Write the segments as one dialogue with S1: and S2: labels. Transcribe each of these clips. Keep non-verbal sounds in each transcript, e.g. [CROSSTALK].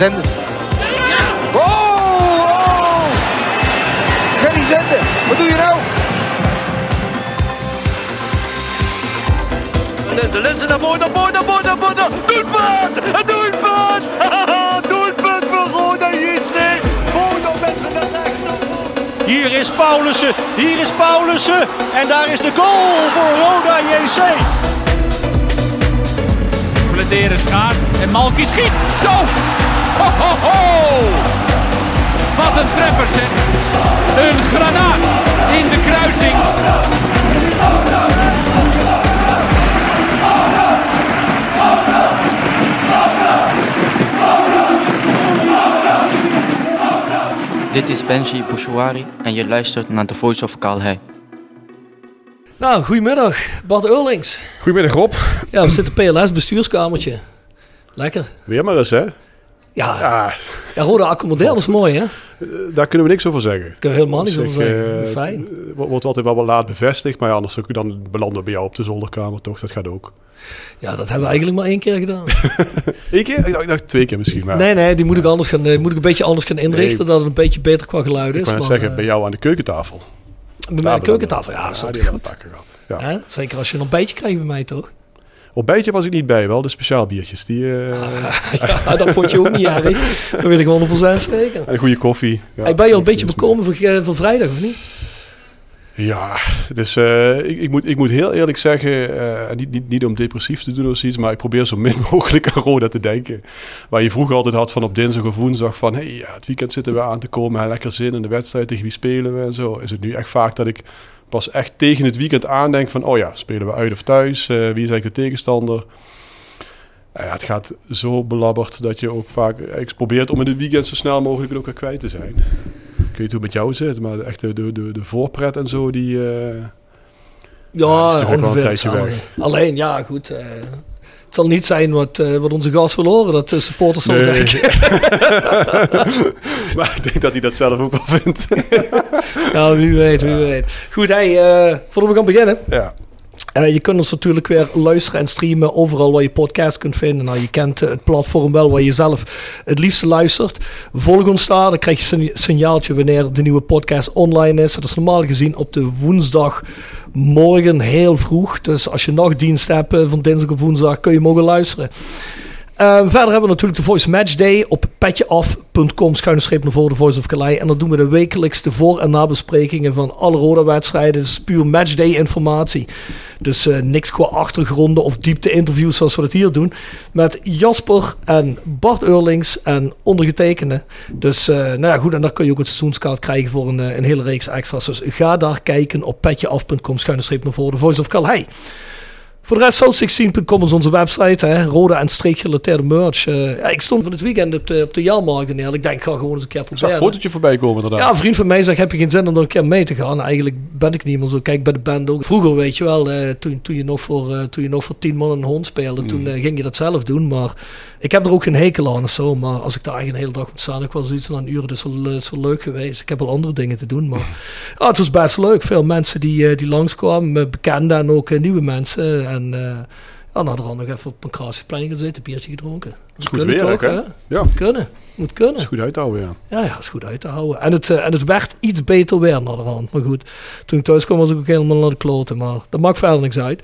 S1: Zenden. Oh, oh! Gerry Zenden, wat doe je nou?
S2: De lenzen naar voren, naar voren, naar voren, naar voren. Doelpunt! Een doelpunt! doelpunt voor Roda JC. Roda mensen naar rechts.
S3: Hier is Paulussen, hier is Paulussen. En daar is de goal voor Roda JC. Bladeren schaart en Malky schiet. Zo! Ho, ho, ho! Wat een treffer zeg. Een granaat in de kruising.
S4: Dit is Benji Bouchouari en je luistert naar The Voice of Calais.
S5: Nou, goedemiddag, Bart Eurlings.
S6: Goedemiddag Rob.
S5: Ja, we zitten PLS bestuurskamertje. Lekker.
S6: Weer maar eens hè.
S5: Ja,
S6: Ja,
S5: ja rode accommodatie, dat is mooi hè?
S6: daar kunnen we niks over zeggen.
S5: Kunnen we helemaal
S6: Op
S5: over zeggen.
S6: eh,
S5: Fijn.
S6: wo- Wordt altijd wel wat laat bevestigd, maar ja, anders dan belanden we bij jou op de zolderkamer toch? Dat gaat ook.
S5: Ja, dat hebben we eigenlijk maar één keer gedaan. [LAUGHS]
S6: Eén keer? Ik dacht, ik twee keer misschien, maar
S5: Nee, nee, die moet ik, anders gaan, eh, moet ik een beetje anders gaan inrichten,
S6: Nee.
S5: dat het een beetje beter qua geluid
S6: ik
S5: is.
S6: net
S5: maar,
S6: zeggen,
S5: eh,
S6: bij jou aan de keukentafel.
S5: bij mij de
S6: Daar
S5: keukentafel, ja,
S6: we.
S5: is
S6: die
S5: altijd
S6: hebben we
S5: goed.
S6: pakken gehad. Ja.
S5: Zeker als je een ontbijtje krijgt bij mij, toch?
S6: Ontbijtje was ik niet bij, wel de speciaal biertjes. Die, eh, [LAUGHS]
S5: ja, dat vond je ook niet erg. Dat weet ik 100% zeker.
S6: En een goede koffie. Ja,
S5: ik ben je al een beetje bekomen voor, eh, voor vrijdag, of niet?
S6: Ja, dus eh, ik, ik, moet, ik moet heel eerlijk zeggen, niet, niet, niet om depressief te doen of zoiets, maar ik probeer zo min [LAUGHS] mogelijk aan Roda te denken. Waar je vroeger altijd had van op dinsdag of woensdag van, hey, ja, het weekend zitten we aan te komen, lekker zin in de wedstrijd, tegen wie spelen we en zo. Is het nu echt vaak dat ik pas echt tegen het weekend aandenk van, oh ja, spelen we uit of thuis, Eh, wie is eigenlijk de tegenstander? Nou ja, het gaat zo belabberd dat je ook vaak ik probeert om in het weekend zo snel mogelijk ook weer kwijt te zijn. Ik weet hoe het met jou zit, maar echt de, de, de, de voorpret en zo, die... eh,
S5: Ja, ongeveer. Alleen, ja, goed. eh, het zal niet zijn wat, eh, wat onze gast wil horen, dat de supporters zo
S6: Nee.
S5: denken. [LAUGHS]
S6: maar ik denk dat hij dat zelf ook wel vindt. [LAUGHS]
S5: Ja, wie weet, wie weet. Goed, hey, eh, voordat we gaan beginnen.
S6: ja.
S5: Eh, je kunt ons natuurlijk weer luisteren en streamen overal waar je podcast kunt vinden. Nou, je kent eh, het platform wel waar je zelf het liefste luistert. Volg ons daar, dan krijg je een signaaltje wanneer de nieuwe podcast online is. Dat is normaal gezien op de woensdagmorgen heel vroeg. Dus als je nachtdienst hebt eh, van dinsdag of woensdag, kun je mogen luisteren. Eh, verder hebben we natuurlijk de Voice Match Day op petjeaf.com schuine streep naar voren, de Voice of Calais. En dan doen we de wekelijkste voor- en nabesprekingen van alle rode wedstrijden. Is puur matchday informatie. Dus eh, niks qua achtergronden of diepte interviews zoals we dat hier doen. Met Jasper en Bart Eurlings en ondergetekende. Dus eh, nou ja, goed, en daar kun je ook een seizoenskaart krijgen voor een, eh, een hele reeks extra's. Dus ga daar kijken op petjeaf.com schuine streep naar voren, de Voice of Calais. Voor de rest, south16.com is onze website. Hè? Rode en streekgerelateerde merch. Eh, ja, ik stond van het weekend op de, op de jaarmarkt neer. Ik denk, ik ga gewoon eens een keer
S6: Ik
S5: proberen.
S6: een fotootje voorbij komen inderdaad.
S5: Ja, een vriend van mij zegt, heb je geen zin om er een keer mee te gaan? Nou, eigenlijk ben ik niet meer zo. Kijk, bij de band ook. Vroeger, weet je wel, eh, toen, toen, je nog voor, eh, toen je nog voor tien man een hond speelde, toen eh, ging je dat zelf doen. Maar ik heb er ook geen hekel aan of zo. Maar als ik daar eigenlijk een hele dag moet staan, ik was zoiets van een uur, dat is wel, eh, is wel leuk geweest. Ik heb wel andere dingen te doen, maar ja, [LAUGHS] het was best leuk. Veel mensen die, eh, die langskwamen, eh, bekenden en ook nieuwe mensen. En ja, nou, er nog even op een Kraasplein gezeten, biertje gedronken.
S6: Is goed werk,
S5: toch,
S6: hè? Ja,
S5: Moet kunnen. Moet kunnen.
S6: is goed uit te houden, ja.
S5: Ja, ja, is goed uit te houden. En het, eh, en het werd iets beter weer naar de hand. Maar goed, toen ik thuis kwam was ik ook helemaal naar de kloten. Maar dat maakt verder niks uit.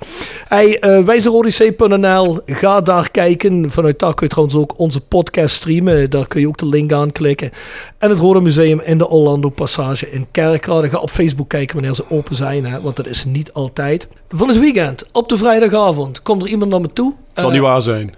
S5: Hey, eh wijzerodyssee.nl, ga daar kijken. Vanuit daar kun je trouwens ook onze podcast streamen. Daar kun je ook de link aanklikken. En het Rode Museum in de Orlando Passage in Kerkrade. Ga op Facebook kijken wanneer ze open zijn. Hè, want dat is niet altijd. Van het weekend, op de vrijdagavond, komt er iemand naar me toe.
S6: Het zal
S5: Eh,
S6: niet waar zijn.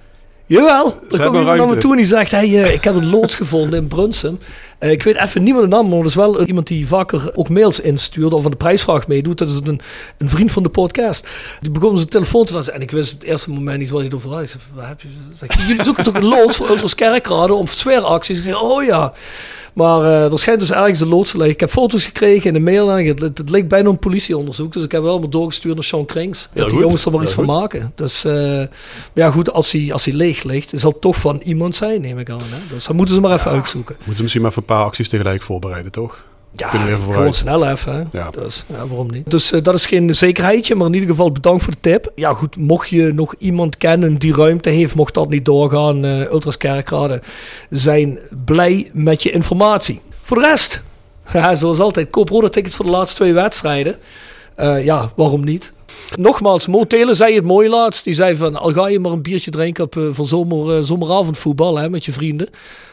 S5: Jawel, er kwam iemand naar me toe en die zegt, hey, eh, ik heb een loods gevonden in Brunsum. Eh, ik weet even niet meer de naam, maar dat is wel iemand die vaker ook mails instuurde of aan de prijsvraag meedoet. Dat is een, een vriend van de podcast. Die begon zijn telefoon te laten en ik wist het eerste moment niet wat hij erover had. Ik zei, waar heb je? Zeg, jullie zoeken toch een loods voor Ultras Kerkrade om sfeeracties? Ik zei, oh ja. Maar eh, er schijnt dus ergens een loods te liggen. Ik heb foto's gekregen in de mail. En het, het, het leek bijna een politieonderzoek. Dus ik heb het allemaal doorgestuurd naar Sean Krings. Dat die jongens er maar
S6: Heel
S5: iets van maken. Dus eh, maar ja, goed, als hij, als hij leeg ligt, zal het toch van iemand zijn, neem ik aan. Hè? Dus dat moeten ze maar even uitzoeken.
S6: Moeten we misschien maar even een paar acties tegelijk voorbereiden, toch?
S5: Ja,
S6: Kunnen we even
S5: gewoon snel even. Hè?
S6: Ja.
S5: Dus ja, waarom niet? Dus eh, dat is geen zekerheidje, maar in ieder geval bedankt voor de tip. Ja goed, mocht je nog iemand kennen die ruimte heeft, mocht dat niet doorgaan, eh Ultras Kerkrade zijn blij met je informatie. Voor de rest, [LAUGHS] ja, zoals altijd, koop rode tickets voor de laatste twee wedstrijden. Eh, ja, waarom niet? Nogmaals, Mo Telen zei het mooi laatst. Die zei van, al ga je maar een biertje drinken op, eh, voor zomer, eh, zomeravondvoetbal hè, met je vrienden.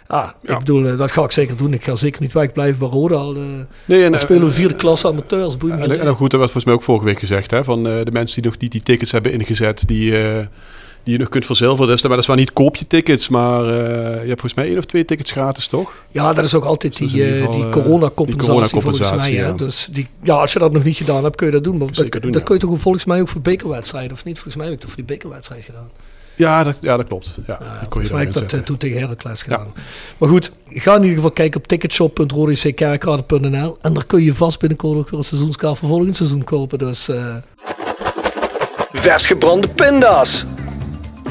S5: Ah,
S6: Ja.
S5: ik bedoel, eh, dat ga ik zeker doen. Ik ga zeker niet wegblijven bij Roda. Al,
S6: Nee, en,
S5: dan spelen we vierde klasse amateurs.
S6: En, en ook goed, dat werd volgens mij ook vorige week gezegd, hè, van de mensen die nog niet die tickets hebben ingezet, die, die je nog kunt verzilveren. Dus, maar dat is wel niet koop je tickets, maar eh, je hebt volgens mij één of twee tickets gratis, toch?
S5: Ja, dat is ook altijd
S6: Dus
S5: die, eh,
S6: geval,
S5: die
S6: eh,
S5: coronacompensatie volgens mij. Hè?
S6: ja.
S5: Dus die, ja, als je dat nog niet gedaan hebt, kun je dat doen. Maar dat,
S6: Zeker doen,
S5: dat
S6: ja.
S5: kun je toch volgens mij ook voor bekerwedstrijden, of niet? Volgens mij heb ik dat voor die bekerwedstrijd gedaan.
S6: Ja, dat, ja, dat klopt. Ja,
S5: volgens mij heb ik dat
S6: zetten.
S5: toen tegen Heracles gedaan. Maar goed, ga in ieder geval kijken op ticketshop.rodickerkrade.nl en daar kun je vast binnenkort ook weer een seizoenskaart voor volgend seizoen kopen. Dus, eh Vers gebrande pinda's.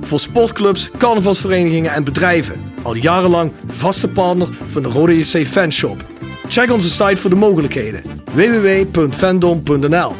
S5: Voor sportclubs, carnavalsverenigingen en bedrijven. Al jarenlang vaste partner van de Rode JC Fanshop. Check onze site voor de mogelijkheden. www.fandom.nl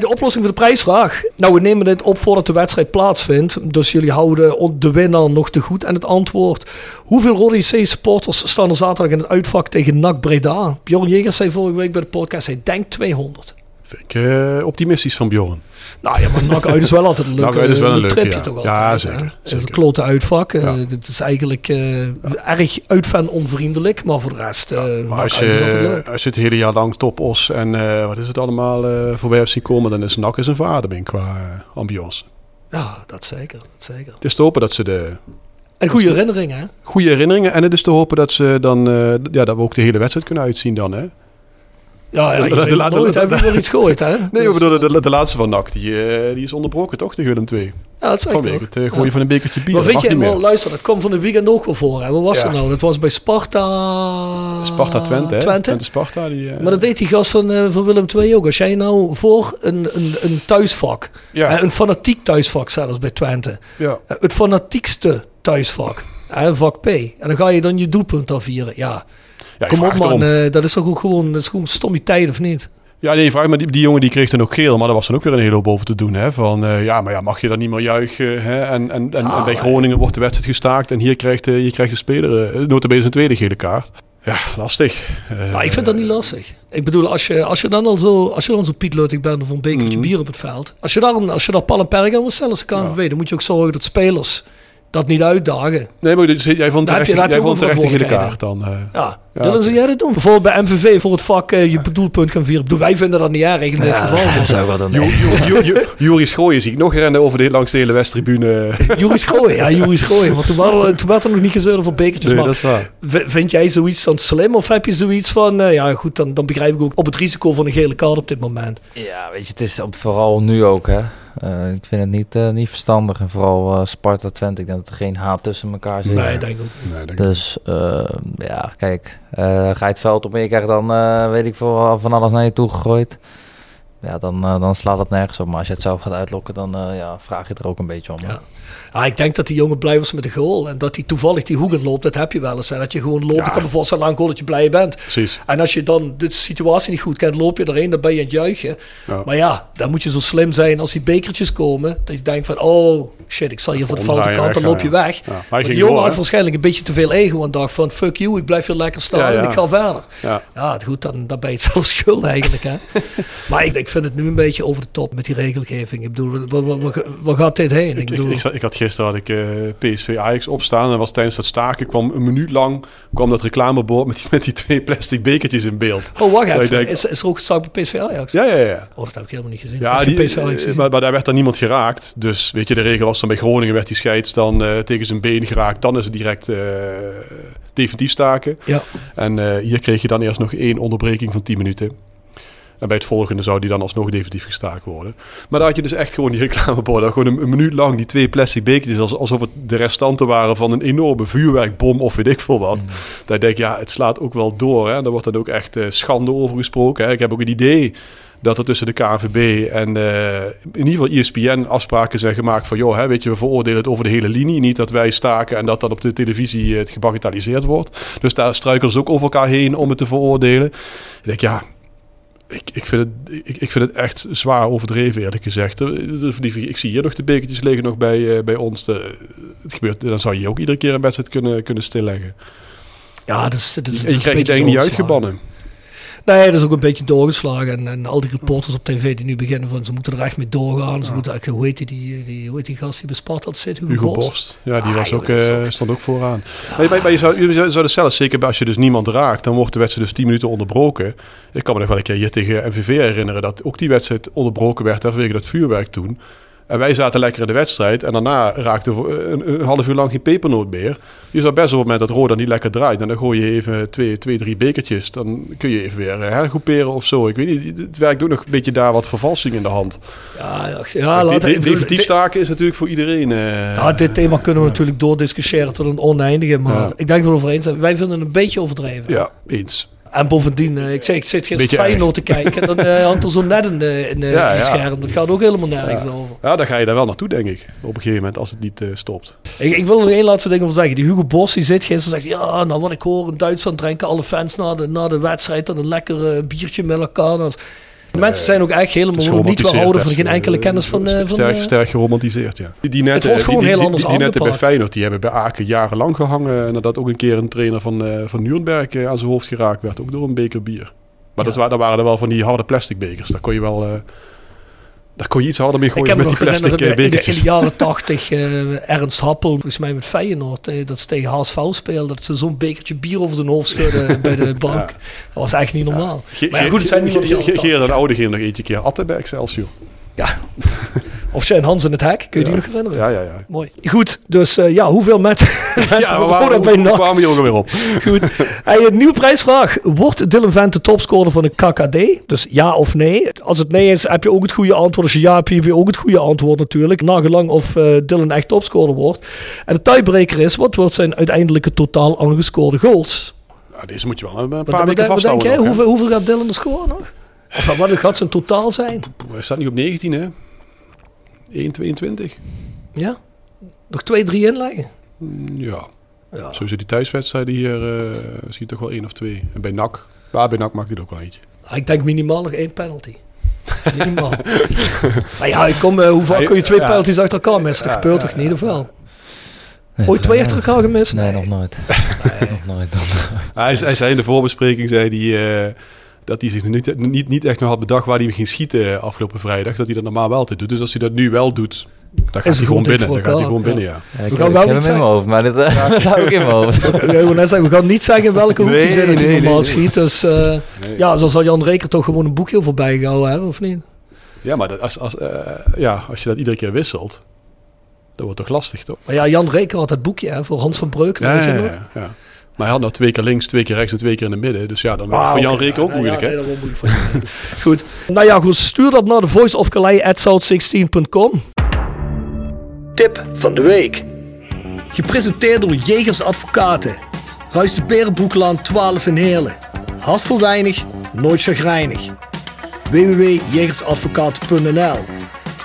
S5: de oplossing voor de prijsvraag. Nou, we nemen dit op voordat de wedstrijd plaatsvindt. Dus jullie houden de winnaar nog te goed. En het antwoord. Hoeveel Rode JC supporters staan er zaterdag in het uitvak tegen NAC Breda? Bjorn Jegers zei vorige week bij de podcast. Hij denkt 200.
S6: Vind ik eh, optimistisch van Bjorn.
S5: Nou ja, maar NAC uit is wel altijd een [LAUGHS]
S6: is wel een
S5: tripje
S6: ja.
S5: toch
S6: Ja,
S5: altijd.
S6: zeker,
S5: hè? Het is
S6: zeker.
S5: een klote uitvak. Eh,
S6: Ja.
S5: Dit is eigenlijk eh, erg uitfan onvriendelijk. Maar voor de rest,
S6: Maar als
S5: uit is altijd
S6: je,
S5: leuk.
S6: als je het hele jaar lang top os en wat is het allemaal voorbij hebt zien komen, dan is NAC eens een verademing qua ambiance.
S5: Ja, dat zeker. Dat zeker.
S6: Het is te hopen dat ze de
S5: En goede herinneringen, hè?
S6: goede herinneringen en het is te hopen dat ze dan ja, dat we ook de hele wedstrijd kunnen uitzien dan. Hè?
S5: Ja, ja
S6: De- de-
S5: nooit. Hebben we weer iets gehoord, hè?
S6: Nee,
S5: Dus,
S6: we bedoelen de, de laatste van NAC, die, eh, die is onderbroken toch tegen Willem 2.
S5: Ja, dat zeg ik
S6: Vanwege het eh, gooien van een bekertje bier.
S5: Maar weet je, wel, luister, dat kwam van de weekend ook wel voor. Hè? Wat was dat nou? Dat was bij Sparta...
S6: Sparta Twente, hè?
S5: Twente.
S6: Sparta. Die, eh,
S5: Maar dat deed die gast van, eh, van Willem II ook. Als jij nou voor een, een, een thuisvak,
S6: ja,
S5: eh, een fanatiek thuisvak zelfs bij Twente,
S6: ja.
S5: eh, het fanatiekste thuisvak, eh, vak P, en dan ga je dan je doelpunt afvieren. Ja,
S6: ja,
S5: kom op man, eh, dat is toch ook gewoon, dat is gewoon stomme tijd of niet?
S6: Ja, nee, vraag maar die, die jongen die kreeg dan ook geel, maar daar was dan ook weer een hele hoop over te doen. Hè? Van, eh, ja, maar ja, mag je dan niet meer juichen? Hè? En, en, en,
S5: Ja,
S6: en bij Groningen wordt de wedstrijd gestaakt en hier krijgt, eh, hier krijgt de speler uh, notabene zijn tweede gele kaart. Ja, lastig. Eh,
S5: Nou, ik vind dat niet lastig. Ik bedoel, als je, als je dan al zo, als je dan zo Piet bent of een bekertje
S6: Mhm.
S5: bier op het veld. Als je daar, als je daar pal en perk aan wil stellen als KNVB, dan moet je ook zorgen dat spelers dat niet uitdagen.
S6: Nee, maar dus jij vond
S5: Daar heb
S6: terecht,
S5: je- daar heb
S6: jij vond terecht de gele
S5: verantwoordelijkheden.
S6: kaart dan. eh.
S5: Ja,
S6: Ja, oké.
S5: zou jij dat doen? Bijvoorbeeld bij MVV voor het vak eh, je doelpunt gaan vieren. Wij vinden dat niet erg in dit geval.
S7: dat zou wel dan
S6: Ju- Ju- Ju- Ju- Juris Gooien zie ik nog rennen over de, langs de hele Westtribune. [LAUGHS]
S5: Juris gooien, ja, Juris gooien. Want toen, waren, toen werd er nog niet gezeurd over bekertjes.
S6: Nee,
S5: maar
S6: dat is waar.
S5: vind jij zoiets dan slim? Of heb je zoiets van, eh, ja goed, dan, dan begrijp ik ook op het risico van een gele kaart op dit moment.
S7: Ja, weet je, het is op, vooral nu ook, hè. Eh, ik vind het niet, eh, niet verstandig. En vooral eh, Sparta Twente, ik denk dat er geen haat tussen elkaar zit.
S5: Nee, denk ik.
S6: Nee, denk
S7: Dus ja, kijk, ga je het veld op en je krijgt dan, weet ik veel, van alles naar je toe gegooid. Ja, dan, dan slaat het nergens op. Maar als je het zelf gaat uitlokken, dan ja, vraag je er ook een beetje om.
S5: Ja. Ja, ik denk dat die jongen blij was met de goal. En dat hij toevallig die hoek in loopt, dat heb je wel eens. En dat je gewoon loopt,
S6: Ja.
S5: ik kan voorstellen aan goal dat je blij bent.
S6: Precies.
S5: En als je dan de situatie niet goed kent, loop je erin, dan ben je aan het juichen.
S6: Ja.
S5: Maar ja, dan moet je zo slim zijn als die bekertjes komen. Dat je denkt van, oh shit, ik zal hier voor de foute kant, dan loop je weg.
S6: ja. Maar
S5: die jongen had waarschijnlijk een beetje te veel ego en dacht van, fuck you, ik blijf hier lekker staan en ik ga verder.
S6: Ja.
S5: Ja, goed, dan, dan ben je het [LAUGHS] zelf schuld eigenlijk. Hè? [LAUGHS] maar ik, ik vind het nu een beetje over de top met die regelgeving. Ik bedoel, waar, waar, waar- waar gaat dit heen? Ik bedoel,
S6: ik, had gisteren had ik eh, PSV Ajax opstaan en was tijdens dat staken kwam een minuut lang kwam dat reclamebord met die, met die twee plastic bekertjes in beeld.
S5: oh, wacht even. is, is er ook gestart bij PSV Ajax?
S6: Ja, ja, ja.
S5: Oh, dat heb ik helemaal niet gezien.
S6: Ja, die,
S5: PSV Ajax
S6: maar, maar daar werd dan niemand geraakt. Dus weet je, de regel was dan bij Groningen werd die scheids dan eh, tegen zijn been geraakt. Dan is het direct eh, definitief staken.
S5: Ja.
S6: En hier kreeg je dan eerst nog één onderbreking van 10 minuten. En bij het volgende zou die dan alsnog definitief gestaakt worden. Maar daar had je dus echt gewoon die reclameborden. Gewoon een, een minuut lang die twee plastic bekertjes. als- Alsof het de restanten waren van een enorme vuurwerkbom of weet ik veel wat. Daar denk ik, ja, het slaat ook wel door. Hè. Daar wordt dan ook echt eh, schande over gesproken. Hè. Ik heb ook het idee dat er tussen de KNVB en eh, in ieder geval ESPN afspraken zijn gemaakt van... joh, hè, weet je, we veroordelen het over de hele linie. Niet dat wij staken en dat dan op de televisie eh, het gebagatelliseerd wordt. Dus daar struikelen ze ook over elkaar heen om het te veroordelen. Ik denk, ja, ik, ik, vind het, ik, ik vind het echt zwaar overdreven, eerlijk gezegd. Die- Ik zie hier nog de bekertjes liggen nog bij, eh, bij ons. De- het gebeurt, dan zou je ook iedere keer een wedstrijd kunnen, kunnen stilleggen.
S5: Ja, dus, dus,
S6: En je krijgt het denk ik niet uitgebannen.
S5: Nee, dat is ook een beetje doorgeslagen. En, en al die reporters op tv die nu beginnen van ze moeten er echt mee doorgaan. Ze moeten eigenlijk, hoe heet die, die, die, hoe heet die gast die bij Sparta zit? Hugo,
S6: Hugo
S5: Borst.
S6: Borst. Ja, die
S5: Ah,
S6: was ook, eh,
S5: ook-
S6: stond ook vooraan. Maar, maar, maar je zou, je zou zou zelfs, zeker als je dus niemand raakt, dan wordt de wedstrijd dus 10 minuten onderbroken. Ik kan me nog wel een keer hier tegen MVV herinneren dat ook die wedstrijd onderbroken werd vanwege dat vuurwerk toen. En wij zaten lekker in de wedstrijd en daarna raakte we een, een half uur lang geen pepernoot meer. Je zou best op het moment dat Roda niet lekker draait en dan gooi je even twee, twee drie bekertjes. Dan kun je even weer eh, hergroeperen of zo. Ik weet niet, het werkt ook nog een beetje daar wat vervalsing in de hand.
S5: Ja, ja, ja laat,
S6: de- definitief staken is natuurlijk voor iedereen. eh,
S5: ja, dit thema kunnen we natuurlijk doordiscussiëren tot een oneindige. Maar
S6: Ja.
S5: ik denk dat we over eens zijn. Wij vinden het een beetje overdreven.
S6: ja, eens.
S5: En bovendien, eh, ik, zeg, ik zit gisteren Feyenoord te kijken. En dan eh, hangt er zo net in, eh, in,
S6: Ja,
S5: in het scherm. Dat gaat ook helemaal nergens over.
S6: Ja, dan ga je daar wel naartoe, denk ik. Op een gegeven moment, als het niet stopt.
S5: Ik, ik wil nog één laatste ding over zeggen. Die Hugo Bos die zit gisteren zegt... Ja, nou wat ik hoor in Duitsland drinken alle fans na de, na de wedstrijd... dan een lekker biertje met elkaar. De mensen zijn ook echt helemaal niet
S6: Geromantiseerd,
S5: weerhouden van geen enkele
S6: Eh,
S5: kennis van... eh,
S6: st-
S5: van
S6: sterk,
S5: eh,
S6: sterk geromantiseerd, ja. Die, die netten,
S5: wordt gewoon
S6: die,
S5: heel
S6: die,
S5: anders
S6: die, die netten bij. Feyenoord, die hebben bij Aken jarenlang gehangen. En nadat ook een keer een trainer van, eh van Nuremberg eh, aan zijn hoofd geraakt werd. Ook door een beker bier. Maar dat, wa- dat waren er wel van die harde plastic bekers. Daar kon je wel... eh, daar kon je iets harder mee gooien met die plastic eh,
S5: in de, in de, jaren tachtig... eh, Ernst Happel, volgens mij met Feyenoord... eh, dat ze tegen HSV speelden... dat ze zo'n bekertje bier over zijn hoofd schudden [LAUGHS] bij de bank.
S6: Ja.
S5: Dat was echt niet normaal. Maar ja, goed, het zijn niet meer de
S6: ge-
S5: jaren
S6: ge- Geert
S5: 80.
S6: en Oude ging nog eentje keer atten bij Excelsior.
S5: Ja. [LAUGHS] Of zijn Hans in het hek, kun je die nog herinneren?
S6: Ja, ja, ja.
S5: Mooi. Goed, dus eh, ja, hoeveel met, [LAUGHS] mensen
S6: Ja,
S5: van Roda bij NAC?
S6: kwamen hier ook alweer op?
S5: Goed. Hey, een nieuwe prijsvraag. Wordt Dylan Vent de topscorer van de KKD? Dus ja of nee? Als het nee is, heb je ook het goede antwoord. Als je ja hebt, heb je ook het goede antwoord natuurlijk. Nagelang of eh, Dylan echt topscorer wordt. En de tiebreaker is, wat wordt zijn uiteindelijke totaal aangescoorde goals?
S6: Ja, deze moet je wel een paar
S5: Wat,
S6: weken
S5: wat denk jij? Hoeveel, hoeveel gaat Dylan er scoren nog? Of wat gaat zijn totaal zijn?
S6: Hij staat nu op 19, hè? 1,22.
S5: Ja? Nog twee, drie inleggen?
S6: Ja.
S5: Ja.
S6: Sowieso die thuiswedstrijden hier eh zie je toch wel één of twee. En bij NAC, ja, bij NAC maakt hij er ook wel eentje.
S5: Ah, Ik denk minimaal nog één penalty. Minimaal. [LAUGHS] nou ja, ik kom, eh, hoe vaak kun je twee
S6: Ja.
S5: penalties achter elkaar missen? Dat gebeurt toch niet, of wel? Ooit twee achter elkaar gemist?
S7: Nee, nog nooit. [LAUGHS] nog nooit.
S6: Hij, hij zei in de voorbespreking zei hij, eh, dat hij zich niet, niet, niet echt nog had bedacht waar hij ging schieten afgelopen vrijdag. Dat hij dat normaal wel altijd doet. Dus als hij dat nu wel doet, dan gaat hij gewoon binnen. Dan gaat hij gewoon binnen, ja.
S7: Ja, ik
S5: We
S7: heb,
S5: gaan wel niet
S7: mijn hoofd, maar eh, dat hou [LAUGHS] ik in mijn hoofd.
S5: Zeggen, we gaan niet zeggen in welke hoek zit dat hij
S6: nee,
S5: normaal schiet. Dus eh,
S6: Nee.
S5: ja, zo zal Jan Reker toch gewoon een boekje voorbij gehouden hebben, of niet?
S6: Ja, maar dat, als, als, eh, ja, als je dat iedere keer wisselt, dat wordt toch lastig, toch?
S5: Maar ja, Jan Reker had het boekje hè, voor Hans van Breukelen,
S6: Ja,
S5: weet je
S6: ja,
S5: nog?
S6: ja, ja. Maar hij had nou twee keer links, twee keer rechts en twee keer in de midden. Dus ja, dan wordt het voor Jan Reken ook
S5: Ja,
S6: moeilijk,
S5: ja,
S6: hè?
S5: nee, dat wordt moeilijk voor je. [LAUGHS] goed. Nou ja, goed. Stuur dat naar de voiceofcalais.south16.com. Tip van de week. Gepresenteerd door Jegers Advocaten. Ruist de Berenbroeklaan 12 in Heerlen. Hart voor weinig, nooit chagrijnig. www.jegersadvocaten.nl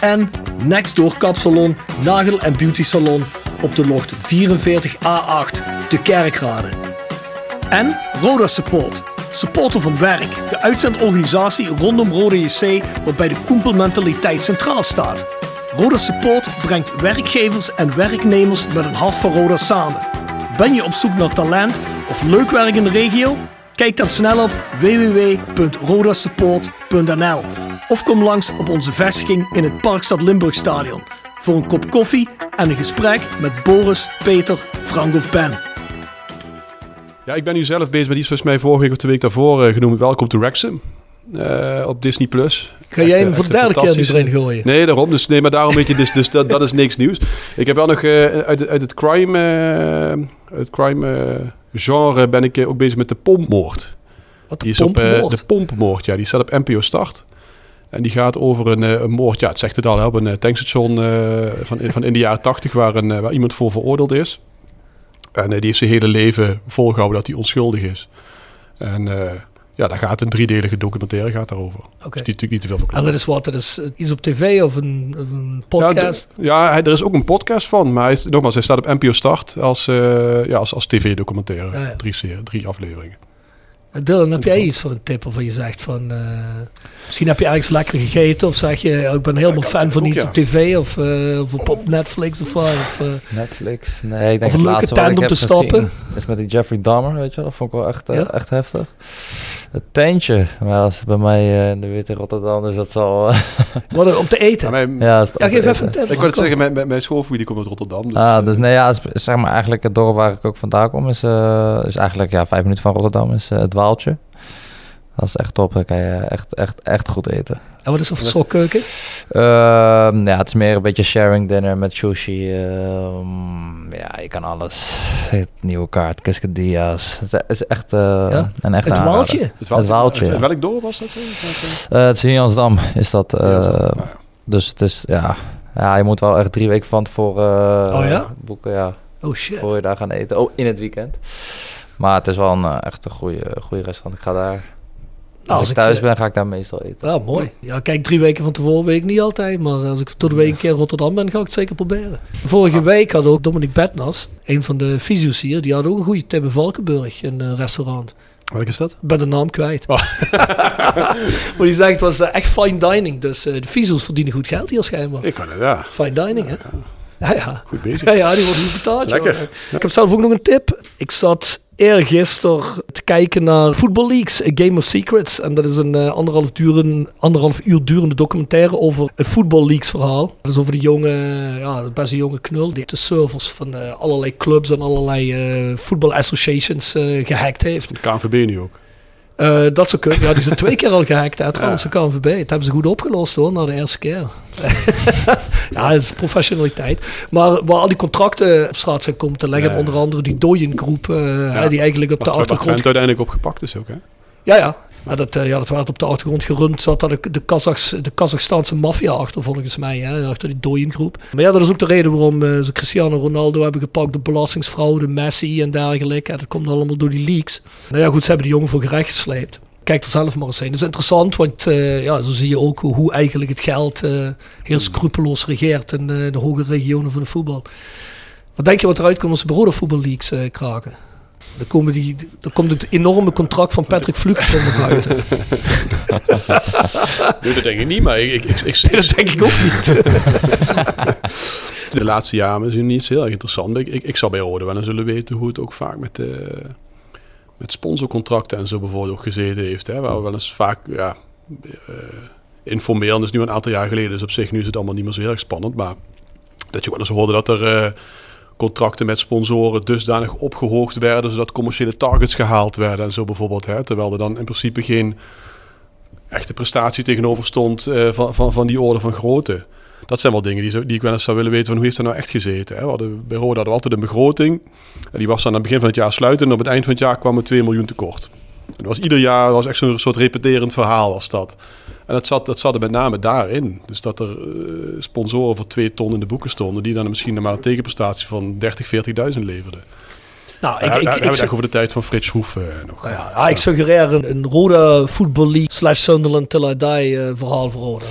S5: En Nextdoor Kapsalon, Nagel en Beauty Salon op de locht 44A8 te Kerkrade. En Roda Support. Supporter van werk. De uitzendorganisatie rondom Roda JC waarbij de koempelmentaliteit centraal staat. Roda Support brengt werkgevers en werknemers met een hart voor Roda samen. Ben je op zoek naar talent of leuk werk in de regio? Kijk dan snel op www.rodasupport.nl of kom langs op onze vestiging in het Parkstad Limburgstadion voor een kop koffie en een gesprek met Boris, Peter, Frank of Ben.
S6: Ja, ik ben nu zelf bezig met iets volgens mij vorige week of de week daarvoor eh, genoemd Welkom to Wrexham. eh, op Disney+. Plus.
S5: Ga jij hem voor de derde keer nu erin gooien?
S6: Nee, daarom. Dus, nee, maar daarom weet je, dus, dus dat, dat is niks nieuws. Ik heb wel nog eh, uit, uit het crime, eh, het crime eh, genre ben ik eh, ook bezig met de pompmoord.
S5: Wat
S6: Die
S5: de
S6: is op eh,
S5: pompmoord?
S6: de pompmoord, ja. Die staat op NPO Start. En die gaat over een, eh, een moord, ja, het zegt het al, op een eh, tankstation eh, van, van in de jaren tachtig, waar, een, waar iemand voor veroordeeld is. En die heeft zijn hele leven volgehouden dat hij onschuldig is. En ja, daar gaat een driedelige documentaire gaat daarover.
S5: Oké.
S6: Dus die natuurlijk niet te veel
S5: En dat is wat? Dat is iets op tv of een, of een podcast?
S6: Ja, er is ook een podcast van. Maar hij, nogmaals, hij staat op NPO Start als, ja, als, als tv-documentaire.
S5: Ja, ja.
S6: Drie, serie- drie afleveringen.
S5: Dylan, heb jij iets van een tip waarvan je zegt van... eh, misschien heb je ergens lekker gegeten of zeg je... oh, ik ben helemaal
S6: Ja,
S5: fan van iets
S6: ja.
S5: op tv of, eh, of op, op Netflix of wat. Of, eh,
S7: Netflix. Nee, ik denk
S5: Of een leuke tent om te stappen.
S7: Is met die Jeffrey Dahmer, weet je wel. Dat vond ik wel echt,
S5: Ja?
S7: echt heftig. Het tentje. Maar als bij mij eh, in de Witte Rotterdam is dat wel... eh, [LAUGHS]
S5: wat om te eten.
S6: Ja, mijn-
S7: ja, is het
S5: Ja,
S7: om
S5: geef
S7: te
S5: even een
S7: eten.
S5: tip.
S6: ik wou het zeggen, mijn, mijn, mijn schoolfamilie komt uit Rotterdam. Dus,
S7: ah,
S6: eh,
S7: dus nee, ja, is, zeg maar eigenlijk het dorp waar ik ook vandaan kom is, eh, is eigenlijk ja, vijf minuten van Rotterdam is eh, het Waaltje. Dat is echt top. Daar kan je echt, echt, echt goed eten.
S5: En wat is er voor soort keuken?
S7: Ehm, ja, het is meer een beetje sharing dinner met sushi. ehm, ja, je kan alles. Het nieuwe kaart, quesadillas. Het is- is echt eh,
S5: Ja?
S7: een echte
S5: Het
S7: aanrader.
S5: waaltje?
S7: Het waaltje, ja.
S6: Welk dorp was dat?
S7: Eh, het is in Jansdam, is dat. eh,
S6: Ja. Nou.
S7: Dus het is, ja, ja, je moet wel echt drie weken van tevoren eh,
S5: Oh ja?
S7: boeken, ja,
S5: Oh shit.
S7: voor je daar gaan eten. Oh, in het weekend. Maar het is wel een echt een goede, goede restaurant. Ik ga daar, als,
S5: als
S7: ik thuis
S5: eh,
S7: ben, ga ik daar meestal eten.
S5: Ja, mooi. Ja, kijk, drie weken van tevoren weet ik niet altijd. Maar als ik door de week een keer in Rotterdam ben, ga ik het zeker proberen. Vorige week had ook Dominic Bednas, een van de fysio's hier, die had ook een goede tip in Valkenburg, een eh, restaurant.
S6: Welk is dat?
S5: Ik ben de naam kwijt.
S6: Oh. [LAUGHS]
S5: maar die zegt, het was eh, echt fine dining. Dus eh, de fysio's verdienen goed geld hier schijnbaar.
S6: Ik kan het, ja.
S5: Fine dining, hè? Ja, ja.
S6: Goed bezig.
S5: Ja, ja, die wordt goed betaald.
S6: Lekker.
S5: Ik heb zelf ook nog een tip. Ik zat eergisteren te kijken naar Football Leagues, A Game of Secrets. En dat is een eh, anderhalf, duren, anderhalf uur durende documentaire over het Football Leagues verhaal. Dat is over die jonge, ja, een jonge knul die de servers van eh, allerlei clubs en allerlei eh football associations eh, gehackt heeft.
S6: De KNVB nu ook.
S5: Eh, dat zou kunnen. Ja, die zijn twee keer al gehackt, hè, [LAUGHS] trouwens, de KNVB. Dat hebben ze goed opgelost, hoor, na de eerste keer. [LAUGHS] ja, dat is professionaliteit. Maar waar al die contracten op straat zijn komen te leggen,
S6: Ja.
S5: onder andere die Doyen groep, eh, die eigenlijk op de
S6: Wat, wat
S5: achtergrond...
S6: Twente uiteindelijk opgepakt is ook, hè?
S5: Ja, ja. Maar dat, eh, ja, dat werd op de achtergrond gerund. Zat daar de, de, Kazachs, de Kazachstaanse maffia achter, volgens mij. Hè, achter die Doyen groep. Maar ja, dat is ook de reden waarom eh, ze Cristiano Ronaldo hebben gepakt. De belastingsfraude, Messi en dergelijke. Ja, dat komt allemaal door die leaks. Nou ja, goed, ze hebben die jongen voor gerecht gesleept. Kijk er zelf maar eens heen. Dat is interessant, want eh, ja, zo zie je ook hoe, eigenlijk het geld heel scrupeloos regeert in de hogere regionen van de voetbal. Wat denk je wat eruit komt als ze Broder Voetbal Leagues kraken? Dan, komen die, dan komt het enorme contract van Patrick Vlug [LAUGHS] naar buiten. [LAUGHS]
S6: Nee, dat denk ik niet, maar ik, ik, ik,
S5: Nee, [LAUGHS] dat denk ik ook niet.
S6: de laatste jaren is nu niet heel erg interessant. Ik, ik, ik zal bij Rode wel eens zullen weten hoe het ook vaak met, eh, met sponsorcontracten en zo bijvoorbeeld ook gezeten heeft. Hè, waar we wel eens vaak ja, eh, informeel, dat is nu een aantal jaar geleden, dus op zich nu is het allemaal niet meer zo heel erg spannend. Maar dat je wel eens hoorde dat er eh, contracten met sponsoren dusdanig opgehoogd werden, zodat commerciële targets gehaald werden en zo bijvoorbeeld. Hè, terwijl er dan in principe geen echte prestatie tegenover stond eh, van, van, van die orde van grootte. Dat zijn wel dingen die, die ik wel eens zou willen weten van hoe heeft dat nou echt gezeten. Hè? We hadden, bij Roda hadden we altijd een begroting. En die was dan aan het begin van het jaar sluiten. En op het eind van het jaar kwam er 2 miljoen tekort. Het was ieder jaar was echt zo'n soort repeterend verhaal was dat. En dat zat, dat zat er met name daarin. Dus dat er uh, sponsoren voor 2 ton in de boeken stonden... die dan misschien maar een tegenprestatie van 30, 40.000 leverden. Nou, ik, ik, ik, het over de tijd van Frits Schroef uh, nog.
S5: Nou ja, ja, ik suggereer een, een rode League slash Sunderland Till I Die uh, verhaal voor Roda.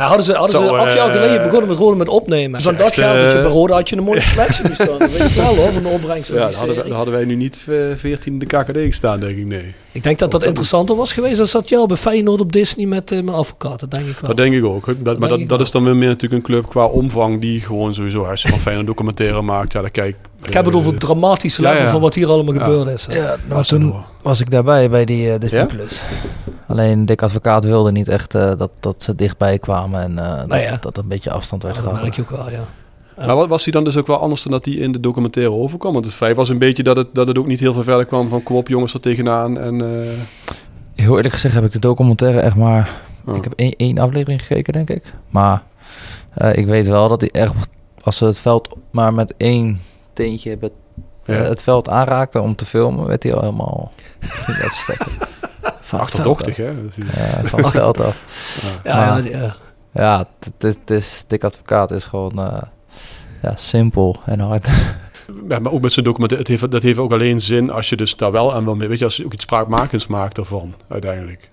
S5: Ja, hadden ze, hadden Zo, ze acht jaar uh, geleden begonnen met Roda met opnemen. Van dat geld dat je bij Roda had je een mooie selectie gestaan. [LAUGHS] dat weet ik wel hoor, van de opbrengst.
S6: Ja, hadden, we, hadden wij nu niet 14 in de KKD gestaan, denk ik, nee.
S5: Ik denk dat dat interessanter was geweest dan zat je al bij Feyenoord op Disney met, met advocaat. Dat denk ik wel.
S6: Dat denk ik ook. Dat, dat maar dat, dat is dan weer meer natuurlijk een club qua omvang die gewoon sowieso, als je van Feyenoord documentaire maakt, ja, dan kijk
S5: ik heb het over het dramatische level ja, ja. van wat hier allemaal ja. gebeurd is.
S7: Ja, maar toen was ik daarbij bij die uh, Disney Plus. Alleen Dick Advocaat wilde niet echt uh, dat, dat ze dichtbij kwamen en uh, nou dat, dat een beetje afstand werd gehouden.
S5: Dat merk je ook wel, ja.
S6: Maar wat was hij dan dus ook wel anders dan dat hij in de documentaire overkwam? Want het feit was een beetje dat het, dat het ook niet heel veel verder kwam van kom op jongens er tegenaan. En,
S7: Heel eerlijk gezegd heb ik de documentaire echt maar... Oh. Ik heb één, één aflevering gekeken, denk ik. Maar ik weet wel dat hij echt... Als ze het veld maar met één teentje het, ja. uh, het veld aanraakte om te filmen, werd hij al helemaal [LAUGHS]
S6: van Achterdochtig, hè?
S7: Ja, van het veld af. Ja, maar, ja, ja. ja het, is, het is, dik advocaat is gewoon uh, ja, simpel en hard. [LAUGHS]
S6: Ja, maar ook met zijn document, het heeft, dat heeft ook alleen zin als je dus daar wel aan wil mee. Weet je, als je ook iets spraakmakends maakt ervan, uiteindelijk.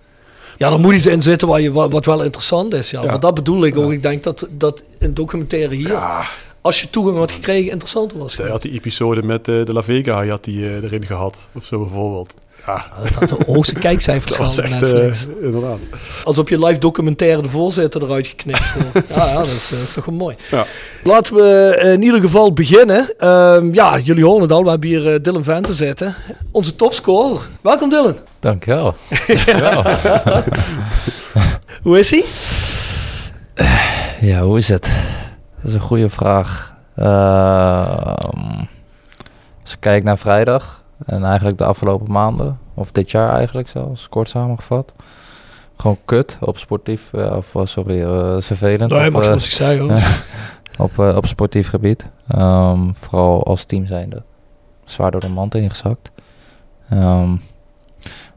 S5: Ja, er moet iets in zitten waar je, wat, wat wel interessant is. Ja. ja. Maar dat bedoel ik ook. Ik denk dat, dat een documentaire hier... Ja als je toegang had gekregen, interessanter was.
S6: Hij had die episode met uh, de La Vega had die, uh, erin gehad, of zo bijvoorbeeld.
S5: Ja. dat had de hoogste [LAUGHS] kijkcijfers
S6: gehad echt, Netflix. Uh, inderdaad.
S5: Als op je live documentaire de voorzitter eruit geknipt [LAUGHS] ja, ja, dat is, is toch wel mooi. Ja. Laten we in ieder geval beginnen. Uh, ja, jullie horen het al, we hebben hier Dylan Vente zitten. Onze topscorer. Welkom Dylan.
S7: Dankjewel. [LAUGHS] Dankjewel.
S5: hoe is hij?
S7: Ja, hoe is het? Dat is een goede vraag. Uh, als ik kijk naar vrijdag en eigenlijk de afgelopen maanden, of dit jaar eigenlijk zelfs, kort samengevat. Gewoon kut op sportief, uh, of uh, sorry, uh, vervelend.
S5: Nee, mag je ik zeggen hoor. [LAUGHS]
S7: op, op sportief gebied. Um, vooral als team zijnde. Zwaar door de mand ingezakt. Um,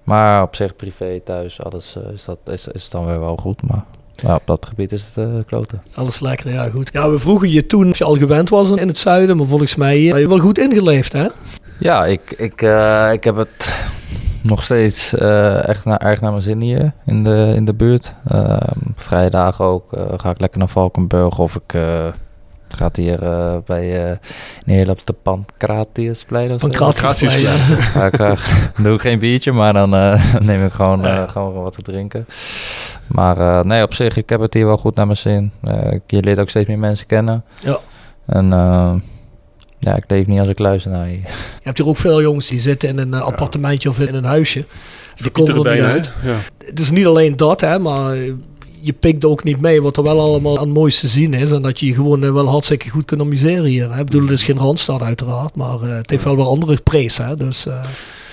S7: maar op zich privé thuis, alles is, dat, is, is dan weer wel goed. Maar ja, op dat gebied is het uh, kloten.
S5: Alles lekker, ja goed. Ja, we vroegen je toen of je al gewend was in het zuiden, maar volgens mij heb je wel goed ingeleefd, hè?
S7: Ja, ik, ik, uh, ik heb het nog steeds uh, echt naar, erg naar mijn zin hier in de, in de buurt. Vrije dagen ook ga ik lekker naar Valkenburg of ik Gaat hier bij uh, op de Pancratiusplein of
S5: Pancratiusplein, ja.
S7: ja. ik, [LAUGHS] doe ik geen biertje, maar dan [LAUGHS] neem ik gewoon, gewoon wat te drinken. Maar nee, op zich, ik heb het hier wel goed naar mijn zin. je leert ook steeds meer mensen kennen.
S5: Ja.
S7: En ja, ik leef niet als ik luister naar je. Je
S5: hebt hier ook veel jongens die zitten in een appartementje of in een huisje.
S6: Die komen er bijna uit. Ja.
S5: Het is niet alleen dat, hè, maar je pikt ook niet mee wat er wel allemaal aan het mooiste te zien is. En dat je je gewoon uh, wel hartstikke goed kunt amuseren hier. Hè? Ik bedoel, het is geen Randstad uiteraard, maar uh, het heeft wel weer andere prijs. Hè? Dus,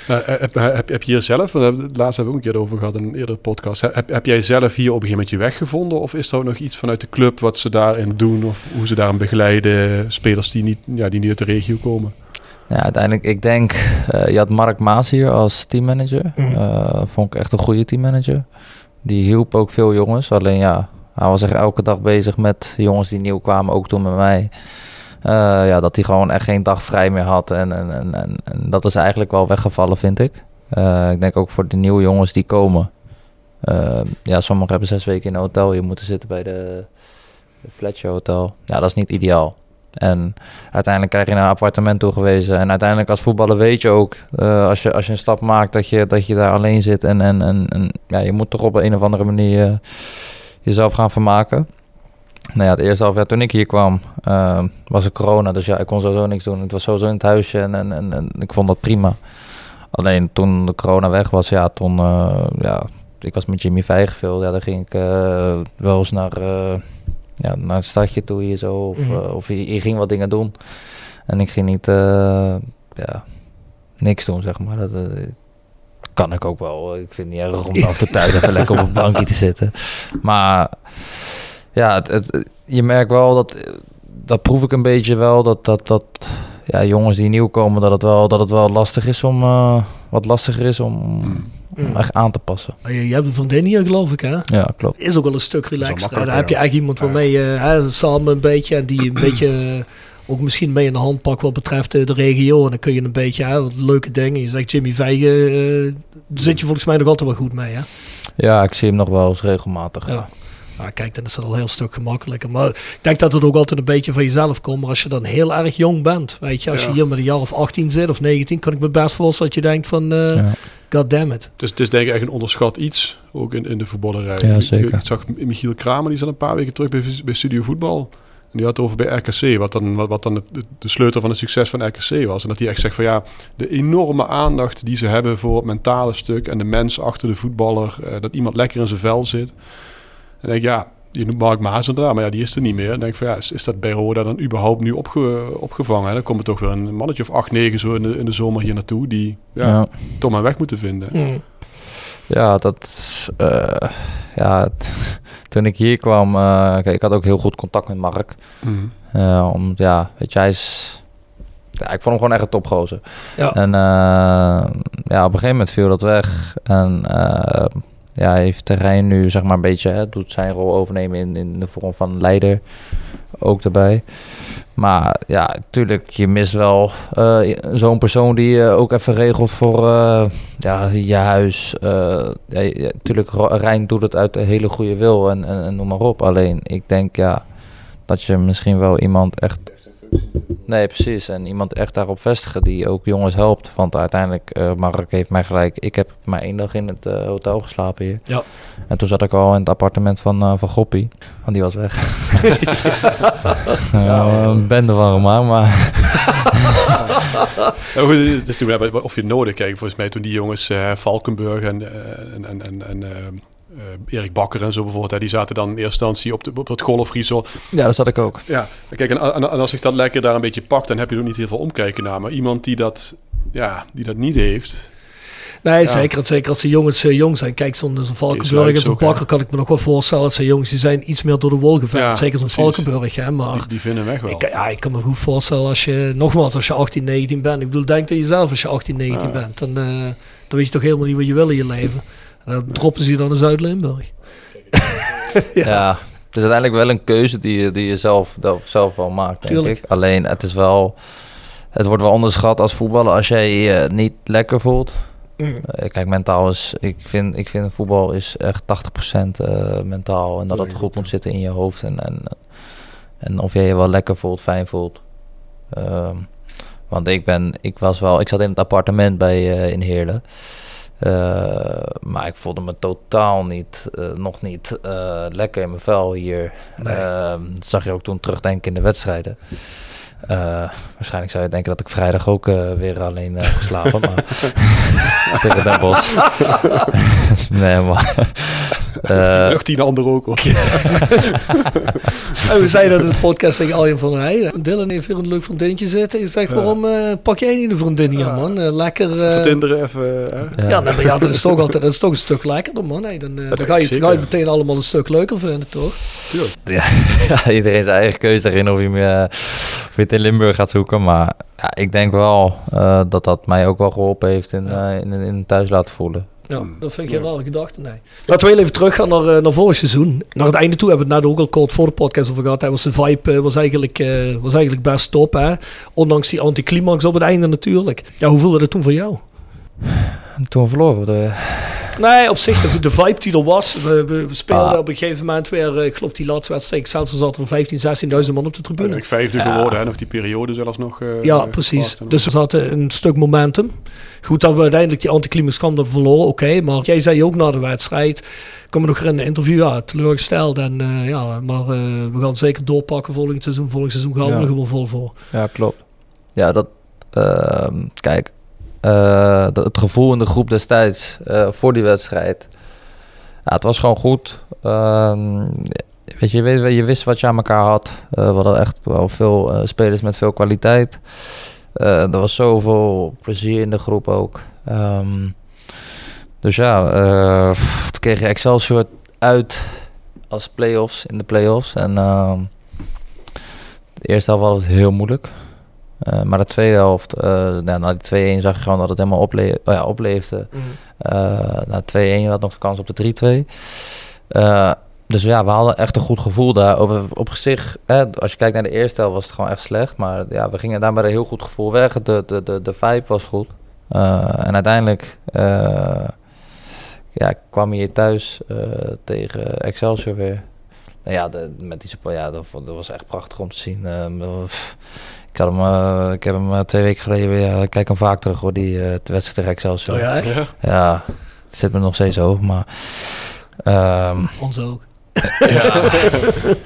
S5: uh...
S6: heb, heb, heb, je hier zelf, laatst hebben we ook een keer over gehad in een eerdere podcast. Heb, heb jij zelf hier op een gegeven moment je weg gevonden? Of is er ook nog iets vanuit de club wat ze daarin doen? Of hoe ze daarin begeleiden? Spelers die niet, ja, die niet uit de regio komen?
S7: Ja, uiteindelijk, ik denk, uh, je had Mark Maas hier als teammanager. Mm. Uh, vond ik echt een goede teammanager. Die hielp ook veel jongens. Alleen ja, hij was echt elke dag bezig met jongens die nieuw kwamen, ook toen met mij. Uh, ja, dat hij gewoon echt geen dag vrij meer had. En, en, en, en, dat is eigenlijk wel weggevallen, vind ik. Uh, ik denk ook voor de nieuwe jongens die komen. Uh, ja, sommigen hebben zes weken in een hotel hier moeten zitten bij de, Fletcher Hotel. Ja, dat is niet ideaal. En uiteindelijk krijg je een appartement toegewezen. En uiteindelijk als voetballer weet je ook, als, je, als je een stap maakt, dat je, dat je daar alleen zit. En, en, en, ja, je moet toch op een of andere manier jezelf gaan vermaken. Nou ja, het eerste half jaar toen ik hier kwam, uh, was er corona. Dus ja, ik kon sowieso niks doen. Het was sowieso in het huisje en, en, en, en ik vond dat prima. Alleen toen de corona weg was, ja, toen, ja, ik was met Jimmy Vijgenveld. Ja, dan ging ik wel eens naar ja, naar het stadje toe hier zo. Of, mm of je, je, ging wat dingen doen. En ik ging niet, ja, niks doen, zeg maar. Dat kan ik ook wel. Ik vind het niet erg om af en thuis even lekker op een bankje te zitten. Maar ja, het, het, je merkt wel dat, dat proef ik een beetje wel, dat, dat, dat ja, jongens die nieuw komen, dat het wel, dat het wel lastig is om, eh, wat lastiger is om, om
S5: Mm.
S7: echt aan te passen.
S5: Je, je hebt een vriendin hier, geloof ik, hè?
S7: Ja, klopt.
S5: Is ook wel een stuk relaxer.
S6: makkelijker,
S5: Daar heb je echt iemand waarmee je hè, samen een beetje, en die een [CLEARS THROAT] beetje eh, ook misschien mee in de hand pakt wat betreft eh, de regio. En dan kun je een beetje hè, wat leuke dingen. Je zegt Jimmy Vijgen, eh, daar zit je volgens mij nog altijd wel goed mee, hè?
S7: Ja, ik zie hem nog wel eens regelmatig.
S5: Ja. Nou, kijk, dan is het al een heel stuk gemakkelijker. Maar ik denk dat het ook altijd een beetje van jezelf komt. Maar als je dan heel erg jong bent, weet je, als je
S6: Ja.
S5: hier met een jaar of 18 zit of 19, kan ik me best voorstellen dat je denkt van, eh
S7: Ja.
S5: god damn it.
S6: Dus het is denk ik echt een onderschat iets, ook in, in de voetballerij.
S7: Ja,
S6: Ik-
S7: zeker.
S6: Ik, zag Michiel Kramer, die zat een paar weken terug bij, bij Studio Voetbal. En die had het over bij RKC, wat dan, wat, wat dan de sleutel van het succes van RKC was. En dat hij echt zegt van ja, de enorme aandacht die ze hebben voor het mentale stuk en de mens achter de voetballer, eh, dat iemand lekker in zijn vel zit. En ik denk ja, je noemt Mark inderdaad, maar ja, die is er niet meer. En denk ik van ja, is, is dat bij Roda dan überhaupt nu opge, opgevangen? hè? Dan komt er toch weer een mannetje of acht, negen zo in de, in de zomer hier naartoe, die ja,
S7: Ja.
S6: toch maar weg moeten vinden.
S5: Mm.
S7: Ja, dat. eh, ja, [LAUGHS] toen ik hier kwam, eh, kijk, ik had ook heel goed contact met Mark. Eh, om, ja, weet je, hij is. Ja, ik vond hem gewoon echt een topgozer.
S5: Ja.
S7: En eh, ja, op een gegeven moment viel dat weg. En eh, ja, heeft terrein nu, zeg maar, een beetje, hè, doet zijn rol overnemen in, in de vorm van leider ook erbij. Maar ja, natuurlijk, je mist wel eh, zo'n persoon die je ook even regelt voor eh, ja, je huis. Eh ja, Ro- Rijn doet het uit de hele goede wil en, en, en noem maar op. Alleen, ik denk ja, dat je misschien wel iemand echt... Nee, precies. En iemand echt daarop vestigen die ook jongens helpt. Want uiteindelijk, eh Mark heeft mij gelijk... Ik heb maar één dag in het eh, hotel geslapen hier.
S5: Ja.
S7: En toen zat ik al in het appartement van, eh, van Goppie. Want die was weg. [LAUGHS] ja, een bende van gemaakt, maar... [LAUGHS]
S6: Ja, goed, het is natuurlijk wel of je het nodig kijkt. Volgens mij toen die jongens eh, Valkenburg en, en, en, en, Erik Bakker en zo bijvoorbeeld, hè, die zaten dan in eerste instantie op, de, op dat golfriesel.
S7: Ja, dat zat ik ook.
S6: Ja, kijk, en, en, en als ik dat lekker daar een beetje pak, dan heb je er ook niet heel veel omkijken naar. Maar iemand die dat, ja, die dat niet heeft,
S5: Nee,
S6: Ja.
S5: zeker. Zeker als de jongens eh, jong zijn. Kijk, zo'n zo'n
S6: Die
S5: Valkenburg en zo'n. Bakker kan ik me nog wel voorstellen. Dat zijn jongens die zijn iets meer door de wol.
S6: Ja,
S5: zeker zo'n. Valkenburg, hè. Maar
S6: die, die vinden weg wel.
S5: ik, ja, ik kan me goed voorstellen als je, nogmaals, als je 18, 19 bent. Ik bedoel, denk aan jezelf als je 18, 19
S6: Ja.
S5: bent. Dan, eh, dan weet je toch helemaal niet wat je wil in je leven. En dan droppen ze je dan in Zuid-Limburg. [LAUGHS]
S7: Ja. het is uiteindelijk wel een keuze die je, die je zelf, dat- zelf wel maakt, denk
S5: Tuurlijk.
S7: ik. Alleen, het is wel... Het wordt wel onderschat als voetballer als jij je niet lekker voelt.
S5: Mm.
S7: Eh, kijk, mentaal is... Ik vind, ik vind voetbal is echt 80% eh, mentaal. En dat het goed moet zitten in je hoofd. En, en, en of jij je wel lekker voelt, fijn voelt. Ehm, want ik ben... Ik was wel... Ik zat in het appartement bij eh, in Heerlen. Eh, maar ik voelde me totaal niet, eh, nog niet eh, lekker in mijn vel hier.
S5: Nee.
S7: Dat zag je ook toen terugdenken in de wedstrijden. Eh, waarschijnlijk zou je denken dat ik vrijdag ook eh, weer alleen heb geslapen. maar [LAUGHS] tegen Den Bosch. [LAUGHS] nee, maar... [LAUGHS] eh,
S6: Nog tien anderen ook hoor.
S5: En we zeiden dat in de podcast tegen Arjen van hey, Dylan heeft weer een leuk vriendinnetje zitten. Je zegt,
S6: Ja.
S5: waarom eh, pak jij niet een vriendin hier,
S6: Ja.
S5: man? Eh, lekker... eh,
S6: Vertinderen even. Hè?
S7: ja.
S5: Nee, maar ja, dat is toch altijd dat is toch een stuk lekkerder, man. Dan, eh, dan ga, je,
S6: zeker.
S5: ga je het meteen allemaal een stuk leuker vinden, toch?
S6: Tuurlijk.
S7: ja, ja, iedereen zijn eigen keuze daarin of je, hem, in Limburg gaat zoeken. Maar ja, ik denk wel eh, dat dat mij ook wel geholpen heeft in,
S5: Ja.
S7: eh, in, in thuis laten voelen.
S5: Ja,
S6: Hmm.
S5: dat vind ik geen rare gedachte, nee. Laten we heel even teruggaan naar, eh, naar vorig seizoen. Naar het einde toe hebben we het net ook al kort voor de podcast over gehad. Hè. Was de vibe was eigenlijk, eh, was eigenlijk best top, hè. Ondanks die anticlimax op het einde natuurlijk. Ja, hoe voelde dat toen voor jou?
S7: En toen verloren we. De,
S5: Nee, op zich, de, de vibe die er was. We, we, we speelden
S7: Ah.
S5: op een gegeven moment weer, eh, ik geloof die laatste wedstrijd, zelfs er zat er 15, 16.000 man op de tribune.
S6: ik vijfde
S7: Ja.
S6: geworden, hè? nog die periode zelfs nog. eh,
S5: Ja,
S6: eh,
S5: precies. Dus we hadden een stuk momentum. Goed dat we uiteindelijk die anticlimax kwam, dat we verloren, oké. maar jij zei ook na de wedstrijd, ik kom me nog in een interview, ja, teleurgesteld. En eh, ja, maar eh, we gaan zeker doorpakken volgend seizoen. Volgend seizoen gaan we
S7: Ja.
S5: er gewoon vol voor.
S7: Ja, klopt. Ja, dat. ehm, kijk, dat, het gevoel in de groep destijds eh, voor die wedstrijd. Ja, het was gewoon goed. Ehm, weet je, je, wist wat je aan elkaar had. Eh, we hadden echt wel veel spelers met veel kwaliteit. Er was zoveel plezier in de groep ook. Ehm, dus ja, toen kreeg je Excelsior uit als play-offs in de play-offs. En ehm, de eerste helft was het heel moeilijk. Eh, maar de tweede helft, uh, nou, na die 2-1 zag je gewoon dat het helemaal ople oh ja, opleefde.
S5: Mhm.
S7: Uh, na 2-1 had nog de kans op de 3-2. dus ja, we hadden echt een goed gevoel daar. Over, op zich, hè, als je kijkt naar de eerste helft was het gewoon echt slecht. Maar ja, we gingen daar met een heel goed gevoel weg. De, de, de, de vibe was goed. en uiteindelijk ja, kwam je thuis tegen Excelsior weer. Nou ja, de, met die support, ja, dat, dat, was echt prachtig om te zien. Ik, had hem, uh, ik heb hem uh, twee weken geleden weer, ik kijk hem vaak terug hoor, die uh, wedstrijd tegen Excelsior.
S5: Oh ja,
S7: ja, ja. het zit me nog steeds over, maar... Um,
S5: Ons ook. [LAUGHS]
S7: ja,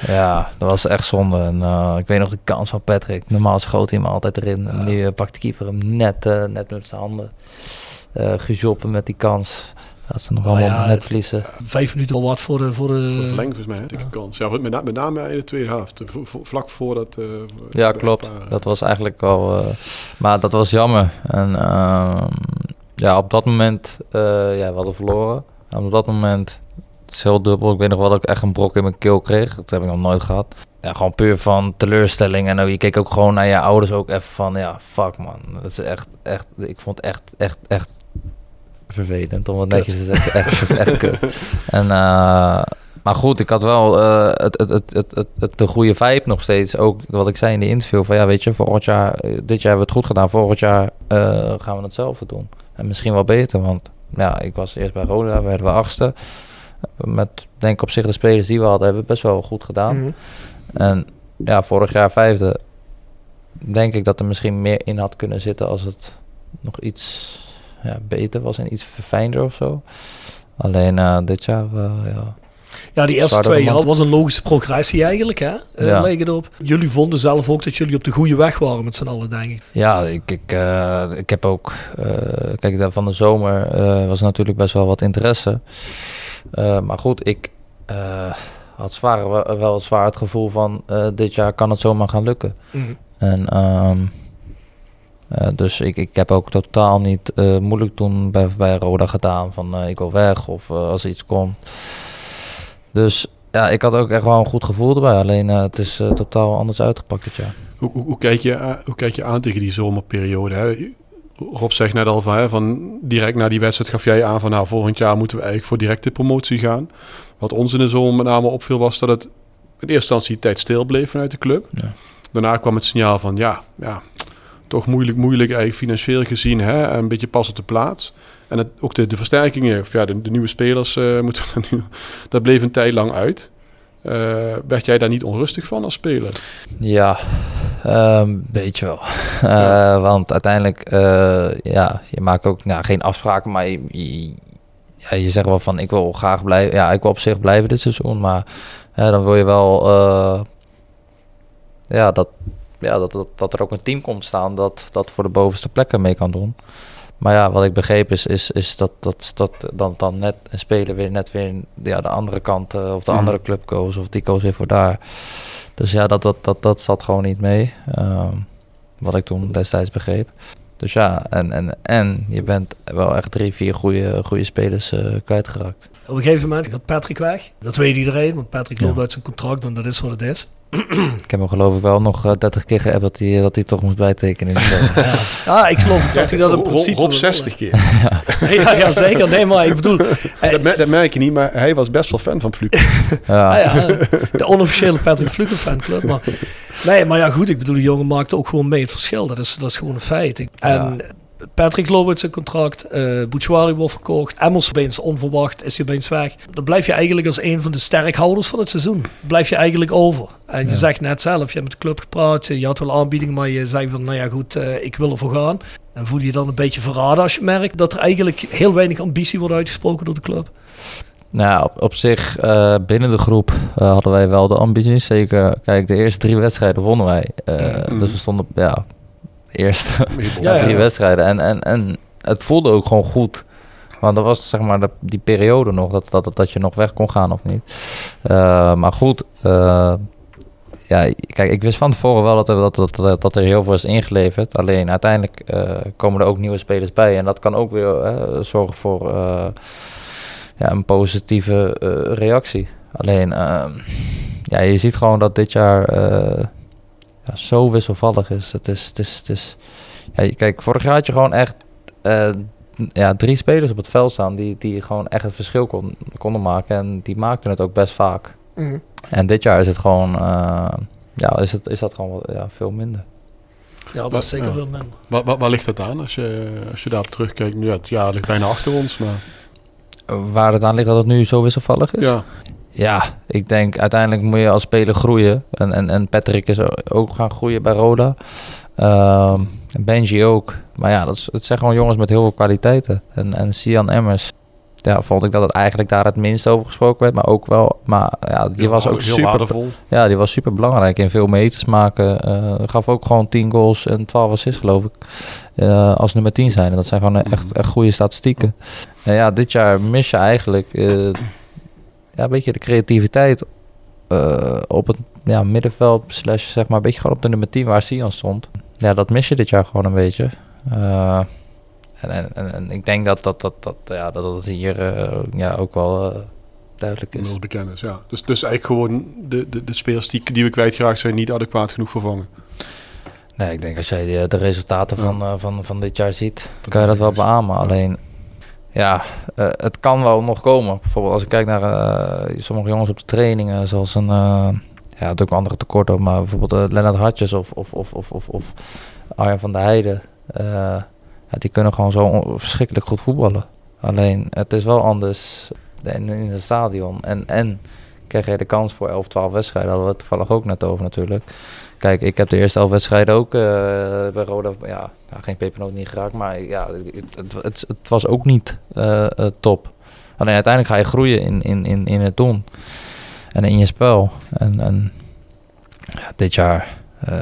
S7: ja, dat was echt zonde. En, ik weet nog de kans van Patrick. Normaal schoot hij hem altijd erin. En nu pakt de keeper hem net, net met zijn handen. gejoppen met die kans. Dat ze nog
S5: Oh
S7: allemaal
S5: ja,
S7: net verliezen.
S5: Vijf minuten al wat voor de... Voor de
S6: Voor verlenging volgens mij, hè, dikke kans. Ja, met, met name in de tweede helft. v- vlak voordat... eh,
S7: Ja, klopt.
S6: paar,
S7: Dat was eigenlijk wel... eh, maar dat was jammer. En ehm, ja, op dat moment... eh, ja, we hadden verloren. En op dat moment... Het is heel dubbel. Ik weet nog wel dat ik echt een brok in mijn keel kreeg. Dat heb ik nog nooit gehad. Ja, gewoon puur van teleurstelling. En ook, je keek ook gewoon naar je ouders ook even van... Ja, fuck man. Dat is echt... echt ik vond het echt, echt, echt vervelend. Om wat netjes te zeggen. Echt, echt kut. [LAUGHS] En... eh, maar goed, ik had wel eh, het, het, het, het, de goede vibe nog steeds. Ook wat ik zei in de interview. Van ja, weet je, vorig jaar, eh, dit jaar hebben we het goed gedaan. Volgend jaar gaan we hetzelfde doen. En misschien wel beter. Want ja, ik was eerst bij Roda, werden we achtste. Met, denk ik op zich, de spelers die we hadden, hebben we best wel goed gedaan.
S5: Mhm.
S7: En ja, vorig jaar vijfde. Denk ik dat er misschien meer in had kunnen zitten als het nog iets ja, beter was en iets verfijnder of zo. Alleen eh, dit jaar, ja.
S5: Ja, die eerste twee jaar was een logische progressie eigenlijk, hè? Eh
S7: Ja.
S5: het op. Jullie vonden zelf ook dat jullie op de goede weg waren met z'n allen, denk ik.
S7: Ja, ik, ik, eh, ik heb ook. kijk, van de zomer was natuurlijk best wel wat interesse. Maar goed, ik had zwaar, wel, zwaar het gevoel van. dit jaar kan het zomaar gaan lukken.
S5: Mhm.
S7: En. ehm, eh, dus ik, ik heb ook totaal niet eh, moeilijk toen bij, bij Roda gedaan. Van eh, ik wil weg of als er iets komt. Dus ja, ik had ook echt wel een goed gevoel erbij. Alleen het is totaal anders uitgepakt dit jaar.
S6: Hoe, hoe, hoe kijk je, hoe kijk je aan tegen die zomerperiode? Hè? Rob zegt net al van, hè, van direct na die wedstrijd gaf jij aan van nou volgend jaar moeten we eigenlijk voor directe promotie gaan. Wat ons in de zomer met name opviel was dat het in eerste instantie tijd stil bleef vanuit de club.
S7: Ja.
S6: Daarna kwam het signaal van ja, ja toch moeilijk, moeilijk eigenlijk financieel gezien, hè, een beetje pas op de plaats. En het, ook de, de versterkingen, of ja, de, nieuwe spelers eh, [LAUGHS] moeten nu, dat bleef een tijd lang uit. Eh, werd jij daar niet onrustig van als speler?
S7: Ja, een beetje wel. [LAUGHS] Eh, want uiteindelijk, ja, je maakt ook nou, geen afspraken, maar je, ja, je zegt wel van ik wil graag blijven. Ja, ik wil op zich blijven dit seizoen, maar dan wil je wel ja, dat, ja, dat, dat, dat er ook een team komt staan dat, dat voor de bovenste plekken mee kan doen. Maar ja, wat ik begreep is, is, is dat, dat, dat dan, dan net een speler weer net weer ja, de andere kant eh, of de
S6: Mhm.
S7: andere club koos of die koos weer voor daar. Dus ja, dat, dat, dat, dat zat gewoon niet mee. ehm, wat ik toen destijds begreep. Dus ja, en, en, en je bent wel echt drie, vier goede, goede spelers eh, kwijtgeraakt.
S5: Op een gegeven moment gaat Patrick weg. Dat weet iedereen, want Patrick
S7: Ja.
S5: loopt uit zijn contract en dat is wat het is.
S7: Ik heb hem geloof ik wel nog eh, 30 keer geappt dat hij, dat hij toch moest bijtekenen. in de. [LAUGHS]
S5: Ja, ik geloof dat hij dat in principe...
S6: Rob
S5: wil
S6: 60 keer. [LAUGHS]
S5: Ja, ja, zeker. Nee, maar ik bedoel... [LAUGHS] eh,
S6: Dat, dat merk je niet, maar hij was best wel fan van Fluke.
S7: ja.
S5: Ah ja, de onofficiële Patrick Fluke fanclub. Maar, nee, maar ja, goed. Ik bedoel, die jongen maakte ook gewoon mee het verschil. Dat is, dat is gewoon een feit. Ik- En Patrick loopt uit zijn contract. eh Bouchouari wordt verkocht. Emmels opeens onverwacht is hij opeens weg. Dan blijf je eigenlijk als een van de sterkhouders van het seizoen. Blijf je eigenlijk over. En je
S7: Ja.
S5: zegt net zelf, je hebt met de club gepraat. Je had wel aanbiedingen, maar je zei van, nou ja goed, eh, ik wil ervoor gaan. En voel je je dan een beetje verraden als je merkt dat er eigenlijk heel weinig ambitie wordt uitgesproken door de club.
S7: Nou, op, op zich, eh, binnen de groep hadden wij wel de ambities. Zeker, kijk, de eerste drie wedstrijden wonnen wij. Dus we stonden, ja, de eerste
S5: Ja, [LAUGHS] ja.
S7: drie wedstrijden. En, en, en het voelde ook gewoon goed. Want dat was zeg maar de, die periode nog, dat, dat, dat je nog weg kon gaan of niet. Eh, maar goed, eh, ja, kijk, ik wist van tevoren wel dat er, dat, dat, dat, er heel veel is ingeleverd. Alleen uiteindelijk eh, komen er ook nieuwe spelers bij. En dat kan ook weer zorgen voor ja, een positieve reactie. Alleen, ja, je ziet gewoon dat dit jaar... eh, ja, zo wisselvallig is. Het is, het is, het is ja, kijk, vorig jaar had je gewoon echt uh, ja, drie spelers op het veld staan die, die gewoon echt het verschil kon, konden maken. En die maakten het ook best vaak.
S5: Mm.
S7: En dit jaar is het gewoon, uh, ja, is, het, is dat gewoon ja, veel minder.
S5: Ja, dat is zeker ja. veel minder.
S6: Waar, waar, waar, ligt dat aan als je, als je daarop terugkijkt? Nu, ja, het jaar ligt bijna achter ons, maar...
S7: Waar het aan ligt dat het nu zo wisselvallig is?
S6: Ja.
S7: Ja, ik denk uiteindelijk moet je als speler groeien. En, en, en Patrick is ook gaan groeien bij Roda. Uh, Benji ook. Maar ja, dat, is, het zijn gewoon jongens met heel veel kwaliteiten. En, en Sian Emmers, ja, vond ik dat het eigenlijk daar het minst over gesproken werd. Maar ook wel, maar ja, die was ook super, ja, die was super belangrijk in veel meters maken. Uh, gaf ook gewoon 10 goals en 12 assists geloof ik. Uh, als nummer 10 zijn. En dat zijn gewoon echt, echt goede statistieken. En ja, dit jaar mis je eigenlijk uh, ja, een beetje de creativiteit op het ja, middenveld. Slash zeg maar een beetje gewoon op de nummer 10 waar Sian stond. Ja, dat mis je dit jaar gewoon een beetje. Uh, en, en, en, ik denk dat dat, dat, dat, ja, dat, dat hier uh, ja, ook wel duidelijk is.
S6: Bekend is, ja. Dus, dus eigenlijk gewoon de, de, de spelers die, die we kwijtgeraakt zijn niet adequaat genoeg vervangen.
S7: Nee, ik denk als jij de, de resultaten ja. van, van, van dit jaar ziet, dan kan je dat wel beamen. Ja. Alleen, ja, het kan wel nog komen. Bijvoorbeeld als ik kijk naar sommige jongens op de trainingen, zoals een ja, het ook andere tekorten, maar bijvoorbeeld uh, Lennart Hartjes of, of, of, of, of, of Arjen van der Heijden. Uh, die kunnen gewoon zo verschrikkelijk goed voetballen. Alleen het is wel anders in, in het stadion. En, en krijg je de kans voor 11, 12 wedstrijden. Hadden we het toevallig ook net over natuurlijk. Kijk, ik heb de eerste 11 wedstrijden ook uh, bij Roda, ja, geen pepernoot niet geraakt. Maar ja, het, het, het, het was ook niet uh, top. Alleen uiteindelijk ga je groeien in, in, in, in het doen en in je spel. En, en ja, dit jaar, uh,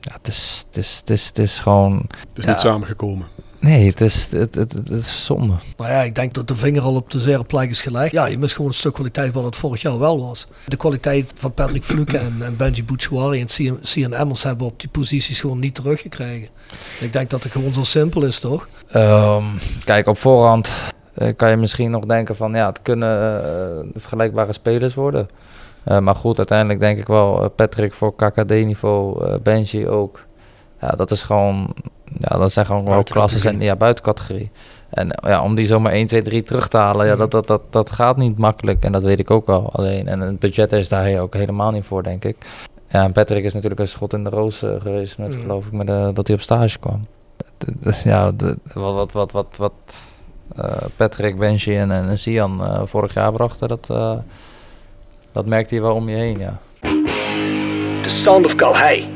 S7: ja, het, is, het, is, het, is, het is gewoon...
S6: Het is
S7: ja,
S6: niet samengekomen.
S7: Nee, het is, het, het, het, is zonde.
S5: Nou ja, ik denk dat de vinger al op de zere plek is gelegd. Ja, je mist gewoon een stuk kwaliteit wat het vorig jaar wel was. De kwaliteit van Patrick Fluke en, en Benji Bouchouari en Cian Emmers hebben op die posities gewoon niet teruggekregen. Ik denk dat het gewoon zo simpel is, toch?
S7: Um, kijk, op voorhand uh, kan je misschien nog denken van ja, het kunnen uh, vergelijkbare spelers worden. Uh, maar goed, uiteindelijk denk ik wel Patrick voor KKD-niveau, Benji ook. Ja, dat is gewoon, ja, dat zijn gewoon wel klassen en ja, buiten categorie. En ja, om die zomaar 1, 2, 3 terug te halen, ja, dat, dat, dat, dat gaat niet makkelijk. En dat weet ik ook wel. Alleen, en het budget is daar ook helemaal niet voor, denk ik. Ja, en Patrick is natuurlijk een schot in de roos geweest, met, mm. geloof ik, met, dat hij op stage kwam. Ja, de, wat, wat, wat, wat, wat uh, Patrick, Benji en, en Sian uh, vorig jaar brachten, dat, uh, dat merkte je wel om je heen, ja.
S5: The Sound of Calhei.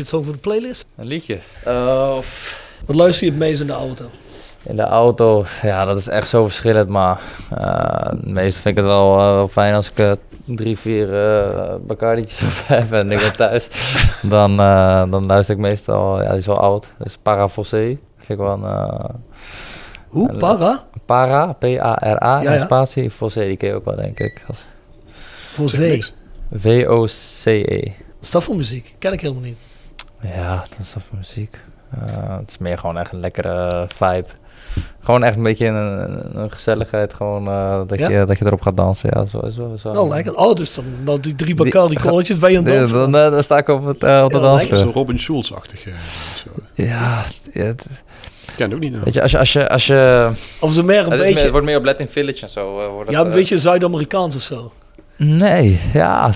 S5: Je het zo voor de playlist?
S7: Een liedje. Uh,
S5: Wat luister je het meest in de auto?
S7: In de auto, ja, dat is echt zo verschillend. Maar uh, meestal vind ik het wel, uh, wel fijn als ik uh, drie, vier uh, Bacardi'tjes [LAUGHS] op heb en ik ben thuis. [LAUGHS] dan, dan luister ik meestal, ja, die is wel oud. Dus Parafossé. Vind ik wel een... Uh,
S5: Hoe? Para?
S7: Para, P-A-R-A, ja, ja. spatie. Fossé, die ken je ook wel, denk ik. Als...
S5: Fossé?
S7: V-O-C-E.
S5: Wat is dat voor muziek? Ken ik helemaal niet.
S7: Ja, dat is voor muziek. Uh, het is meer gewoon echt een lekkere vibe. Gewoon echt een beetje een, een gezelligheid, gewoon uh, dat, ja? je, dat je erop gaat dansen. Ja, zo, zo, zo.
S5: Wel lekker. Oh, dus dan, dan die drie Bacardi [LAUGHS] kolletjes bij je aan dansen.
S7: Dan, dan, dan, sta ik op, het, uh, op de ja, dansen.
S6: Zo Robin Schulz-achtig.
S7: Ja, ja het,
S6: ik ken het ook niet. Nou.
S7: Weet je, als je... Als je, als je
S5: of ze meer een
S7: het,
S5: beetje...
S7: Meer, het wordt meer op Latin Village en zo. Uh, wordt
S5: ja, een beetje Zuid-Amerikaans of zo.
S7: Nee, ja...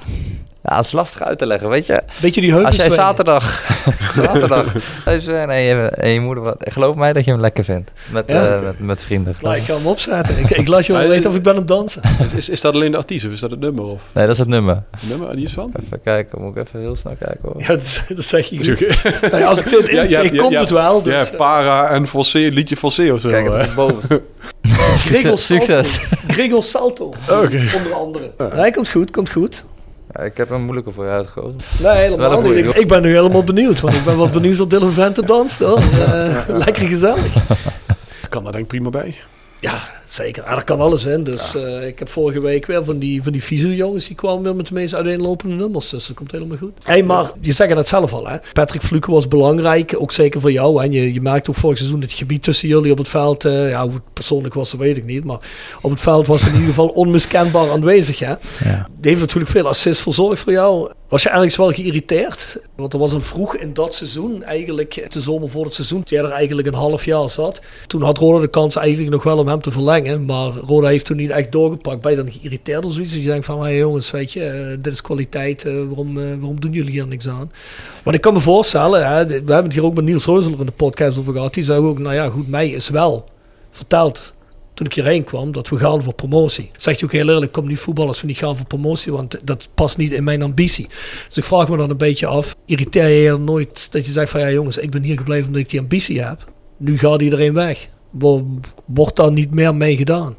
S7: Ja, het is lastig uit te leggen, weet je.
S5: Beetje die heupen
S7: Als jij zaterdag, [LAUGHS] zaterdag thuis bent en je, en je moeder wat... Geloof mij dat je hem lekker vindt. Met, ja? uh, met, met vrienden.
S5: Nou, ik kan hem opzetten. ik, ik laat je wel weten of ik ben aan het dansen.
S6: Is, is, is, dat alleen de artiest of is dat het nummer? Of?
S7: Nee, dat is het nummer.
S6: Het nummer, die is van?
S7: Even kijken, moet ik even heel snel kijken hoor.
S5: Ja, dat, dat zeg je niet. nou, als ik dit in, ja, ja, ik kom ja, het wel. Dus,
S6: ja, Para en Fossé, liedje Fossé of zo.
S7: Kijk, het is boven. [LAUGHS]
S5: Gregor
S7: Succes.
S5: Gregor Salto,
S6: okay.
S5: onder andere. Ja. Nee, komt goed, komt goed.
S7: Ja, ik heb een moeilijke voor je uitgekozen.
S5: Nee, helemaal niet.
S7: goeie,
S5: Ik, ben nu helemaal benieuwd. Want ik ben wel benieuwd of Dylan Vente danst. Hoor. [LAUGHS] Eh, lekker gezellig. [LAUGHS]
S6: Kan daar denk ik prima bij.
S5: Ja, zeker. Ah, er kan alles in. Dus eh, ik heb vorige week weer van die, van die visio-jongens... die kwamen weer met de meest uiteenlopende nummers. Dus dat komt helemaal goed. Hey, maar je zegt het zelf al, hè. Patrick Fluke was belangrijk. Ook zeker voor jou. En je, je merkt ook vorig seizoen het gebied tussen jullie op het veld... eh, ja, hoe het persoonlijk was, dat weet ik niet. Maar op het veld was in ieder geval [LAUGHS] onmiskenbaar aanwezig, hè.
S7: Ja.
S5: Die heeft natuurlijk veel assists verzorgd voor jou. Was je ergens wel geïrriteerd? Want er was een vroeg in dat seizoen, eigenlijk de zomer voor het seizoen, toen jij er eigenlijk een half jaar zat. Toen had Roda de kans eigenlijk nog wel om hem te verlengen. Maar Roda heeft toen niet echt doorgepakt. Ben je dan geïrriteerd of zoiets? Dat je denkt van, hey jongens, weet je, eh, dit is kwaliteit. eh, waarom, eh, waarom doen jullie hier niks aan? Want ik kan me voorstellen, hè, we hebben het hier ook met Niels Reuzeler in de podcast over gehad. Die zei ook, nou ja, goed, mij is wel verteld toen ik hierheen kwam, dat we gaan voor promotie. Zegt je ook heel eerlijk, kom niet voetballen als we niet gaan voor promotie, want dat past niet in mijn ambitie. Dus ik vraag me dan een beetje af, irriteer je nooit dat je zegt van ja jongens, ik ben hier gebleven omdat ik die ambitie heb. Nu gaat iedereen weg. Wo- Wordt daar niet meer mee gedaan?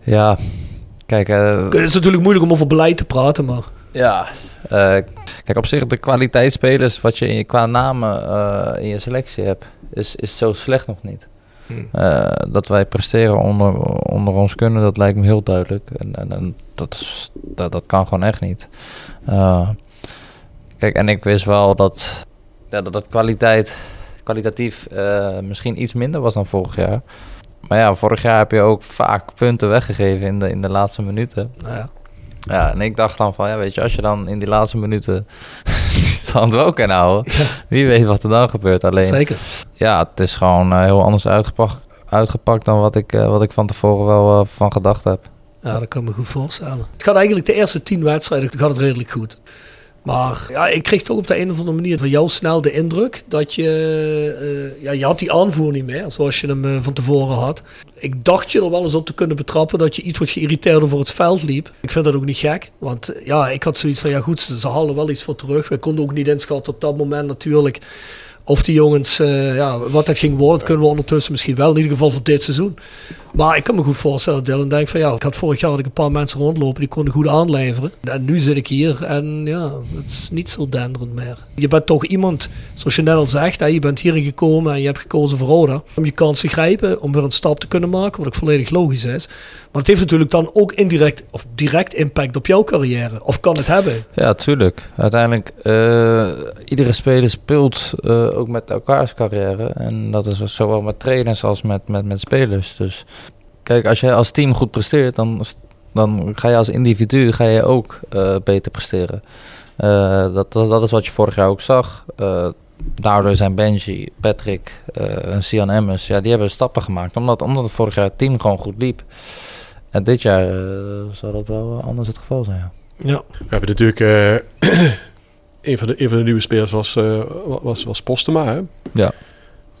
S7: Ja, kijk, eh,
S5: Het is natuurlijk moeilijk om over beleid te praten, maar
S7: Ja, eh, kijk op zich de kwaliteitsspelers wat je in je, qua namen eh, in je selectie hebt, is, is zo slecht nog niet.
S5: Hmm.
S7: Dat wij presteren onder, onder ons kunnen, dat lijkt me heel duidelijk. En, en, en dat, is, dat, dat kan gewoon echt niet. Kijk, en ik wist wel dat ja, dat, dat kwaliteit, kwalitatief eh, misschien iets minder was dan vorig jaar. Maar ja, vorig jaar heb je ook vaak punten weggegeven in de, in de laatste minuten.
S5: nou ja.
S7: Ja, en ik dacht dan van, ja, weet je, als je dan in die laatste minuten [LAUGHS] die stand wel kan houden, [LAUGHS] wie weet wat er dan gebeurt. Alleen,
S5: zeker.
S7: ja, het is gewoon eh, heel anders uitgepakt, uitgepakt dan wat ik, eh, wat ik van tevoren wel van gedacht heb.
S5: Ja, dat kan me goed voorstellen. Het gaat eigenlijk de eerste tien wedstrijden gaat het redelijk goed. Maar ja, ik kreeg toch op de een of andere manier van jou snel de indruk dat je... eh, ja, je had die aanvoer niet meer, zoals je hem eh, van tevoren had. Ik dacht je er wel eens op te kunnen betrappen dat je iets wat geïrriteerder voor het veld liep. Ik vind dat ook niet gek, want eh, ja, ik had zoiets van, ja goed, ze, halen wel iets voor terug. We konden ook niet inschatten op dat moment natuurlijk of die jongens, ja, wat dat ging worden, kunnen we ondertussen misschien wel, in ieder geval voor dit seizoen. Maar ik kan me goed voorstellen dat Dylan denkt van ja, ik had vorig jaar had ik een paar mensen rondlopen die konden goed aanleveren. En nu zit ik hier en ja, het is niet zo denderend meer. Je bent toch iemand, zoals je net al zegt, je bent hierin gekomen en je hebt gekozen voor Roda. Om je kans te grijpen, om weer een stap te kunnen maken, wat ook volledig logisch is. Maar het heeft natuurlijk dan ook indirect of direct impact op jouw carrière. Of kan het hebben?
S7: Ja, tuurlijk. Uiteindelijk, eh, iedere speler speelt eh, ook met elkaars carrière. En dat is zowel met trainers als met, met, met spelers. Dus kijk, als jij als team goed presteert, dan, dan ga je als individu ga je ook eh, beter presteren. Eh, dat, dat, dat is wat je vorig jaar ook zag. Eh, daardoor zijn Benji, Patrick eh, en Sian Emmers, ja, die hebben stappen gemaakt. Omdat, omdat het vorig jaar het team gewoon goed liep. En dit jaar eh, zal dat wel anders het geval zijn. Ja.
S5: Ja.
S6: We hebben natuurlijk... eh, [CLEARS THROAT] een, van de, een van de nieuwe spelers was, eh, was, was Postema, hè?
S7: Ja.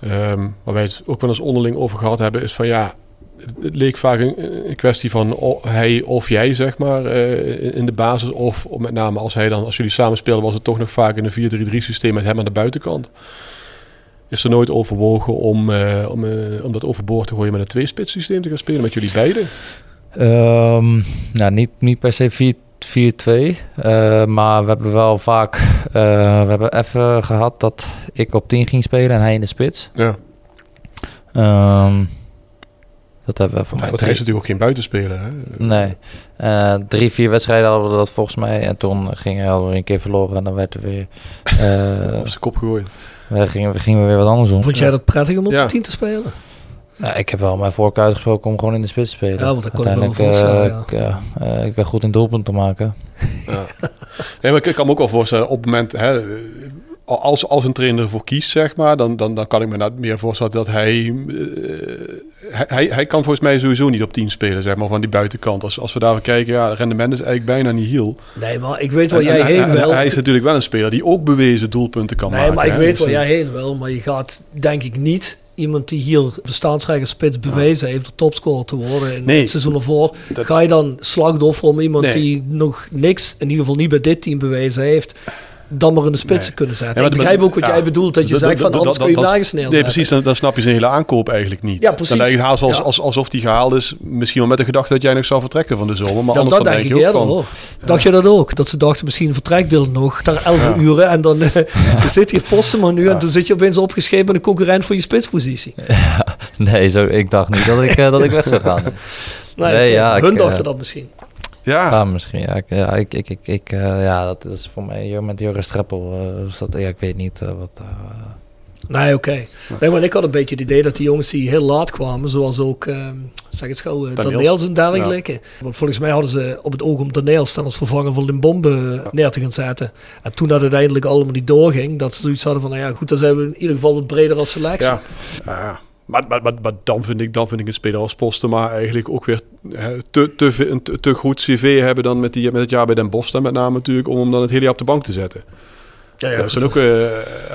S6: Ehm, waar wij het ook wel eens onderling over gehad hebben, is van ja, het, leek vaak een, een kwestie van hij of jij, zeg maar, eh, in- de basis. Of met name als hij dan, als jullie samen speelden, was het toch nog vaak in een 4-3-3 systeem met hem aan de buitenkant. Is er nooit overwogen om, eh, om, eh, om dat overboord te gooien met een twee-spits systeem te gaan spelen met jullie beiden?
S7: Ehm, nou, niet, niet per se 4 4-2. eh, maar we hebben wel vaak... eh, we hebben even gehad dat ik op 10 ging spelen en hij in de spits.
S6: Ja.
S7: Ehm, dat hebben we voor mij...
S6: Want hij is natuurlijk ook geen buitenspeler, hè?
S7: Nee. Eh, drie, vier wedstrijden hadden we dat volgens mij. En toen gingen we alweer een keer verloren. En dan werd er weer... [LAUGHS] eh,
S6: Op zijn kop gegooid.
S7: we gingen, we gingen weer wat anders doen.
S5: Vond jij dat prettig om op
S6: Ja.
S5: de 10 te spelen?
S7: Nou, ik heb wel mijn voorkeur uitgesproken om gewoon in de spits te spelen.
S5: Ja, want dat kon ik wel
S7: eh, ik, ja, eh, ik ben goed in doelpunten te maken.
S6: Nee, maar ik kan me ook wel voorstellen, op het moment, hè, als, als een trainer ervoor kiest, zeg maar, dan, dan, dan kan ik me nou meer voorstellen dat hij, eh, hij, hij, kan volgens mij sowieso niet op 10 spelen, zeg maar, van die buitenkant. Als, als we daar kijken, ja, rendement is eigenlijk bijna niet heel.
S5: Nee, maar ik weet waar
S6: En-
S5: jij
S6: en-
S5: heen
S6: en-
S5: wil.
S6: Hij is natuurlijk wel een speler die ook bewezen doelpunten kan
S5: Nee,
S6: maken.
S5: maar ik
S6: hè.
S5: weet
S6: Dus,
S5: waar
S6: eh,
S5: jij heen wil. Maar je gaat denk ik niet iemand die hier bestaansrijke spits bewezen heeft de topscorer te worden in
S6: Nee.
S5: het seizoen ervoor.
S6: Dat-
S5: Ga je dan slachtoffer om iemand
S6: Nee.
S5: die nog niks, in ieder geval niet bij dit team bewezen heeft. Dan maar in de spits
S6: Nee.
S5: kunnen zetten.
S6: Ja, maar
S5: ik begrijp
S6: dat-
S5: ook wat
S6: ja.
S5: jij bedoelt, dat je zegt van
S6: dat-
S5: anders kun je nergens neerzetten.
S6: Nee, precies. Dan, dan snap je zijn hele aankoop eigenlijk niet.
S5: Ja, precies.
S6: Dan lijkt het haast als,
S5: Ja.
S6: als, alsof die gehaald is. Misschien wel met de gedachte dat jij nog zou vertrekken van de zomer. Maar
S5: Ja,
S6: anders
S5: dat
S6: dan
S5: denk ik
S6: je
S5: eerder
S6: van...
S5: hoor. Dacht je dat ook? Dat ze dachten misschien vertrekt Dylan nog ter 11 uur en dan eh, zit hier Postema nu en toen zit je opeens opgeschreven met een concurrent voor je spitspositie.
S7: Nee, zo, ik dacht niet dat ik, eh, dat ik weg zou gaan. [LAUGHS]
S5: Nee,
S7: ja,
S5: hun
S7: eh,
S5: dachten dat misschien.
S6: Ja,
S7: Ja, misschien. Ja, ik, ja, ik, ik, ik, ik, eh, ja dat is voor mij met Joris Streppel. eh, is dat, ja, ik weet niet eh, wat. eh,
S5: Nee, oké. Nee, maar ik had een beetje het idee dat die jongens die heel laat kwamen, zoals ook, ehm zeg het gauw, uh,
S6: Daniels.
S5: En dergelijke. Want volgens mij hadden ze op het oog om Daniels dan als vervanger van Limbombe neer te gaan zetten. En toen dat uiteindelijk allemaal niet doorging, dat ze zoiets hadden van, nou ja, goed, dan zijn we in ieder geval wat breder als selectie.
S6: ja. ja. Maar, maar, maar, maar dan, vind ik, dan vind ik een speler als Postema eigenlijk ook weer eh, te, te, een te, te goed cv hebben dan met, die, met het jaar bij Den Bosch. dan Met name natuurlijk om hem dan het hele jaar op de bank te zetten.
S5: Ja, ja,
S6: dat ook, eh,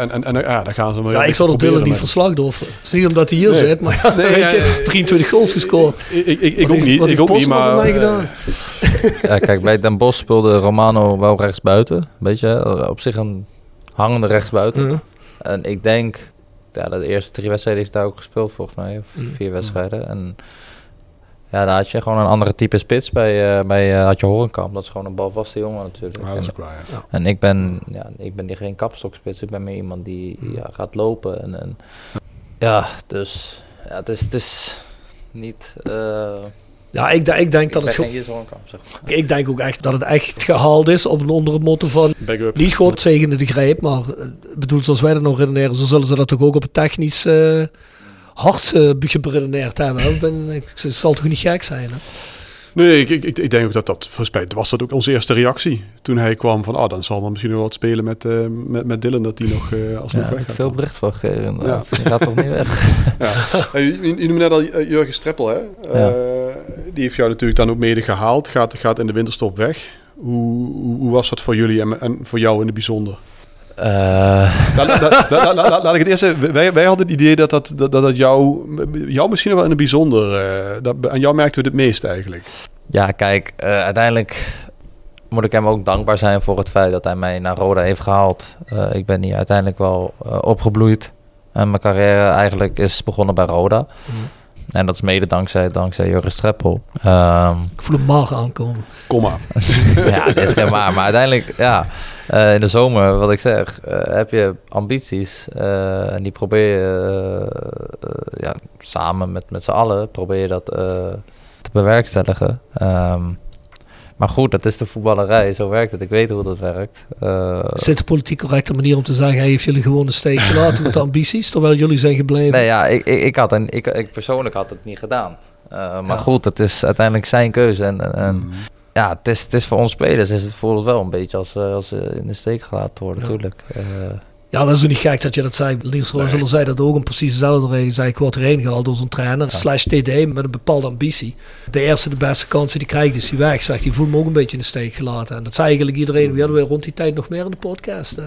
S6: en, en, en ja, daar gaan ze maar
S5: Ja, ik zou er Dylan niet verslag door. Het is niet omdat hij hier
S6: Nee.
S5: zit, maar ja,
S6: Nee,
S5: weet
S6: ja,
S5: je,
S6: ja.
S5: 23 goals gescoord.
S6: Ik, ik, ik, ook
S5: heeft-
S6: niet.
S5: wat
S6: Ik
S5: heeft
S6: ook niet,
S5: Postma
S6: maar...
S5: mij gedaan? [LAUGHS]
S7: ja, kijk, bij Den Bosch speelde Romano wel rechtsbuiten. Weet je, eh, op zich een hangende rechtsbuiten. En ik denk, ja, de eerste drie wedstrijden heeft hij ook gespeeld volgens mij. Of
S5: Mm.
S7: vier wedstrijden. En ja, daar had je gewoon een andere type spits bij, eh bij eh, had je Horenkamp. Dat is gewoon een balvaste jongen natuurlijk.
S6: Is
S7: En-
S6: ja.
S7: En ik ben, ja, ik ben geen kapstokspits. Ik ben meer iemand die ja, gaat lopen. En, en ja, dus ja, het, is, het is niet. eh
S5: Ja, ik, ik denk dat het
S7: zeg maar.
S5: ik denk ook echt dat het echt gehaald is op een onder het motto van niet gewoon het zegende de greep, maar eh, bedoel, zoals wij dat nog redeneren, zo zullen ze dat toch ook op het technisch eh hart eh, geredeneerd hebben. hè? Ik Ben, ik, het zal toch niet gek zijn, hè?
S6: Nee, ik, ik, ik- denk ook dat dat, volgens mij was dat ook onze eerste reactie. Toen hij kwam van, ah, dan zal er misschien nog wat spelen met, eh, met, met Dylan, dat hij nog eh alsnog
S7: Ja,
S6: weg gaat.
S7: veel
S6: dan.
S7: bericht van inderdaad. Die gaat toch niet weg? [LAUGHS]
S6: Ja. Je, je noemde net al eh, Jurgen Streppel, hè?
S7: Ja.
S6: Die heeft jou natuurlijk dan ook mede gehaald, gaat, gaat in de winterstop weg. Hoe, hoe, hoe was dat voor jullie en, en voor jou in het bijzonder? La- la- la- la- la- la- laat ik het eerst even. Wij, wij hadden het idee dat dat, dat, dat, jou, jou misschien wel in het bijzonder. dat, aan jou merkten we het meest eigenlijk.
S7: Ja, kijk, eh, uiteindelijk moet ik hem ook dankbaar zijn voor het feit dat hij mij naar Roda heeft gehaald. Eh, ik ben hier uiteindelijk wel eh, opgebloeid. En mijn carrière eigenlijk is begonnen bij Roda. En dat is mede dankzij, dankzij Joris Streppel. Ehm,
S5: Ik voel hem maar aankomen.
S6: Kom maar. [LAUGHS]
S7: ja, dat is geen maar. Maar uiteindelijk, ja, eh, in de zomer, wat ik zeg, eh, heb je ambities. eh, en die probeer je ja, samen met, met z'n allen, probeer je dat eh, te bewerkstelligen. Ehm, maar goed, dat is de voetballerij, zo werkt het. Ik weet hoe dat werkt. Eh,
S5: Is dit de politiek correcte manier om te zeggen, hij heeft jullie gewoon een steek gelaten met de ambities, terwijl jullie zijn gebleven?
S7: nee, ja, ik, ik, ik, had een, ik, ik persoonlijk had het niet gedaan. Eh, maar
S5: Ja.
S7: goed, het is uiteindelijk zijn keuze. En, en, en ja, het is, het is voor ons spelers, is het voelt het wel een beetje als, eh, als ze in de steek gelaten worden,
S5: Ja.
S7: natuurlijk. Eh,
S5: Ja, dat is ook niet gek dat je dat zei. Liers zullen zei dat ook om precies dezelfde reden. Zei, ik word erheen gehaald door zo'n trainer. Slash TD met een bepaalde ambitie. De eerste, de beste kansen die krijgt, is die weg. Zegt, die voelt me ook een beetje in de steek gelaten. En dat zei eigenlijk iedereen. We hadden weer rond die tijd nog meer in de podcast. eh.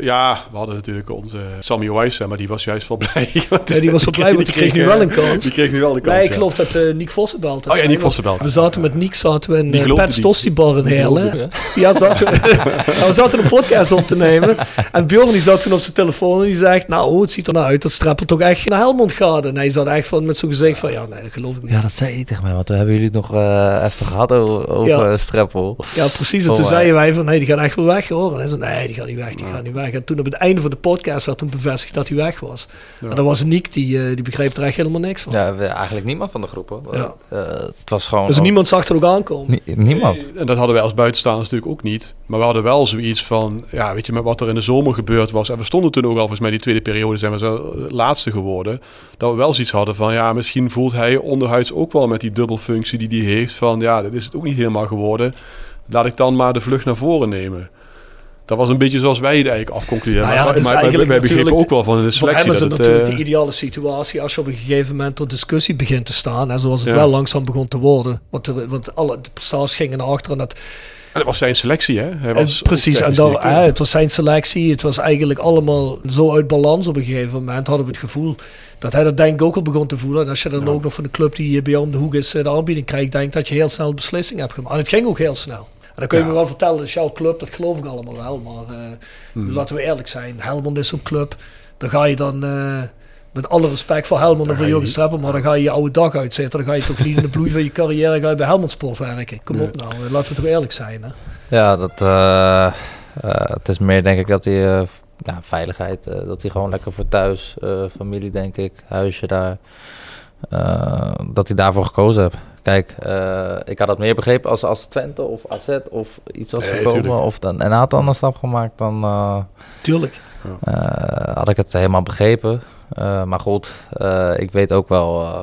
S6: Ja, we hadden natuurlijk onze Sammy Wijs, maar die was juist wel blij. [LAUGHS] Want
S5: Ja, die was wel blij, want die kreeg nu wel een kans.
S6: Die kreeg nu wel de kans.
S5: Nee, ik
S6: ja.
S5: geloof dat eh Nick Vossenbelt.
S6: Oh ja, Nick Vossenbelt.
S5: We zaten met Nick zaten we in uh,
S6: geloofde
S5: Pets
S6: die.
S5: Tosti Bar in Heerlen. [LAUGHS] Ja, zaten we, [LAUGHS] we zaten een podcast op te nemen. En Bjorn die zat toen op zijn telefoon en die zegt... Nou, het ziet er nou uit dat Streppel toch echt naar Helmond gaat. En hij zat echt van, met zo'n gezicht van... Ja, nee, dat geloof ik niet.
S7: Ja, dat zei hij tegen mij, want we hebben jullie het nog eh, even gehad over, over
S5: Ja.
S7: eh, Streppel.
S5: Ja, precies. En toen
S7: eh.
S5: zeiden wij van, nee, die gaat echt wel weg hoor. En hij zei, nee, die gaat niet weg, die gaat niet weg. En toen op het einde van de podcast werd toen bevestigd dat hij weg was.
S6: Ja.
S5: En dat was Nick, die, eh, die begreep er echt helemaal niks van.
S7: Ja, we- eigenlijk niemand van de groep. hoor.
S5: Ja.
S7: Eh, het was gewoon...
S5: Dus
S7: ook-
S5: niemand zag er ook aankomen.
S7: Nie- niemand.
S6: Nee, En dat hadden wij als buitenstaanders natuurlijk ook niet. Maar we hadden wel zoiets van, ja, weet je, met wat er in de zomer gebeurd was. En we stonden toen ook al, volgens mij die tweede periode zijn we zo eh, laatste geworden. Dat we wel zoiets hadden van, ja, misschien voelt hij onderhuids ook wel met die dubbelfunctie die hij heeft. Van, ja, dat is het ook niet helemaal geworden. Laat ik dan maar de vlucht naar voren nemen. Dat was een beetje zoals wij het eigenlijk afconcluderen.
S5: Nou ja,
S6: maar
S5: het
S6: maar wij, wij begrepen ook wel van de
S5: Voor hem
S6: selectie.
S5: is het
S6: dat
S5: natuurlijk
S6: eh,
S5: de ideale situatie als je op een gegeven moment tot discussie begint te staan. En zoals het
S6: Ja.
S5: wel langzaam begon te worden. Want, er, want alle de prestaties gingen naar achteren. En dat,
S6: en dat was zijn selectie, hè? Hij
S5: en
S6: was
S5: precies, en hè, het was zijn selectie. Het was eigenlijk allemaal zo uit balans op een gegeven moment. Hadden we het gevoel dat hij dat denk ik ook al begon te voelen. En als je dan
S6: Ja.
S5: ook nog van de club die bij jou om de hoek is eh, de aanbieding krijgt, denk dat je heel snel beslissing hebt gemaakt. En het ging ook heel snel. Dan kun je
S6: Ja.
S5: me wel vertellen, dat is jouw club, dat geloof ik allemaal wel. Maar eh,
S6: Hmm.
S5: laten we eerlijk zijn, Helmond is zo'n club. Dan ga je dan, eh, met alle respect voor Helmond en voor Jurgen Streppel, maar dan ga je je oude dag uitzetten. Dan ga je toch niet in de bloei van je carrière ga je bij Helmond Sport werken. Kom op nou, eh, laten we toch eerlijk zijn. Hè?
S7: Ja, dat, het is meer denk ik dat hij, ja, veiligheid, dat hij gewoon lekker voor thuis, familie denk ik, huisje daar, dat hij daarvoor gekozen heeft. Kijk, eh, ik had het meer begrepen als, als Twente of AZ of iets was
S6: Nee,
S7: gekomen
S6: tuurlijk.
S7: of dan, en hij had dan een stap gemaakt, dan eh,
S5: Tuurlijk.
S7: eh, had ik het helemaal begrepen. Eh, maar goed, eh, ik weet ook wel, eh,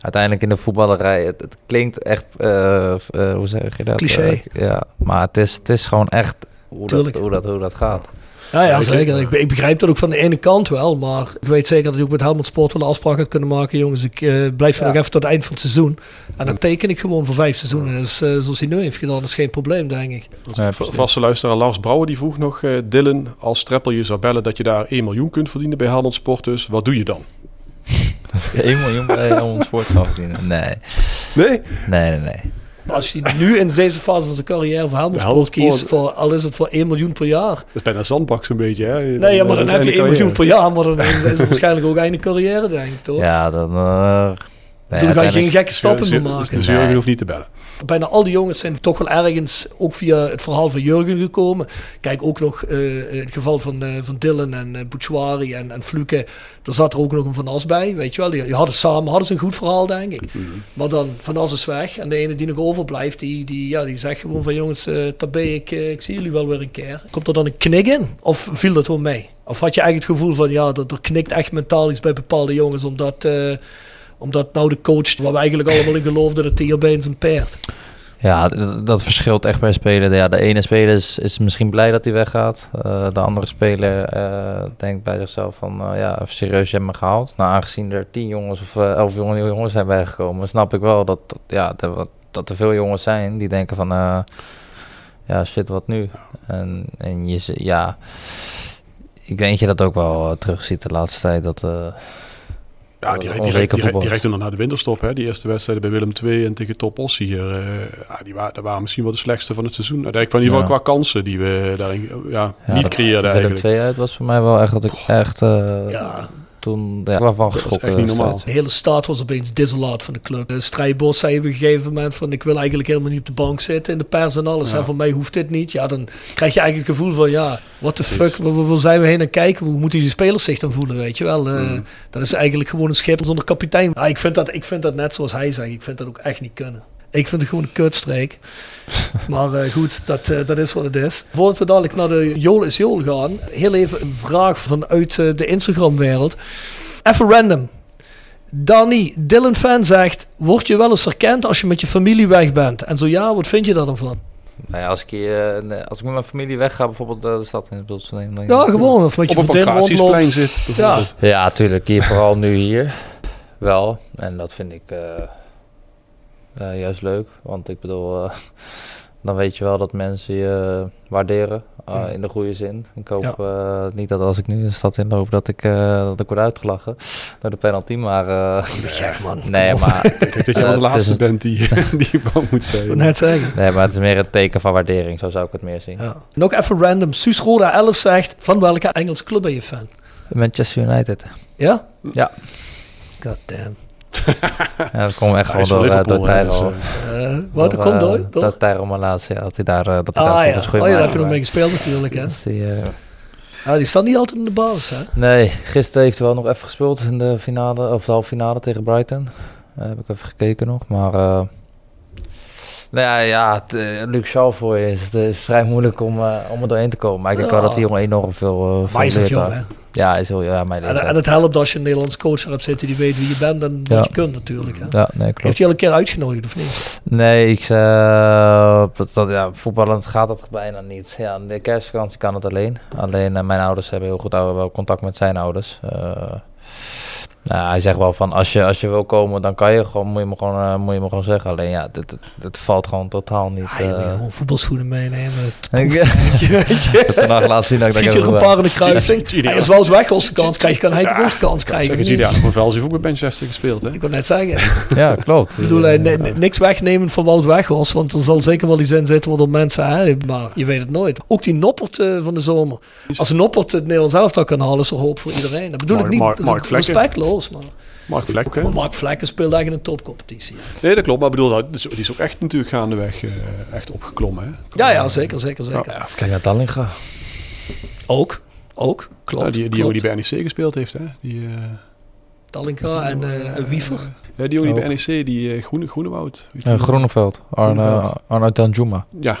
S7: uiteindelijk in de voetballerij, het, het klinkt echt, eh, eh, hoe zeg je dat?
S5: Cliché.
S7: Ja, maar het is, het is gewoon echt hoe dat,
S5: Tuurlijk.
S7: hoe, dat, hoe dat gaat.
S5: Ja, ja
S6: ik-
S5: zeker. Ik, ik begrijp dat ook van de ene kant wel. Maar ik weet zeker dat ik ook met Helmond Sport wel een afspraak had kunnen maken. Jongens, ik eh, blijf er
S7: Ja.
S5: nog even tot het eind van het seizoen. En dan teken ik gewoon voor vijf seizoenen. Dus zoals hij nu heeft gedaan, is geen probleem, denk ik.
S7: Ja.
S6: Vaste luisteraar Lars Brouwer die vroeg nog, eh, Dylan, als Treppel je zou bellen dat je daar 1 miljoen kunt verdienen bij Helmond Sport dus, wat doe je dan?
S7: Als ik 1 miljoen bij ons sport kan verdienen. Nee,
S6: Nee?
S7: nee, nee. nee.
S5: Maar als hij nu in deze fase van zijn carrière voor Helmond
S6: Ja, Helmond
S5: Sport kiest, voor, al is het voor 1 miljoen per jaar.
S6: Dat is bijna zandbak zo'n beetje, hè?
S5: Nee, ja, maar dan heb je
S6: einde
S5: 1 miljoen per jaar. Maar dan is, is het waarschijnlijk ook einde carrière, denk ik, toch?
S7: Ja, dan... eh nee,
S5: dan ga je geen gekke stappen
S6: Dus-
S5: meer
S6: dus-
S5: maken.
S6: Dus Jurgen
S7: Nee.
S6: hoeft niet te bellen.
S5: Bijna al die jongens zijn toch wel ergens ook via het verhaal van Jurgen gekomen. Kijk, ook nog eh, het geval van, eh, van Dylan en uh, Bouchouari en, en Fluke. Er zat er ook nog een Van As bij, weet je wel. Die, die hadden samen hadden ze een goed verhaal, denk ik. Maar dan Van As is weg. En de ene die nog overblijft, die, die, ja, die zegt gewoon van... Jongens, eh tabé, ik, eh, ik zie jullie wel weer een keer. Komt er dan een knik in? Of viel dat wel mee? Of had je eigenlijk het gevoel van... Ja, dat er knikt echt mentaal iets bij bepaalde jongens. Omdat, eh, omdat nou de coach, waar we eigenlijk allemaal in geloofden... dat hij in zijn paard.
S7: Ja, dat, verschilt echt per speler. Ja, de ene speler is, is misschien blij dat hij weggaat. Eh, de andere speler eh, denkt bij zichzelf van, eh, ja, serieus, je hebt me gehaald. Nou, aangezien er tien jongens of elf jonge jongens zijn bijgekomen, snap ik wel dat, ja, dat, dat er veel jongens zijn die denken van, ja, shit, wat nu? En, en je, ja, ik denk dat je dat ook wel terugziet de laatste tijd, dat...
S6: Ja, direct, direct, direct, direct toen na de winterstop. Hè, die eerste wedstrijden bij Willem II en tegen Top Os hier. eh, ja, die waren, dat waren misschien wel de slechtste van het seizoen. Uiteindelijk in ieder geval qua kansen die we daarin ja,
S7: ja,
S6: niet creëerden
S7: Willem. 2 uit was voor mij wel echt dat ik echt eh,
S5: Ja,
S7: toen ja, waarvan geschrokken.
S6: echt niet normaal.
S5: De hele staat was opeens desolaat van de club. De Strijbos zei op een gegeven moment van ik wil eigenlijk helemaal niet op de bank zitten in de pers en alles.
S6: Ja.
S5: En voor mij hoeft dit niet. Ja, dan krijg je eigenlijk het gevoel van ja, what the fuck, waar, waar- waar zijn we heen aan kijken? Hoe moeten die spelers zich dan voelen, weet je wel? Eh,
S6: Mm.
S5: Dat is eigenlijk gewoon een schip zonder kapitein. Ja, ik, vind dat, ik vind dat net zoals hij zegt, ik vind dat ook echt niet kunnen. Ik vind het gewoon een kutstreek. maar eh, goed, dat, eh, dat is wat het is. Voordat we dadelijk naar de Jool is Jool gaan, heel even een vraag vanuit eh, de Instagram-wereld. Even random. Danny, Dylan Fan zegt, word je wel eens herkend als je met je familie weg bent? En zo ja, wat vind je daar dan van?
S7: Nou ja, als ik, eh, als ik met mijn familie wegga, bijvoorbeeld de stad in dan
S5: Ja, gewoon. Of met je
S6: Op een zit bijvoorbeeld.
S7: Ja, tuurlijk. Hier, vooral nu hier. Wel. En dat vind ik eh, ja, juist leuk. Want ik bedoel, eh, [LAUGHS] dan weet je wel dat mensen je waarderen. eh,
S5: Ja.
S7: In de goede zin. Ik hoop
S5: Ja.
S7: eh, niet dat als ik nu de stad inloop, dat ik, eh, dat ik word uitgelachen door de penalty. Maar eh,
S5: Gek man. [LAUGHS]
S7: nee, maar,
S6: Ik denk dat je wel
S7: Eh,
S6: de
S7: het
S6: laatste bent die, [LAUGHS] die bang moet zijn.
S5: net zeggen.
S7: nee, maar het is meer een teken van waardering. Zo zou ik het meer zien.
S5: Ja. Nog even random. Suus Roda 11 zegt, van welke Engelse club ben je fan?
S7: Manchester United.
S5: Ja?
S7: Ja.
S5: God damn. [LAUGHS]
S7: Ja, dat komt echt
S6: Hij
S7: gewoon door, eh, door
S6: hè, dus,
S7: Tyrell.
S6: eh,
S5: Eh, wat, dat komt door? door?
S7: Dat Tyrell Malaas, ja, dat hij daar, dat hij
S5: Ah
S7: daar
S5: ja, oh, ja daar heb je nog mee gespeeld natuurlijk. Hè?
S7: Dus die, eh,
S5: Ja, die staat niet altijd in de basis. Hè?
S7: nee, gisteren heeft hij wel nog even gespeeld in de finale, of de halve finale tegen Brighton. Eh, heb ik even gekeken nog, maar... eh nou ja, ja het, Shaw voor je is het is vrij moeilijk om, eh, om er doorheen te komen. Maar ik denk wel dat die jongen enorm veel,
S5: Maar
S7: veel
S5: hij is nog
S7: leert
S5: jong,
S7: daar.
S5: hè?
S7: Ja, is heel, ja, mijn
S5: En, en het helpt als je een Nederlands coach erop zit die weet wie je bent en wat je kunt natuurlijk. Hè?
S7: Ja, nee, klopt.
S5: Heeft hij al een keer uitgenodigd of niet?
S7: Nee, ik zei, dat, ja, voetballend gaat dat bijna niet. Ja, in de kerstvakantie kan het alleen. Alleen eh, mijn ouders hebben heel goed oude, wel contact met zijn ouders. Eh, Nou, hij zegt wel van als je, als je wil komen, dan kan je gewoon, moet je me gewoon, eh, moet je me gewoon zeggen. Alleen ja, dit, dit, dit valt gewoon totaal niet.
S5: Ah, je moet
S7: eh,
S5: gewoon voetbalschoenen meenemen. Het [LAUGHS]
S7: vandaag laten zien dat ik
S5: Schiet
S7: dat
S5: je er een paar in de kruising. Is wel weg als de kans krijgt, kan hij de kans krijgen.
S6: Zeg? Julian van Vels heeft ook bij Manchester gespeeld, hè?
S5: Ik wil net zeggen.
S7: Ja, klopt.
S5: Ik bedoel, eh, ni- ni- niks wegnemen van Wout Weghorst, want er zal zeker wel iets in zitten wat mensen, hè, maar je weet het nooit. Ook die Noppert van de zomer. Als een Noppert het Nederlands elftal kan halen, is er hoop voor iedereen. Dat bedoel ik niet
S6: Mark- Mark Vlekken.
S5: respectloos, maar,
S6: Mark Vlek, hè?
S5: maar Mark Vlekken speelt eigenlijk in een topcompetitie. hè.
S6: Nee, dat klopt. Maar bedoel, dat- die is ook echt natuurlijk gaandeweg eh, echt opgeklommen, hè?
S5: Ja, ja, zeker, zeker, zeker.
S7: Ja, Dallinga.
S5: Ook, ook, klopt.
S6: Ja, die, die
S5: klopt.
S6: jongen die bij NEC gespeeld heeft, hè? Die, eh,
S5: Tallinka en eh Wiever.
S6: ja, die jongen die bij NEC, die Groene, Groenewoud.
S7: Uh? Groeneveld. Arne. Arne Danjuma.
S6: Ja.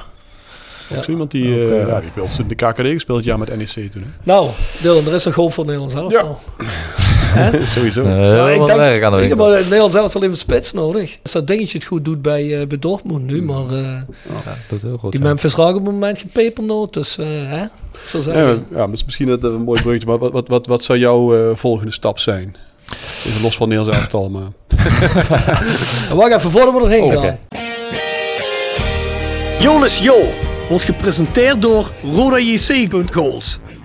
S6: Ook
S5: Ja.
S6: zo iemand die, ja, die heeft in de KKD gespeeld, ja, met NEC toen.
S5: Nou, Dylan, er is een hoop voor Nederland zelf.
S6: Ja.
S5: Hè? [LAUGHS] [LAUGHS]
S6: Sowieso.
S7: Uh,
S5: Ja, ik denk, ik heb
S7: winkel.
S5: maar Nederland zelf al even spits nodig. Als dat dingetje het goed doet bij, eh, bij Dortmund nu, maar eh,
S7: Ja, doet heel goed.
S5: die
S7: ja.
S5: Memphis raakt op het moment geen pepernoot. Dus eh, hè, ik zou
S6: Ja,
S5: zeggen.
S6: ja, maar misschien dat een mooi bruggetje. Maar wat, wat, wat, wat zou jouw eh, volgende stap zijn? Even los van Nederlands elftal, maar... [LAUGHS]
S5: En wacht even voordat we erheen
S7: Oh,
S5: gaan.
S7: oké.
S5: Jolis Jo wordt gepresenteerd door RodaJC.goals.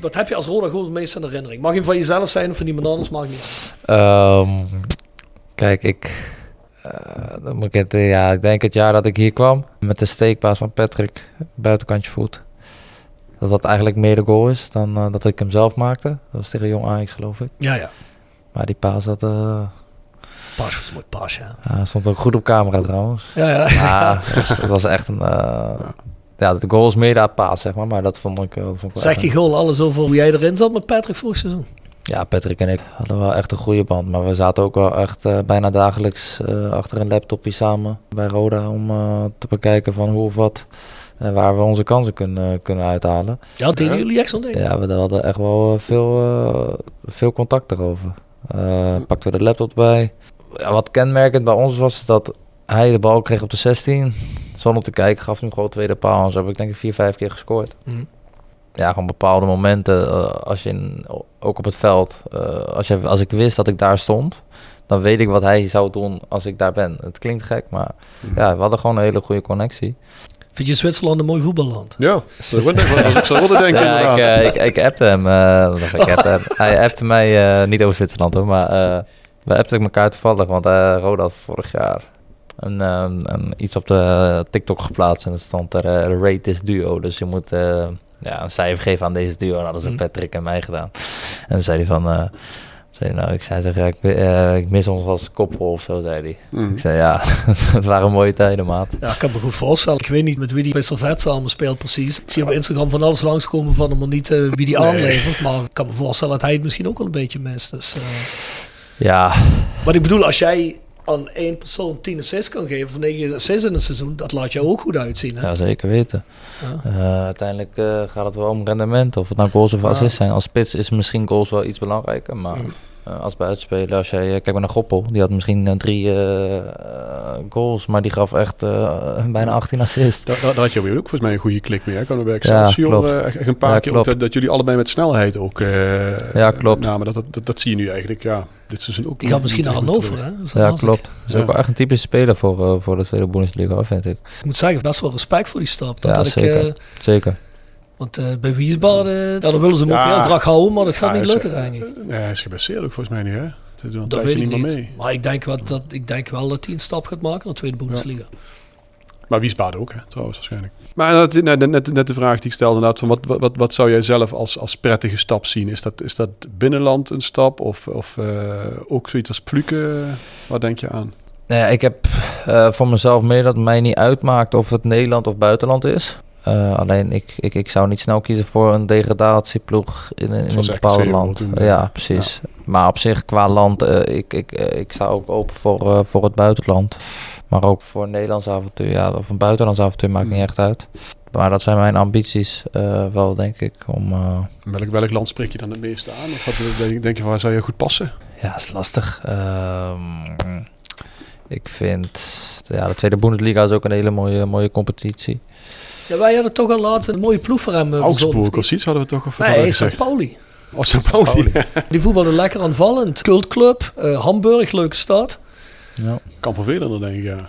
S5: Wat heb je als Roda Gold het meest in herinnering? Mag je van jezelf zijn of van iemand anders? Mag niet.
S7: Ehm, kijk, ik, dan moet ik, het, eh, ja, ik denk het jaar dat ik hier kwam met de steekpaas van Patrick, buitenkantje voet. Dat dat eigenlijk meer de goal is dan eh, dat ik hem zelf maakte. Dat was tegen Jong Ajax geloof ik.
S5: Ja, ja.
S7: Maar die paas, dat eh,
S5: Pas was mooi pas, ja.
S7: ja, stond ook goed op camera trouwens.
S5: Ja, ja.
S7: Ja, dat [LAUGHS] was echt een... ja, de goal is meer de paas zeg maar, maar dat vond ik, dat vond ik wel
S5: Zegt die goal alles over hoe jij erin zat met Patrick vorig seizoen?
S7: Ja, Patrick en ik hadden wel echt een goede band. Maar we zaten ook wel echt eh, bijna dagelijks eh, achter een laptopje samen bij Roda om eh, te bekijken van hoe of wat. En waar we onze kansen kunnen, kunnen uithalen.
S5: Ja, deden jullie echt zo'n ding?
S7: Ja, we hadden echt wel veel, eh, veel contact erover. Eh pakten we de laptop bij. Ja, wat kenmerkend bij ons was dat hij de bal kreeg op de 16. Zonder te kijken, gaf hem gewoon tweede paal. En zo heb ik denk ik vier, vijf keer gescoord.
S5: Mhm.
S7: Ja, gewoon bepaalde momenten, eh, als je in, ook op het veld, eh, als, je, als ik wist dat ik daar stond, dan weet ik wat hij zou doen als ik daar ben. Het klinkt gek, maar ja, we hadden gewoon een hele goede connectie.
S5: Vind je Zwitserland een mooi voetballand?
S6: Ja, dat [LAUGHS] ik zou willen denken
S7: Ja, ik,
S6: inderdaad.
S7: eh, ik, ik appte hem, eh, ik, appte hem. [LAUGHS] hij appte mij, eh, niet over Zwitserland hoor, maar eh we appten elkaar toevallig, want eh Roda vorig jaar een, ehm, een, iets op de TikTok geplaatst en er stond er eh, rate this duo, dus je moet eh, ja, een cijfer geven aan deze duo. En hadden ze
S5: Mhm.
S7: Patrick en mij gedaan. En dan zei hij van, eh, zei hij, nou, ik zei zeg, ik, eh, ik mis ons als koppel of zo, zei hij.
S6: Mhm.
S7: Ik zei, ja, [LAUGHS] het waren mooie tijden, maat.
S5: Ja, ik kan me goed voorstellen. Ik weet niet met wie die bij Servet samen speelt precies. Ik zie op Instagram van alles langskomen van hem, maar niet wie die
S6: Nee.
S5: aanlevert. Maar ik kan me voorstellen dat hij het misschien ook wel een beetje mist. Dus, eh.
S7: Ja,
S5: Maar ik bedoel, als jij aan één persoon 10 assists kan geven van 9 assists in een seizoen, dat laat jou ook goed uitzien. Hè?
S7: Ja, zeker weten.
S5: Ja.
S7: Eh, uiteindelijk eh, gaat het wel om rendement. Of het nou goals of
S5: Ja.
S7: assists zijn. Als spits is misschien goals wel iets belangrijker. Maar
S5: Mm.
S7: eh, als buitenspeler, als jij... kijk maar naar Goppel. Die had misschien drie goals. Maar die gaf echt bijna 18 assists.
S6: Daar, had je ook volgens mij een goede klik mee. Hè? Kan er bij
S7: Ja,
S6: Excelsior
S7: klopt.
S6: eh, echt een paar
S7: Ja,
S6: keer
S7: klopt.
S6: dat, dat jullie allebei met snelheid ook eh
S7: Ja, klopt.
S6: namen. Dat, dat, dat, dat zie je nu eigenlijk, ja, dit seizoen ook.
S5: Die gaat misschien naar
S6: niet
S5: Hannover, hè? Dat
S7: Ja, klopt. Dat is
S6: Ja.
S7: ook wel echt een typische speler voor, eh, voor de tweede Bundesliga, vind ik.
S5: Ik moet zeggen, best wel respect voor die stap. Dat
S7: Ja,
S5: had ik,
S7: zeker.
S5: eh,
S7: Zeker.
S5: want eh, bij Wiesbaden, ja, dan willen ze hem ook
S6: Ja.
S5: heel graag houden, maar dat gaat
S6: Ja,
S5: niet lukken, denk ik.
S6: Nee, hij is geblesseerd ook volgens mij nu, hè?
S5: Dat
S6: tijdje
S5: weet ik
S6: niet
S5: niet.
S6: meer mee.
S5: Maar ik denk, wel dat, ik denk wel dat hij een stap gaat maken naar de Tweede Bundesliga.
S6: Maar Wiesbaden ook, hè, trouwens, waarschijnlijk. Maar dat, net, net, net de vraag die ik stelde, inderdaad, van wat, wat, wat, zou jij zelf als, als prettige stap zien? Is dat, is dat binnenland een stap of, of eh, ook zoiets als Pluken? Wat denk je aan?
S7: Nou ja, ik heb eh, voor mezelf mee dat het mij niet uitmaakt of het Nederland of buitenland is. Eh, alleen ik, ik, ik zou niet snel kiezen voor een degradatieploeg in, een- in een bepaald land. ja, precies. Maar op zich qua land, eh, ik, ik, eh, ik sta ook open voor, voor het buitenland. Maar ook voor een Nederlands avontuur, ja, of een buitenlands avontuur maakt niet echt uit. Maar dat zijn mijn ambities wel, denk ik. Om,
S6: Welk, welk land spreek je dan het meeste aan? Of wat, denk, denk je, waar zou je goed passen?
S7: ja, is lastig. Ehm, ik vind, ja, de Tweede Bundesliga is ook een hele mooie, mooie competitie.
S5: Ja, wij hadden toch al laatst een mooie ploeg voor hem uh,
S6: Augsburg of iets hadden we toch? Of
S5: Nee,
S6: gezegd?
S5: Pauli.
S6: Oh, St. Pauli.
S5: Die voetbalde lekker aanvallend. Cultclub, eh, Hamburg, leuke stad.
S7: Ja.
S6: Kan vervelender, denk ik, ja.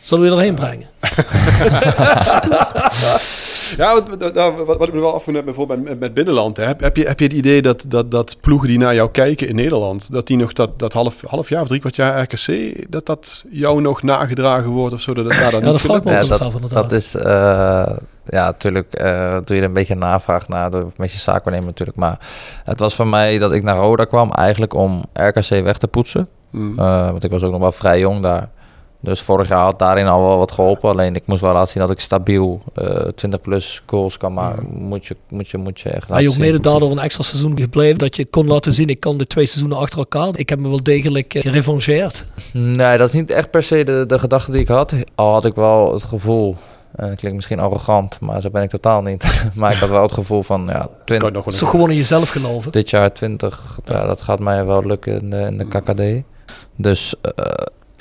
S5: Zullen we je erheen brengen? [LAUGHS]
S6: Ja, wat, wat, wat- wat ik me wel afvraag, bijvoorbeeld met, met binnenland. Hè. Heb, heb, je, heb je het idee dat, dat, dat ploegen die naar jou kijken in Nederland, dat die nog dat, dat half, half jaar of drie kwart jaar RKC, dat dat jou nog nagedragen wordt of zo? Dat het daar dan
S5: Ja,
S6: niet
S5: dat ik me
S7: Ja, dat,
S5: inderdaad.
S7: dat is, eh, ja, natuurlijk eh, doe je er een beetje navraag naar door met je zaakwaarnemer natuurlijk. Maar het was voor mij dat ik naar Roda kwam eigenlijk om RKC weg te poetsen.
S6: Hmm.
S7: Eh, want ik was ook nog wel vrij jong daar. Dus vorig jaar had daarin al wel wat geholpen. Alleen ik moest wel laten zien dat ik stabiel eh 20 plus goals kan maken. Moet, je, moet, je, moet je echt laten
S5: je ook mede daardoor een extra seizoen gebleven. Dat je kon laten zien, ik kan de twee seizoenen achter elkaar. Ik heb me wel degelijk eh, gerevancheerd.
S7: Nee, dat is niet echt per se de, de gedachte die ik had. Al had ik wel het gevoel, eh het klinkt misschien arrogant, maar zo ben ik totaal niet. [LAUGHS] maar ik had wel het gevoel van, ja,
S6: Kan
S7: 20,
S6: je nog wel
S5: Het is toch gewoon in jezelf geloven.
S7: dit jaar 20, ja, dat gaat mij wel lukken in de, in de KKD. Dus eh,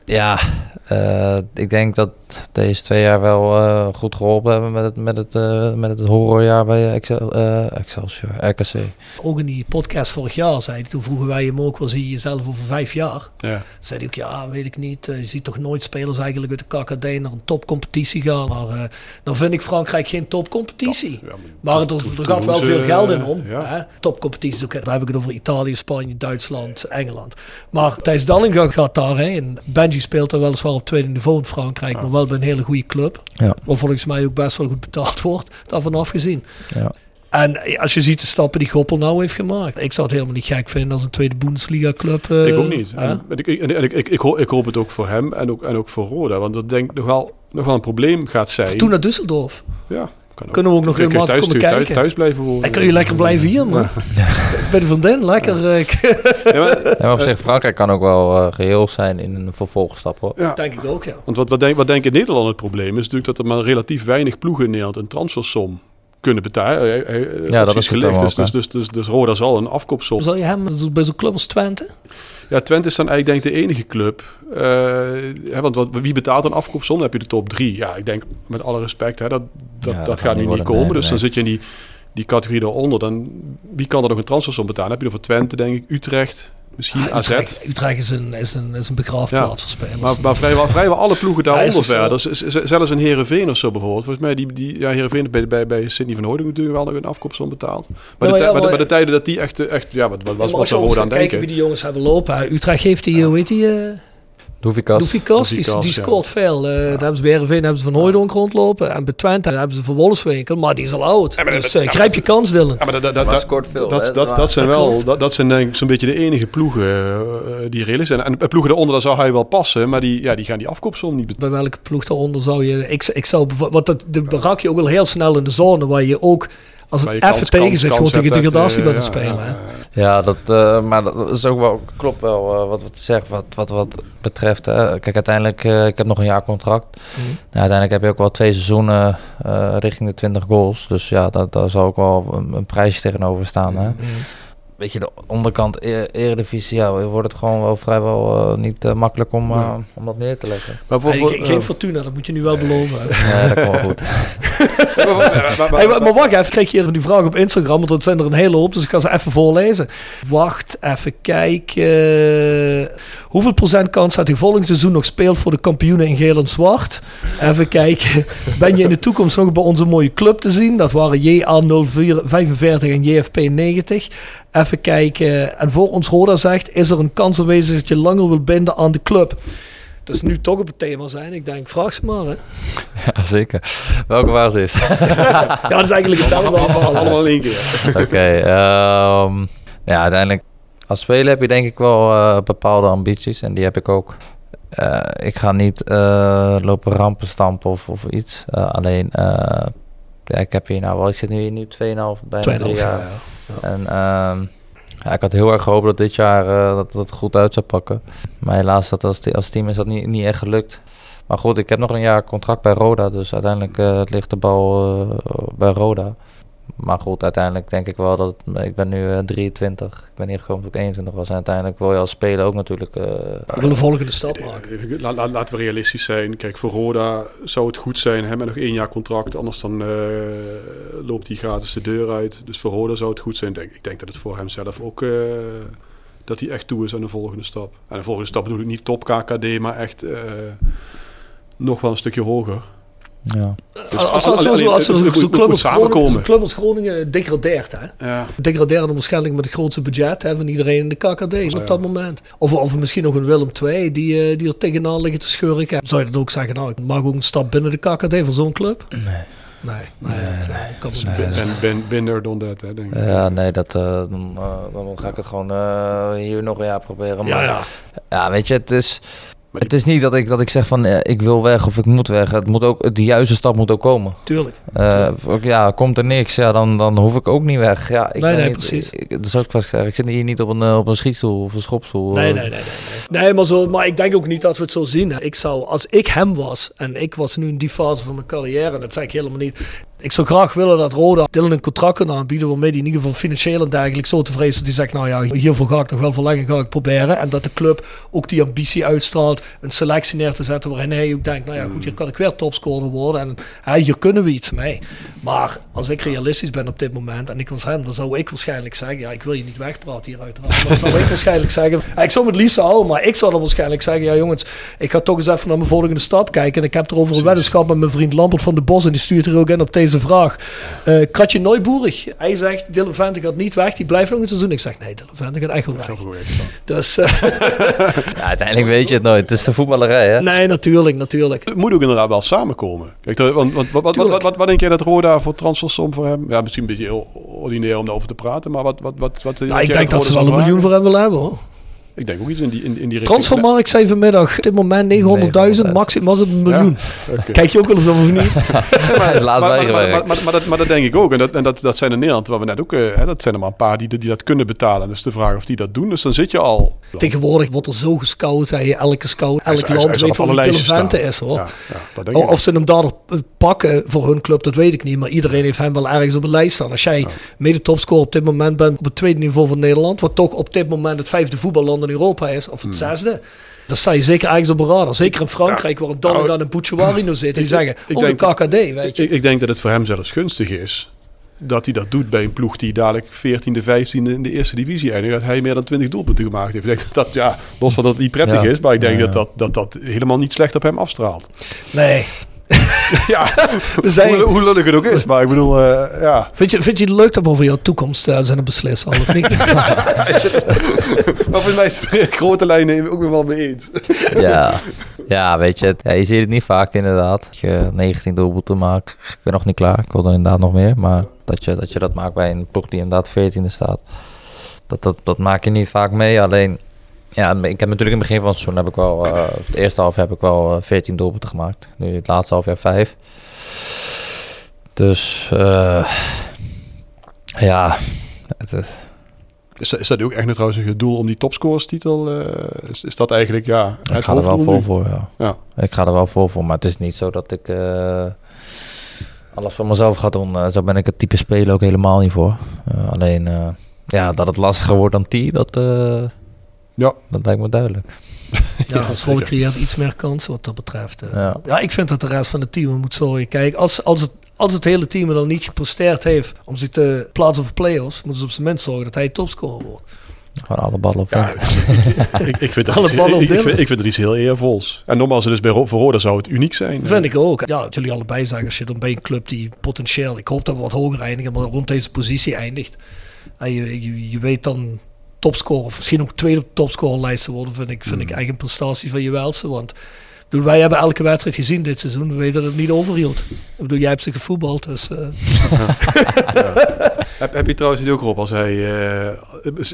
S7: ja, eh, ik denk dat deze twee jaar wel eh, goed geholpen hebben met het, met het, eh, met het horrorjaar bij Excel, eh, Excelsior, RKC.
S5: Ook in die podcast vorig jaar zei hij, toen vroegen wij hem ook, waar zie je jezelf over vijf jaar?
S6: Ja.
S5: Zei hij ook, ja, weet ik niet. Je ziet toch nooit spelers eigenlijk uit de KKD naar een topcompetitie gaan. Maar eh, dan vind ik Frankrijk geen topcompetitie.
S6: Ja,
S5: Maar er, er gaat wel veel geld in om.
S6: ja.
S5: Hè? Topcompetities ook. Daar heb ik het over Italië, Spanje, Duitsland, Engeland. Maar Thijs Dallinga gaat daarheen. Benji speelt er weliswaar op tweede niveau in Frankrijk. Maar wel bij een hele goede club.
S7: Ja.
S5: Waar volgens mij ook best wel goed betaald [LAUGHS] wordt. Daarvan afgezien.
S7: Ja.
S5: En eh, als je ziet de stappen die Goppel nou heeft gemaakt. Ik zou het helemaal niet gek vinden als een tweede Bundesliga club. eh,
S6: ik ook niet.
S5: hè?
S6: En, ik, ik, en ik, ik, ik, hoop, ik hoop het ook voor hem en ook, en ook voor Roda. Want dat denk ik nog wel, nog wel een probleem gaat zijn.
S5: Toen naar Düsseldorf.
S6: ja, kan.
S5: Kunnen we ook nog
S6: Kun je
S5: helemaal
S6: thuis,
S5: komen
S6: thuis,
S5: kijken.
S6: thuis blijven wonen.
S5: En kun je lekker blijven hier, man. [LAUGHS] Ik ben van den, lekker. eh,
S6: Ja, maar-
S7: Ja, maar op zich, Frankrijk kan ook wel eh, geheel zijn in een vervolgstap hoor.
S6: ja.
S5: denk ik ook, ja.
S6: Want wat, wat, denk, wat denk ik in Nederland het probleem is, natuurlijk dat er maar relatief weinig ploegen in Nederland een transfersom kunnen betalen. Eh, eh, eh,
S7: Ja, dat is dan
S6: Dus, dus, dus, dus, dus Roda zal een afkoopsom.
S5: Zal je hem bij zo'n club als Twente?
S6: Ja, Twente is dan eigenlijk denk ik de enige club. eh, hè, want wat, wie betaalt een afkoopsom? Dan heb je de top drie. Ja, ik denk met alle respect, hè, dat, dat,
S7: Ja,
S6: dat,
S7: dat
S6: gaat nu
S7: niet worden,
S6: komen.
S7: nee,
S6: dus dan zit je in die, die categorie daaronder. Dan, wie kan er nog een transfersom betalen? heb je er voor Twente, denk ik, Utrecht, misschien
S5: Ah,
S6: AZ.
S5: Utrecht, Utrecht is een, is een, is een begraafplaats voor spelers.
S6: Maar, maar vrijwel, vrijwel alle ploegen
S5: Ja,
S6: daaronder verder. Zelfs een Herenveen of zo bijvoorbeeld. Volgens mij, die, die ja, Herenveen bij, bij, bij Sidney van Hooydonk natuurlijk wel nog een afkoopsom betaald. Maar, de,
S5: ja,
S6: maar,
S5: maar-
S6: tijden dat die echt, echt ja, wat, wat
S5: Ja,
S6: was wat er aan
S5: kijken
S6: denken.
S5: wie die jongens hebben lopen. Utrecht heeft die, hoe heet die, eh
S7: Doefikas.
S5: Doefikas, die, die
S6: ja.
S5: scoort veel. Eh Daar hebben ze bij Heerenveen hebben ze van Hooydonk rondlopen. En bij Twente hebben ze van Wolfswinkel, maar die is al oud. dus eh,
S6: ja,
S5: grijp je kans, Dylan.
S6: Ja, maar dat, dat, dat,
S7: scoort veel,
S6: dat, zijn
S5: dat
S6: wel, dat, dat zijn denk ik zo'n beetje de enige ploegen eh, die reëel zijn. En ploegen daaronder, daar zou hij wel passen, maar die, ja, die gaan die afkoopsom niet betalen.
S5: Bij welke ploeg daaronder zou je... Ik, ik zou... Want dat, de raak je ook wel heel snel in de zone waar je ook... Als het even
S6: kans-
S5: tegen gewoon tegen
S6: eh,
S5: kunnen
S6: ja,
S5: spelen.
S6: Ja,
S7: dat, eh, maar dat is ook wel, klopt wel eh, wat wat zegt wat, wat, wat betreft. Kijk, uiteindelijk, eh, ik heb nog een jaar contract.
S5: Mhm.
S7: Ja, uiteindelijk heb je ook wel twee seizoenen richting de 20 goals. Dus ja, dat, daar zal ook wel een, een prijsje tegenover staan. Hè. Weet je, de onderkant e Eredivisie, ja, wordt het gewoon wel vrijwel eh, niet eh, makkelijk om, eh, om dat neer te leggen.
S6: Maar bijvoorbeeld-
S5: geen, geen Fortuna, dat moet je nu wel beloven.
S7: Ja, dat komt wel goed.
S6: Maar- maar- maar-
S5: Hey, maar, maar wacht even, kreeg je eerder die vraag op Instagram, want dat zijn er een hele hoop, dus ik ga ze even voorlezen. Wacht even kijken. Hoeveel procent kans dat hij volgend seizoen nog speelt voor de kampioenen in geel en zwart? Even kijken. Ben je in de toekomst nog bij onze mooie club te zien? Dat waren JA045 en JFP 90. Even kijken. En voor ons Roda zegt, is er een kans aanwezig dat je langer wil binden aan de club? Dat is nu toch op het thema zijn. Ik denk, vraag ze maar. Hè. [LAUGHS]
S7: ja, zeker. Welke waar ze is? [LAUGHS]
S5: Ja, dat is eigenlijk hetzelfde allemaal.
S6: allemaal in één keer.
S7: Oké, ehm, ja, uiteindelijk als speler heb je denk ik wel eh, bepaalde ambities en die heb ik ook. Eh, ik ga niet eh, lopen rampen stampen of, of iets. Eh, alleen, eh, ja, ik heb hier nou wel, ik zit nu hier nu 2,5, bijna
S5: 2,5
S7: drie
S5: jaar.
S7: jaar.
S5: ja.
S7: En ehm, ja, ik had heel erg gehoopt dat dit jaar eh, dat het goed uit zou pakken. Maar helaas, dat als, als team is dat niet, niet echt gelukt. Maar goed, ik heb nog een jaar contract bij Roda. Dus uiteindelijk eh, ligt de bal eh, bij Roda. Maar goed, uiteindelijk denk ik wel dat... Ik ben nu eh, 23. Ik ben hier gekomen toen ik 21 was. En uiteindelijk wil je als speler ook natuurlijk... eh,
S5: We willen de volgende stap maken.
S6: La- la- laten we realistisch zijn. Kijk, voor Roda zou het goed zijn. Hè, met nog één jaar contract. Anders dan eh, loopt hij gratis de deur uit. Dus voor Roda zou het goed zijn. Denk, ik denk dat het voor hem zelf ook... eh, dat hij echt toe is aan de volgende stap. En de volgende stap bedoel ik niet top KKD, maar echt eh, nog wel een stukje hoger.
S7: Ja.
S6: Dus
S5: Als, als, als, als, zo'n club als Groningen, club als Groningen degradeert, hè?
S6: Ja.
S5: Degraderen waarschijnlijk met het grootste budget hè, van iedereen in de KKD op dat moment. Of, of misschien nog een Willem II die, eh, die er tegenaan liggen te schurken. Zou je dan ook zeggen, nou, ik mag ook een stap binnen de KKD voor zo'n club? Nee. Nee, nee, dat eh, kan niet.
S7: Nee.
S6: Ben, ben, binder dan dat, hè, denk ik.
S7: Ja, nee, dat, eh, dan, eh, dan ga ik het gewoon eh, hier nog een jaar proberen. Maar,
S5: Ja, ja.
S7: Ja, weet je, het is,
S6: Maar
S7: het is niet dat ik, dat ik zeg van eh, ik wil weg of ik moet weg. Het moet ook, de juiste stap moet ook komen.
S5: Tuurlijk.
S7: Ook, ja, komt er niks, ja, dan, dan hoef ik ook niet weg. Ja, ik
S5: Nee, nee,
S7: niet-
S5: precies.
S7: Ik, dat wat ik zeg. Ik zit hier niet op een, eh, op een schietstoel of een schopstoel.
S5: Nee, nee, nee, nee. Nee, nee maar, zo, maar ik denk ook niet dat we het zo zien. Ik zou, als ik hem was, en ik was nu in die fase van mijn carrière, en dat zeg ik helemaal niet. Ik zou graag willen dat Roda Dylan een contract kan aanbieden waarmee hij in ieder geval financieel en dergelijke zo tevreden is dat hij zegt, nou ja, hiervoor ga ik nog wel verlengen, ga ik proberen. En dat de club ook die ambitie uitstraalt, een selectie neer te zetten waarin hij ook denkt, nou ja goed, hier kan ik weer topscorer worden en hier kunnen we iets mee. Maar als ik realistisch ben op dit moment en ik was hem, dan zou ik waarschijnlijk zeggen, ja, ik wil je niet wegpraten hier uiteraard, maar dan zou ik [LAUGHS] waarschijnlijk zeggen, ik zou het liefst houden, maar ik zou dan waarschijnlijk zeggen, ja jongens, ik ga toch eens even naar mijn volgende stap kijken en ik heb erover een weddenschap met mijn vriend Lampert van de Bos en die stuurt er ook in op deze vraag. Eh Kratje Neuboerig, hij zegt, Dylan Vente gaat niet weg, die blijft nog een seizoen. Ik zeg, nee, Dylan Vente gaat echt wel weg. Dus, eh, [LAUGHS]
S7: Ja, uiteindelijk weet je het nooit. Het is de voetballerij, hè?
S5: nee, natuurlijk, natuurlijk.
S6: Het moet ook inderdaad wel samenkomen. Kijk, want, want, wat, wat, wat, wat denk jij dat Roda voor transfersom voor hem? Ja, misschien een beetje heel ordinair om daarover te praten, maar wat, wat, wat, wat
S5: Nou, ik denk dat ze wel een miljoen voor hem willen hebben hoor.
S6: Ik denk ook iets in die, in, in die richting.
S5: Transfermarkt zei vanmiddag, op dit moment 900.000, maximum was het een miljoen. [LAUGHS] Kijk je ook wel eens of niet? [LAUGHS]
S7: Laat
S6: maar, maar, maar, maar, maar, maar dat, maar dat denk ik ook. En dat, en dat, dat zijn in Nederland, waar we net ook, eh, hè, dat zijn er maar een paar die, die dat kunnen betalen. Dus de vraag of die dat doen. Dus dan zit je al.
S5: Tegenwoordig wordt er zo gescout, hè. elke scout, elk
S6: hij is- hij
S5: land weet wat een
S6: staan.
S5: is hoor.
S6: Ja, ja, dat denk
S5: O-
S6: ik.
S5: Of ze hem daarop pakken voor hun club, dat weet ik niet. Maar iedereen heeft hem wel ergens op een lijst staan. Als jij mede topscorer op dit moment bent op het tweede niveau van Nederland, wat toch op dit moment het vijfde voetballand in Europa is, of
S6: Hmm.
S5: het zesde, dan sta je zeker ergens op een radar. Zeker in Frankrijk, waar een Donegan
S6: Nou,
S5: en Bouchouari nu zitten. Die zeggen,
S6: ik
S5: oh de KKD, weet je.
S6: Ik, ik denk dat het voor hem zelfs gunstig is. Dat hij dat doet bij een ploeg die dadelijk 14e, 15e in de eerste divisie eindigt. Dat hij meer dan 20 doelpunten gemaakt heeft. Ik denk dat dat, ja, los van dat het niet prettig
S7: Ja.
S6: is. Maar ik denk
S7: Ja, ja.
S6: Dat, dat, dat dat helemaal niet slecht op hem afstraalt.
S5: Nee. [LAUGHS]
S6: ja,
S5: We zijn,
S6: hoe, hoe lullig het ook is. Maar ik bedoel, eh, ja.
S5: vind, je, vind je het leuk dat we over jouw toekomst uh, zijn beslissen, al of niet?
S6: Maar volgens mij is het in grote lijnen ook weer wel mee eens.
S7: Ja. ja, weet je, het, ja, je ziet het niet vaak inderdaad. Dat je 19 doelpunten maakt. Ik ben nog niet klaar, ik wil er inderdaad nog meer. Maar dat je dat, je dat maakt bij een ploeg die inderdaad 14e staat. Dat, dat, dat maak je niet vaak mee. Alleen, ja, ik heb natuurlijk in het begin van het seizoen heb ik wel, uh, het eerste half heb ik wel uh, 14 doelpunten gemaakt. Nu het laatste half jaar 5. Dus, uh, ja, het is...
S6: Is, is dat ook echt trouwens je doel om die topscorerstitel? Uh, is, is dat eigenlijk, ja...
S7: Ik ga er wel vol voor, ja.
S6: ja.
S7: Ik ga er wel vol voor, maar het is niet zo dat ik uh, alles voor mezelf ga doen. Uh, zo ben ik het type spelen ook helemaal niet voor. Alleen, ja, dat het lastiger wordt dan die, dat,
S6: ja.
S7: dat lijkt me duidelijk. [LAUGHS]
S5: Ja, Zwolle creëert iets meer kansen wat dat betreft. Uh.
S7: Ja.
S5: ja. ik vind dat de rest van het team moet zorgen. Kijk, als, als, het, als het hele team dan niet gepresteerd heeft om zich te plaatsen voor play-offs, moeten ze op zijn minst zorgen dat hij topscorer wordt.
S7: Gewoon alle ballen op
S6: ja, [LAUGHS] ik, ik, vind [LAUGHS] dat
S5: alle ballen op
S6: ik, ik, vind, ik vind het iets heel eervols. En nogmaals, dus bij Roda zou het uniek zijn.
S5: Vind ik ook. Ja, dat jullie allebei zeggen, als je dan bij een club die potentieel, ik hoop dat we wat hoger eindigen, maar rond deze positie eindigt. Je, je, je weet dan topscorer, of misschien ook tweede topscorerlijst te worden, vind ik, vind mm. ik echt een prestatie van je welste. Want bedoel, wij hebben elke wedstrijd gezien dit seizoen. We weten dat het niet overhield. Ik bedoel, jij hebt ze gevoetbald, dus... Uh.
S6: ja. heb, heb, je trouwens ook op als hij... Uh,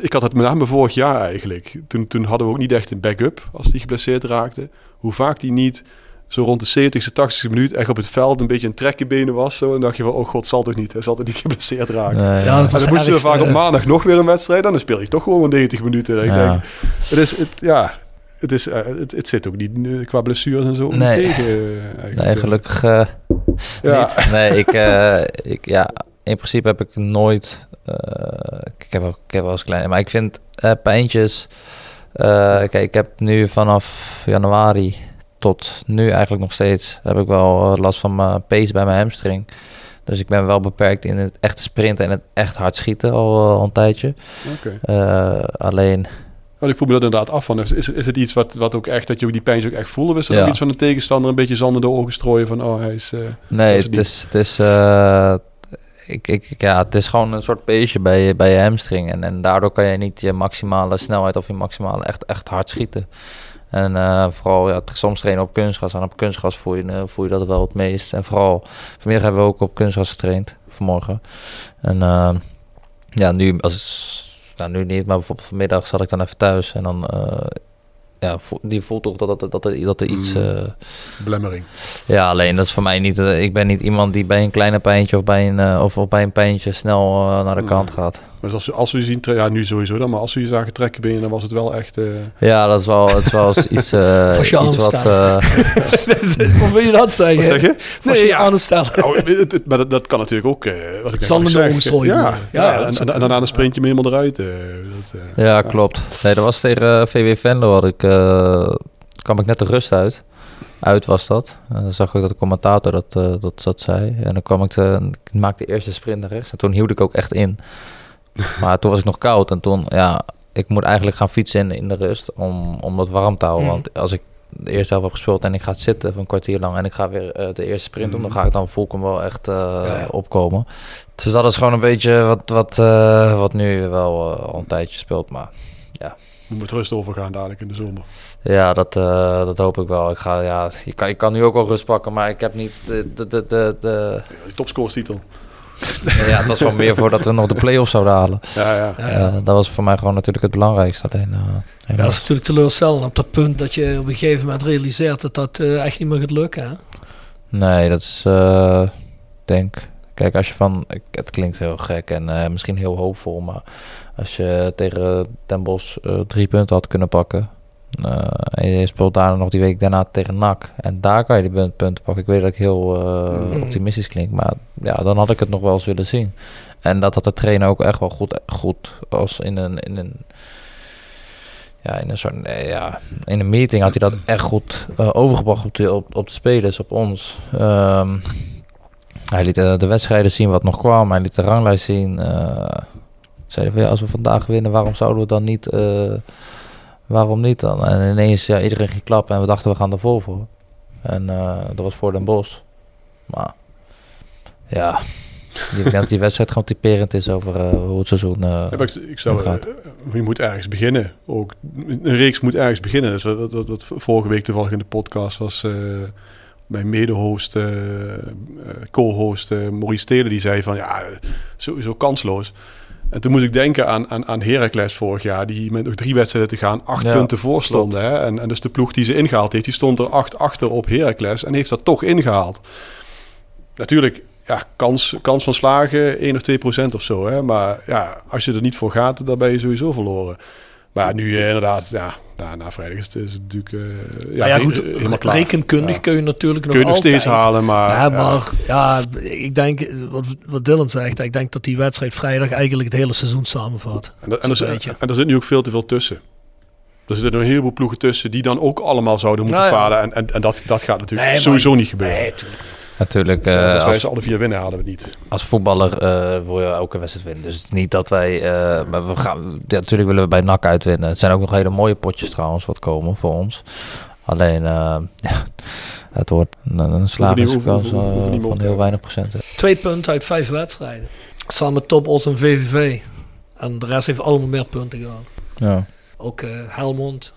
S6: ik had het met name vorig jaar eigenlijk. Toen, toen hadden we ook niet echt een backup als die geblesseerd raakte. Hoe vaak die niet zo rond de 70ste, 80ste minuut echt op het veld een beetje een trekkenbenen was. Zo, en dacht je van, oh god, zal toch niet. Hij zal toch niet [LAUGHS] geblesseerd raken.
S7: Nee,
S5: Ja,
S7: ja.
S5: dat was
S6: dan moesten we vaak op
S5: eh,
S6: maandag nog weer een wedstrijd. Dan speel je toch gewoon maar 90 minuten. En ik
S7: Ja.
S6: denk, het is, het, ja, het, is, eh, het, het zit ook niet eh, qua blessures en zo
S7: Nee.
S6: tegen. eigenlijk.
S7: Nee, gelukkig eh,
S6: Ja.
S7: niet. Nee, ik, eh, ik, ja, in principe heb ik nooit... eh, ik, heb wel, ik heb wel eens klein... Maar ik vind eh, pijntjes... eh, kijk, ik heb nu vanaf januari tot nu eigenlijk nog steeds... heb ik wel eh, last van mijn pace bij mijn hamstring. Dus ik ben wel beperkt in het echte sprinten en het echt hard schieten al, eh, al een tijdje. Eh, alleen...
S6: Want ik voel me dat inderdaad af van. Is, is, het iets wat, wat ook echt, dat je ook die pijn ook echt voelde? Of is er
S7: Ja.
S6: iets van de tegenstander een beetje zand de ogen strooien van, oh, hij is...
S7: Nee,
S6: is het
S7: het is, het is, ik, ik, ik- ja, het is gewoon een soort peesje bij je, bij je hamstring. En, en daardoor kan je niet je maximale snelheid of je maximale echt, echt hard schieten. En eh, vooral ja, soms trainen op kunstgras. En op kunstgras voel je, eh, voel je dat wel het meest. En vooral, vanmiddag hebben we ook op kunstgras getraind, vanmorgen. En eh, ja, nu, als, nou, nu niet, maar bijvoorbeeld vanmiddag zat ik dan even thuis. En dan, ja, voel- die voelt toch dat, dat, dat, er, dat er iets... Eh,
S6: belemmering.
S7: ja, alleen dat is voor mij niet. ik ben niet iemand die bij een kleine pijntje of bij een, of, of bij een pijntje snel naar de kant gaat.
S6: Maar als we, als we je zien, ja, nu sowieso dan, maar als we je zagen trekken ben je, dan was het wel echt... eh,
S7: Ja, dat is wel, het is wel eens [LAUGHS] iets, eh,
S5: je
S7: iets wat.
S5: aanstaan.
S7: eh, [LAUGHS]
S5: Hoe wil je dat zeggen?
S6: wat zeg je?
S5: Je aan het stellen.
S6: Oh, het- het- maar dat, dat kan natuurlijk ook, eh wat ik net
S5: Zand in de
S6: zeg. Ja,
S5: Ja,
S6: en, daarna een sprintje me helemaal eruit. eh, dat, eh,
S7: ja, klopt. Nee, dat was tegen VW Venlo. Had ik, eh, kwam ik net de rust uit. Uit was dat. En dan zag ik dat de commentator dat, dat, dat zei. En dan kwam ik, de, ik maakte de eerste sprint naar rechts. En toen hield ik ook echt in. Maar toen was ik nog koud. En toen, ja, ik moet eigenlijk gaan fietsen in, in de rust. Om, om dat warm te houden.
S5: Mhm.
S7: Want als ik de eerste helft heb gespeeld en ik ga zitten voor een kwartier lang. En ik ga weer eh, de eerste sprint doen.
S6: Mhm.
S7: Dan ga ik dan voel ik hem wel echt eh,
S5: Ja, ja.
S7: opkomen. Dus dat is gewoon een beetje wat, wat, eh, wat nu wel al een tijdje speelt. Maar
S6: moet met rust overgaan dadelijk in de zomer.
S7: ja, dat, dat hoop ik wel. Ik ga, ja, je, kan, je kan nu ook al rust pakken, maar ik heb niet de... de, de, de, de
S6: Ja, topscorestitel.
S7: Ja, dat was gewoon meer voordat we nog de play-offs zouden halen.
S6: Ja, ja.
S7: Eh, dat was voor mij gewoon natuurlijk het belangrijkste. Alleen, eh,
S5: Ja, dat is natuurlijk teleurstellend op dat punt dat je op een gegeven moment realiseert dat dat eh, echt niet meer gaat lukken. Hè?
S7: Nee, dat is... eh, denk... Kijk, als je van... ik- Het klinkt heel gek en eh, misschien heel hoopvol, maar... Als je tegen Den Bosch eh, drie punten had kunnen pakken... en je speelt daarna nog die week daarna tegen NAC. En daar kan je die punt- punten pakken. Ik weet dat ik heel eh,
S5: Mm.
S7: optimistisch klink, maar ja, dan had ik het nog wel eens willen zien. En dat had de trainer ook echt wel goed, goed als in een, in een ja, in een soort, ja, in een meeting had hij dat echt goed eh, overgebracht op de, op, op de spelers, op ons. Ehm, hij liet de, de wedstrijden zien wat nog kwam, hij liet de ranglijst zien. zeiden van ja, als we vandaag winnen, waarom zouden we dan niet, waarom niet dan? En ineens, ja, iedereen ging klappen en we dachten we gaan er vol voor. En eh, dat was voor Den Bosch. Maar ja, ik denk dat die wedstrijd gewoon typerend is over eh, hoe het seizoen
S6: Ja, maar ik, ik stel, je moet ergens beginnen. Ook, een reeks moet ergens beginnen. Dus wat, wat vorige week toevallig in de podcast was... mijn mede-host, eh, eh, co-host Maurice Telen, die zei van... Ja, sowieso kansloos. En toen moest ik denken aan, aan, aan Heracles vorig jaar... die met nog drie wedstrijden te gaan acht
S7: Ja,
S6: punten voor stonden. Hè? En, en dus de ploeg die ze ingehaald heeft... die stond er acht achter op Heracles... en heeft dat toch ingehaald. Natuurlijk, ja, kans, kans van slagen 1 of 2 procent of zo. Hè? Maar ja, als je er niet voor gaat, dan ben je sowieso verloren. Maar nu eh, inderdaad, ja, na, na vrijdag is het, is het natuurlijk eh, ja,
S5: goed,
S6: helemaal klaar.
S5: rekenkundig
S6: Ja.
S5: kun je natuurlijk nog
S6: Kun je nog
S5: altijd.
S6: steeds halen, maar...
S5: Ja,
S6: ja.
S5: maar ja, ik denk, wat, wat Dylan zegt, ik denk dat die wedstrijd vrijdag eigenlijk het hele seizoen samenvat.
S6: En, dat- er, en er zit nu ook veel te veel tussen. Er zitten nog een heleboel ploegen tussen die dan ook allemaal zouden moeten
S5: Nou ja.
S6: falen. En, en, en dat, dat gaat natuurlijk
S5: Nee,
S6: sowieso niet gebeuren.
S5: Nee, tuurlijk niet.
S7: natuurlijk... eh,
S6: Zelfs als wij
S7: als-
S6: ze alle vier winnen, halen we het niet.
S7: als voetballer eh wil je elke wedstrijd winnen. Dus het is niet dat wij... eh, maar we gaan, ja, natuurlijk willen we bij NAC uitwinnen. Het zijn ook nog hele mooie potjes trouwens wat komen voor ons. Alleen, ja, het wordt een, een
S6: op
S7: van heel
S6: hebben.
S7: weinig procenten.
S5: Twee punten uit vijf wedstrijden. Samen top Os en VVV. En de rest heeft allemaal meer punten gehad.
S7: Ja.
S5: Ook eh, Helmond.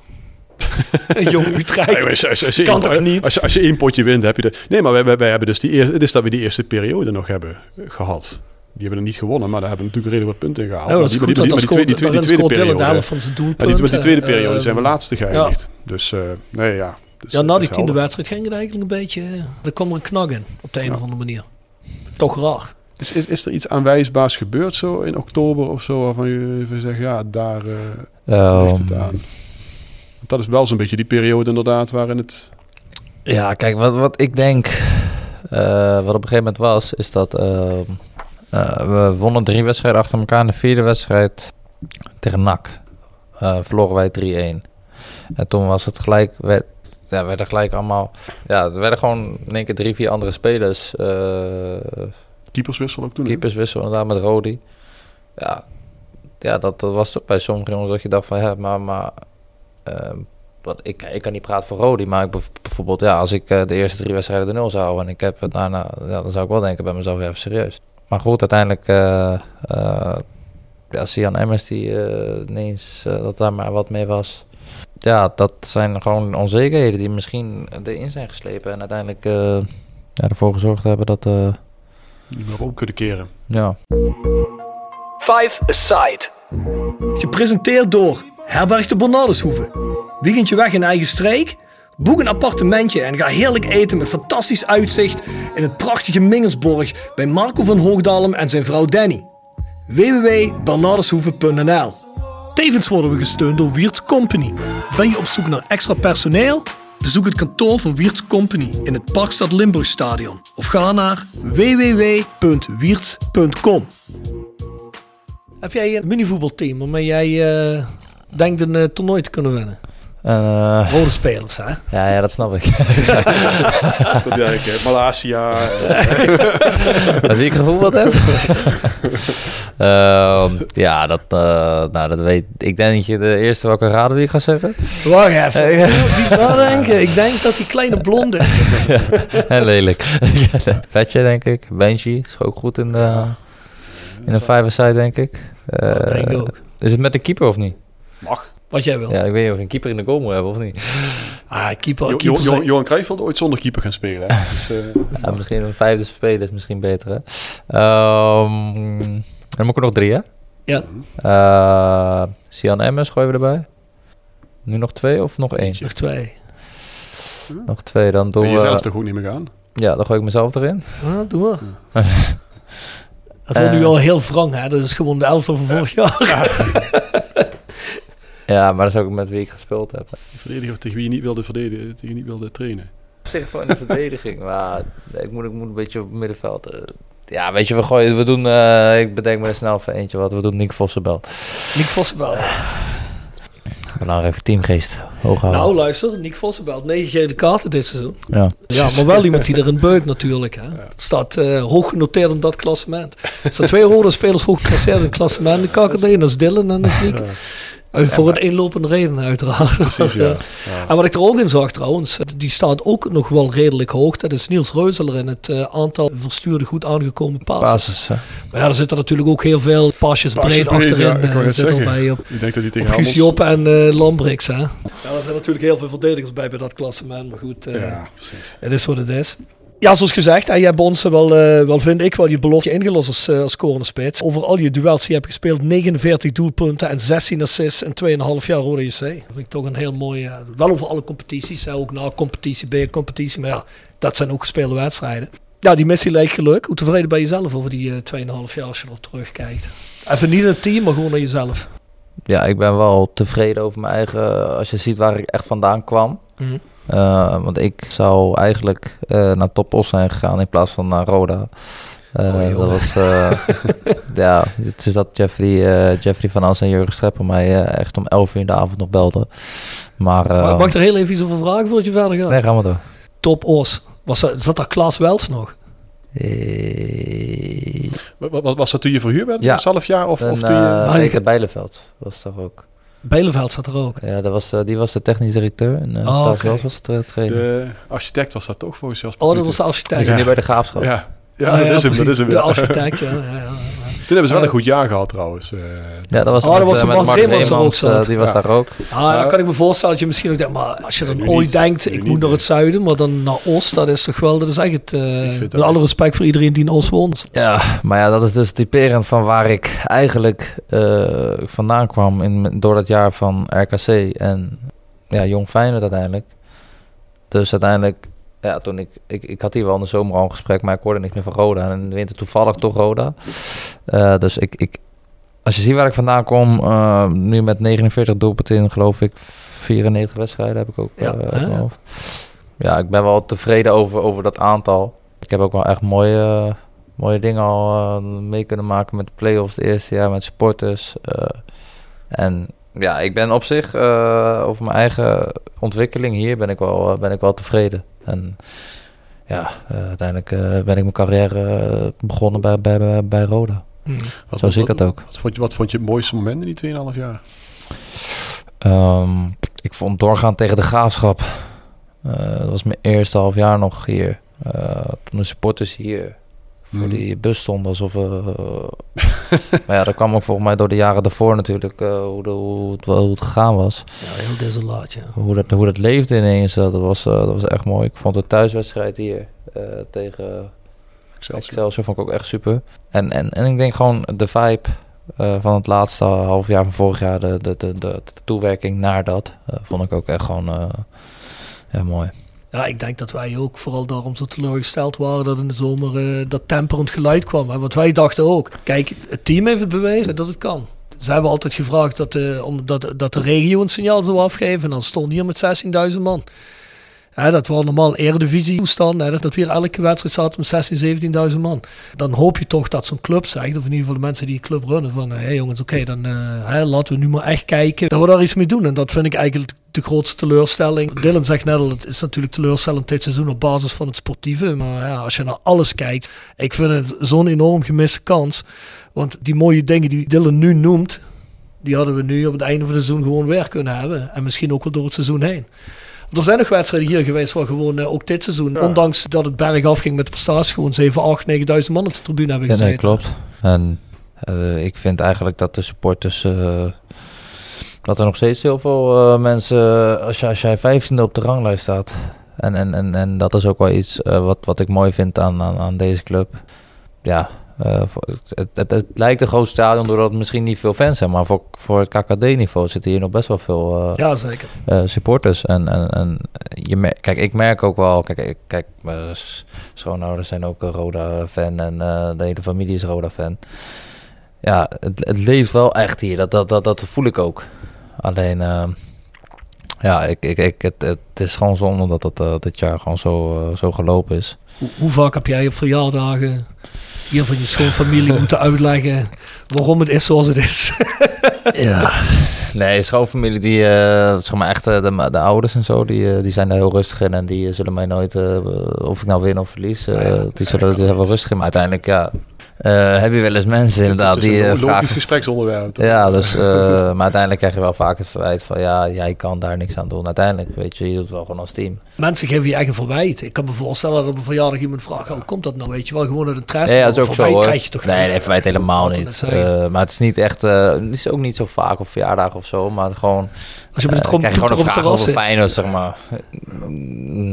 S5: [LAUGHS] Jong Utrecht.
S6: Nee, als, als, als je
S5: Kan toch niet?
S6: Als, je- als je één potje wint, heb je de. Nee, maar wij, wij, hebben dus die eerste. Het is dat we die eerste periode nog hebben gehad. Die hebben er niet gewonnen, maar daar hebben we natuurlijk redelijk wat punten in gehaald.
S5: Ja, dat is goed,
S6: die,
S5: want
S6: die,
S5: scoort
S6: tweede periode.
S5: helft van zijn
S6: Ja,
S5: doelpunten.
S6: die, met die tweede periode
S5: Eh,
S6: zijn we laatste geëindigd. Dus eh, nee, ja. Dus,
S5: Ja,
S6: eh,
S5: na
S6: dat
S5: die tiende wedstrijd ging het eigenlijk een beetje... eh, Er kwam er een knak in, op de een of andere manier. Toch raar.
S6: Is, is, is er iets aanwijsbaars gebeurd zo in oktober of zo, waarvan je even zegt, ja, daar
S7: Ehm,
S6: ligt het aan? Want dat is wel zo'n beetje die periode inderdaad waarin het...
S7: Ja, kijk, wat, wat ik denk, eh, wat op een gegeven moment was, is dat ehm, eh, we wonnen drie wedstrijden achter elkaar. In de vierde wedstrijd tegen NAC verloren wij 3-1. En toen was het gelijk, werd, ja, werden gelijk allemaal, ja, er werden gewoon in één keer drie, vier andere spelers.
S6: Keeperswissel ook toen.
S7: keeperswissel inderdaad met Rodi. Ja, ja dat, dat was toch bij sommige jongens dat je dacht van, ja, maar, maar ehm, wat, ik, ik kan niet praten voor Rodi, maar ik, bijvoorbeeld, ja, als ik eh, de eerste drie wedstrijden de nul zou houden en ik heb het daarna, ja, dan zou ik wel denken bij mezelf, even serieus. Maar goed, uiteindelijk, eh eh ja, Sian Emmers die ineens dat daar maar wat mee was. Ja, dat zijn gewoon onzekerheden die misschien erin zijn geslepen en uiteindelijk eh, ja, ervoor gezorgd hebben dat,
S6: Niet meer op kunnen keren.
S7: ja,
S5: Five Aside. Gepresenteerd door Herberg de Bernardeshoeve. Weekendje weg in eigen streek? Boek een appartementje en ga heerlijk eten met fantastisch uitzicht in het prachtige Mingelsborg bij Marco van Hoogdalem en zijn vrouw Danny. www.bernardeshoeve.nl Tevens worden we gesteund door Wiert's Company. Ben je op zoek naar extra personeel? Bezoek het kantoor van Wiert's Company in het Parkstad Limburgstadion of ga naar www.wiert.com. Heb jij een minivoetbalteam waarmee jij eh, denkt een eh, toernooi te kunnen winnen?
S7: Eh,
S5: Rode spelers, hè?
S7: ja, ja, dat snap ik.
S6: Dat is denk ik, hè. Malasia. eh,
S7: Met wie ik gevoetbald heb? Ehm, ja, dat, eh, nou, dat weet ik. denk dat je de eerste welke raden wie ik ga zeggen.
S5: Wacht even.
S7: Eh, ja.
S5: Ik diep nadenken. Ik denk dat die kleine blonde is.
S7: en lelijk. [LAUGHS] Vetje, denk ik. Benji is ook goed in de, in de five-side, denk ik. Eh,
S5: Dat denk ik ook.
S7: Is het met de keeper of niet?
S6: Mag.
S5: Wat jij wil.
S7: Ja, ik weet niet of je een keeper in de goal moet hebben of niet.
S5: Ah, keeper,
S6: Jo-
S5: keeper
S6: Jo- Jo- Johan Cruijff wilde ooit zonder keeper gaan spelen. Hè? Dus, eh, [LAUGHS]
S7: Ja, misschien een vijfde speler is misschien beter, hè? Ehm, dan moet ik er nog drie, hè?
S5: Ja.
S7: Eh Sian Emmers gooien we erbij. Nu nog twee of nog één?
S5: Nog twee.
S7: Nog twee, dan doen
S6: ben je zelf
S7: we...
S6: toch goed niet meer gaan?
S7: Ja, dan gooi ik mezelf erin.
S5: Doe maar. Het wordt nu
S7: Eh.
S5: al heel wrang, hè? Dat is gewoon de elfde van vorig jaar. [LAUGHS] [LAUGHS]
S7: Ja, maar dat is ook met wie ik gespeeld heb.
S6: Verdediger tegen wie je niet wilde verdedigen, tegen wie je niet wilde trainen.
S7: Op zich gewoon de verdediging, [LAUGHS] maar ik moet, ik moet een beetje op het middenveld. eh. ja, weet je, we gooien, we doen, eh, ik bedenk me er snel even eentje wat, we doen Nick Vossenbelt.
S5: Nick Vossenbelt.
S7: Belangrijke teamgeest, hoog houden.
S5: Nou, luister. Nick Vossenbelt. Negen gele kaarten dit seizoen.
S7: ja.
S5: Ja, maar wel iemand die erin beukt natuurlijk. Hè. Het staat eh, hoog genoteerd in dat klassement. Er staan twee rode spelers hoog genoteerd in het klassement. De KKD, dat is Dylan en dat is Nick. Eh, voor een eenlopende reden uiteraard.
S6: Precies, [LAUGHS] ja.
S5: En wat ik er ook in zag trouwens, die staat ook nog wel redelijk hoog. Dat is Niels Reuzeler in het eh, aantal verstuurde goed aangekomen passes. Maar ja, er zitten natuurlijk ook heel veel pasjes breed achterin.
S6: ja, ik
S5: zit erbij op,
S6: Ik denk dat
S5: op
S6: tegen
S5: Guus. Job en eh Lambrix. Hè? Ja, er zijn natuurlijk heel veel verdedigers bij bij dat klassement. Maar goed,
S6: Ja, precies.
S5: het is wat het is. Ja, zoals gezegd, hè, jij hebt ons wel, eh, wel, vind ik, wel je belofte ingelost als, eh, als scorende spits. Over al je duels die je hebt gespeeld, 49 doelpunten en 16 assists in 2,5 jaar Rode JC. Dat vind ik toch een heel mooi, eh, wel over alle competities, hè, ook na competitie, B-competitie, maar ja, dat zijn ook gespeelde wedstrijden. Ja, die missie lijkt geluk. Hoe tevreden ben je zelf over die eh 2,5 jaar als je erop terugkijkt? Even niet een team, maar gewoon naar jezelf.
S7: Ja, ik ben wel tevreden over mijn eigen, als je ziet waar ik echt vandaan kwam.
S5: Mhm.
S7: Eh, want ik zou eigenlijk eh, naar Topos zijn gegaan in plaats van naar Roda. Eh,
S5: Oh,
S7: dat was, eh, [LAUGHS] ja, het is dat Jeffrey, Jeffrey van As en Jurgen Streppel mij eh, echt om 11 uur in de avond nog belden. Maar, eh,
S5: Maar mag ik er heel even iets over vragen voordat je verder gaat?
S7: nee, gaan we door.
S5: Top Os. Was dat, zat daar Klaas Wels nog?
S7: Eh,
S6: Wat, wat was dat toen je verhuurd werd?
S7: Ja.
S6: Een half jaar? Of,
S7: en,
S6: of toen je...
S7: Bijleveld was daar ook.
S5: Bijleveld zat er ook.
S7: Ja, dat was, eh, die was de technisch directeur. En uh,
S5: Oh.
S7: Wels was de tra- trainer.
S6: de architect was dat toch volgens jou? als
S5: Oh, dat was de
S7: Die
S5: architect.
S7: zit nu bij de Graafschap.
S6: Ja, ja,
S5: Ah,
S6: dat is hem. Dat is hem.
S5: De architect, ja. ja,
S6: hebben ze wel een goed jaar gehad trouwens. eh.
S7: Ja, dat was,
S5: Oh, dat was
S7: eh, Mark
S5: Reemans
S7: eh, die was
S6: Ja.
S7: daar ook.
S5: Ah, dan kan ik me voorstellen dat je misschien ook denkt, maar als je dan ooit
S6: niet.
S5: denkt, ik
S6: niet,
S5: moet naar
S6: nee.
S5: het zuiden, maar dan naar Oost, dat is toch wel, dat is echt het, eh, met alle
S6: ook.
S5: respect voor iedereen die in Oost woont.
S7: Ja, maar ja, dat is dus typerend van waar ik eigenlijk eh, vandaan kwam in, door dat jaar van RKC en ja, Jong Feyenoord uiteindelijk. dus uiteindelijk, ja, toen ik, ik, ik had hier wel in de zomer al een gesprek, maar ik hoorde niks meer van Roda. En in de winter toevallig toch Roda. Eh, dus ik, ik, als je ziet waar ik vandaan kom, eh, nu met 49 doelpunten in, geloof ik, 94 wedstrijden heb ik ook.
S5: Ja,
S7: eh, ja, ik ben wel tevreden over, over dat aantal. Ik heb ook wel echt mooie, mooie dingen al mee kunnen maken met de play-offs het eerste jaar, met supporters. en ja, ik ben op zich over mijn eigen ontwikkeling hier ben ik wel, ben ik wel tevreden. En ja, eh, uiteindelijk eh, ben ik mijn carrière eh, begonnen bij, bij, bij, Roda.
S6: Wat,
S7: Zo zie ik dat ook.
S6: Wat vond, je, wat vond je het mooiste moment in die 2,5 jaar?
S7: Ehm, ik vond doorgaan tegen de graafschap. Dat was mijn eerste half jaar nog hier. Toen de supporters hier voor
S6: Mhm.
S7: die bus stonden. Alsof we, eh, [LAUGHS] maar ja, dat kwam ook volgens mij door de jaren daarvoor natuurlijk. eh, hoe, de, hoe, het, hoe het gegaan was.
S5: Ja, heel desolaat, ja.
S7: Hoe dat, hoe dat leefde ineens. eh, dat, was, dat was echt mooi. Ik vond de thuiswedstrijd hier tegen
S6: Excelsior.
S7: Excelsior vond ik ook echt super. En, en, en ik denk gewoon de vibe van het laatste half jaar van vorig jaar, de, de, de, de, toewerking naar dat, vond ik ook echt gewoon ja, mooi.
S5: Ja, ik denk dat wij ook vooral daarom zo teleurgesteld waren dat in de zomer eh, dat temperend geluid kwam. Hè? Want wij dachten ook, kijk, het team heeft het bewezen dat het kan. Ze hebben altijd gevraagd dat om, dat, dat de regio een signaal zou afgeven. En dan stond hier met 16.000 man. Dat was normaal eredivisie toestand. Hè, dat dat weer elke wedstrijd zaten met 16, 17.000 man. Dan hoop je toch dat zo'n club zegt, of in ieder geval de mensen die een club runnen, van hé hey jongens, oké, dan eh, laten we nu maar echt kijken dat we daar iets mee doen. En dat vind ik eigenlijk de grootste teleurstelling. Dylan zegt net al, het is natuurlijk teleurstellend dit seizoen op basis van het sportieve. Maar ja, als je naar alles kijkt, ik vind het zo'n enorm gemiste kans. Want die mooie dingen die Dylan nu noemt, die hadden we nu op het einde van het seizoen gewoon weer kunnen hebben. En misschien ook wel door het seizoen heen. Er zijn nog wedstrijden hier geweest waar gewoon eh, ook dit seizoen, ondanks dat het bergaf ging met de prestatie, gewoon 7, 8, 9000 man op de tribune hebben
S7: Ja,
S5: gezeten.
S7: nee, klopt. En eh, ik vind eigenlijk dat de supporters, eh, dat er nog steeds heel veel mensen, als, je, als jij 15e op de ranglijst staat, en, en, en, en dat is ook wel iets wat, wat ik mooi vind aan, aan, aan deze club. Ja, eh, het, het, het lijkt een groot stadion doordat het misschien niet veel fans zijn, maar voor, voor het KKD-niveau zitten hier nog best wel veel eh,
S5: Ja, zeker.
S7: eh, supporters. En, en, en je mer- kijk, ik merk ook wel, kijk, kijk mijn schoonouders zijn ook een Roda-fan en de hele familie is Roda-fan. Ja, het, het leeft wel echt hier, dat, dat, dat, dat voel ik ook. Alleen, eh, ja, ik, ik, ik, het, het is gewoon zonde dat het eh, dit jaar gewoon zo, eh, zo gelopen is.
S5: Hoe, hoe vaak heb jij op verjaardagen hier van je schoonfamilie moeten uitleggen waarom het is zoals het is? [LAUGHS]
S7: Ja. Nee, schoonfamilie, die, eh, zeg maar echt de, de ouders en zo, die, die zijn daar heel rustig in. En die zullen mij nooit, of ik nou win of verlies, eh, die zullen er wel rustig in. Maar uiteindelijk, ja, heb je wel eens mensen inderdaad
S6: Het is
S7: die
S6: een
S7: eh,
S6: logisch
S7: vragen...
S6: gespreksonderwerp. toch?
S7: Ja, dus, [LAUGHS] eh, maar uiteindelijk krijg je wel vaak het verwijt van, ja, jij kan daar niks aan doen. Uiteindelijk, weet je, je doet het wel gewoon als team.
S5: Mensen geven je echt een verwijt. Ik kan me voorstellen dat op een verjaardag iemand vraagt, hoe komt dat nou? Weet je wel, gewoon uit interesse.
S7: Ja, ja, dat is ook zo
S5: Verwijt
S7: hoor.
S5: krijg je toch
S7: nee,
S5: niet?
S7: nee, verwijt helemaal niet. Eh, maar het is niet echt, eh, het is ook niet zo vaak op verjaardag of zo, maar gewoon...
S5: Als je met het
S7: Eh, krijg je
S5: computer
S7: gewoon een vraag over. Feyenoord, zeg maar.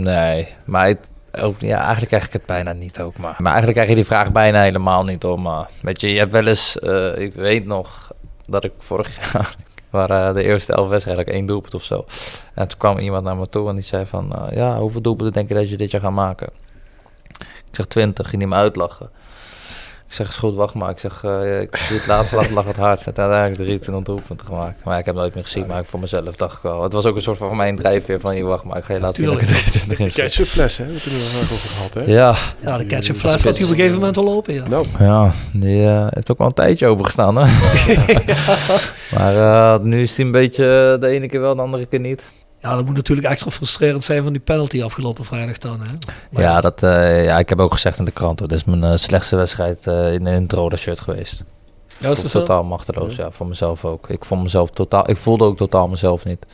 S7: Nee, maar het, ook, ja, eigenlijk krijg ik het bijna niet ook. Maar, maar eigenlijk krijg je die vraag bijna helemaal niet om. Maar weet je, je hebt wel eens, eh, ik weet nog dat ik vorig [LAUGHS] jaar, waren de eerste elf wedstrijden, één doelpunt of zo. En toen kwam iemand naar me toe en die zei van, eh, ja, hoeveel doelpunten denk je dat je dit jaar gaat maken? Ik zeg 20, ging hij me uitlachen. Ik zeg, is goed, wacht maar. Ik zeg, eh, ik, die het laatste lag, lag het hardst. En uiteindelijk 23 doelpunten gemaakt. Maar ik heb nooit meer gezien, maar ik voor mezelf dacht ik wel. Het was ook een soort van mijn drijfveer van, hier, wacht maar, ik ga je laten zien dat ik
S5: Tuurlijk.
S7: 23
S6: De ketchupfles, hè? Dat hebben we er vaak over gehad, hè?
S7: Ja,
S5: Ja, de ketchupfles had hij op een gegeven moment al lopen. Ja.
S6: Nou,
S7: ja, die eh, heeft ook wel een tijdje opengestaan, hè? [LAUGHS] [LAUGHS] Maar eh, nu is hij een beetje eh, de ene keer wel, de andere keer niet.
S5: Ja, dat moet natuurlijk extra frustrerend zijn van die penalty afgelopen vrijdag dan. Hè? Maar
S7: Ja, dat, eh, ja, ik heb ook gezegd in de krant, hoor, dit is mijn eh, slechtste wedstrijd eh, in, in het rode shirt geweest.
S5: Ja, is
S7: totaal machteloos, ja, voor mezelf ook. Ik vond mezelf totaal, ik voelde ook totaal mezelf niet.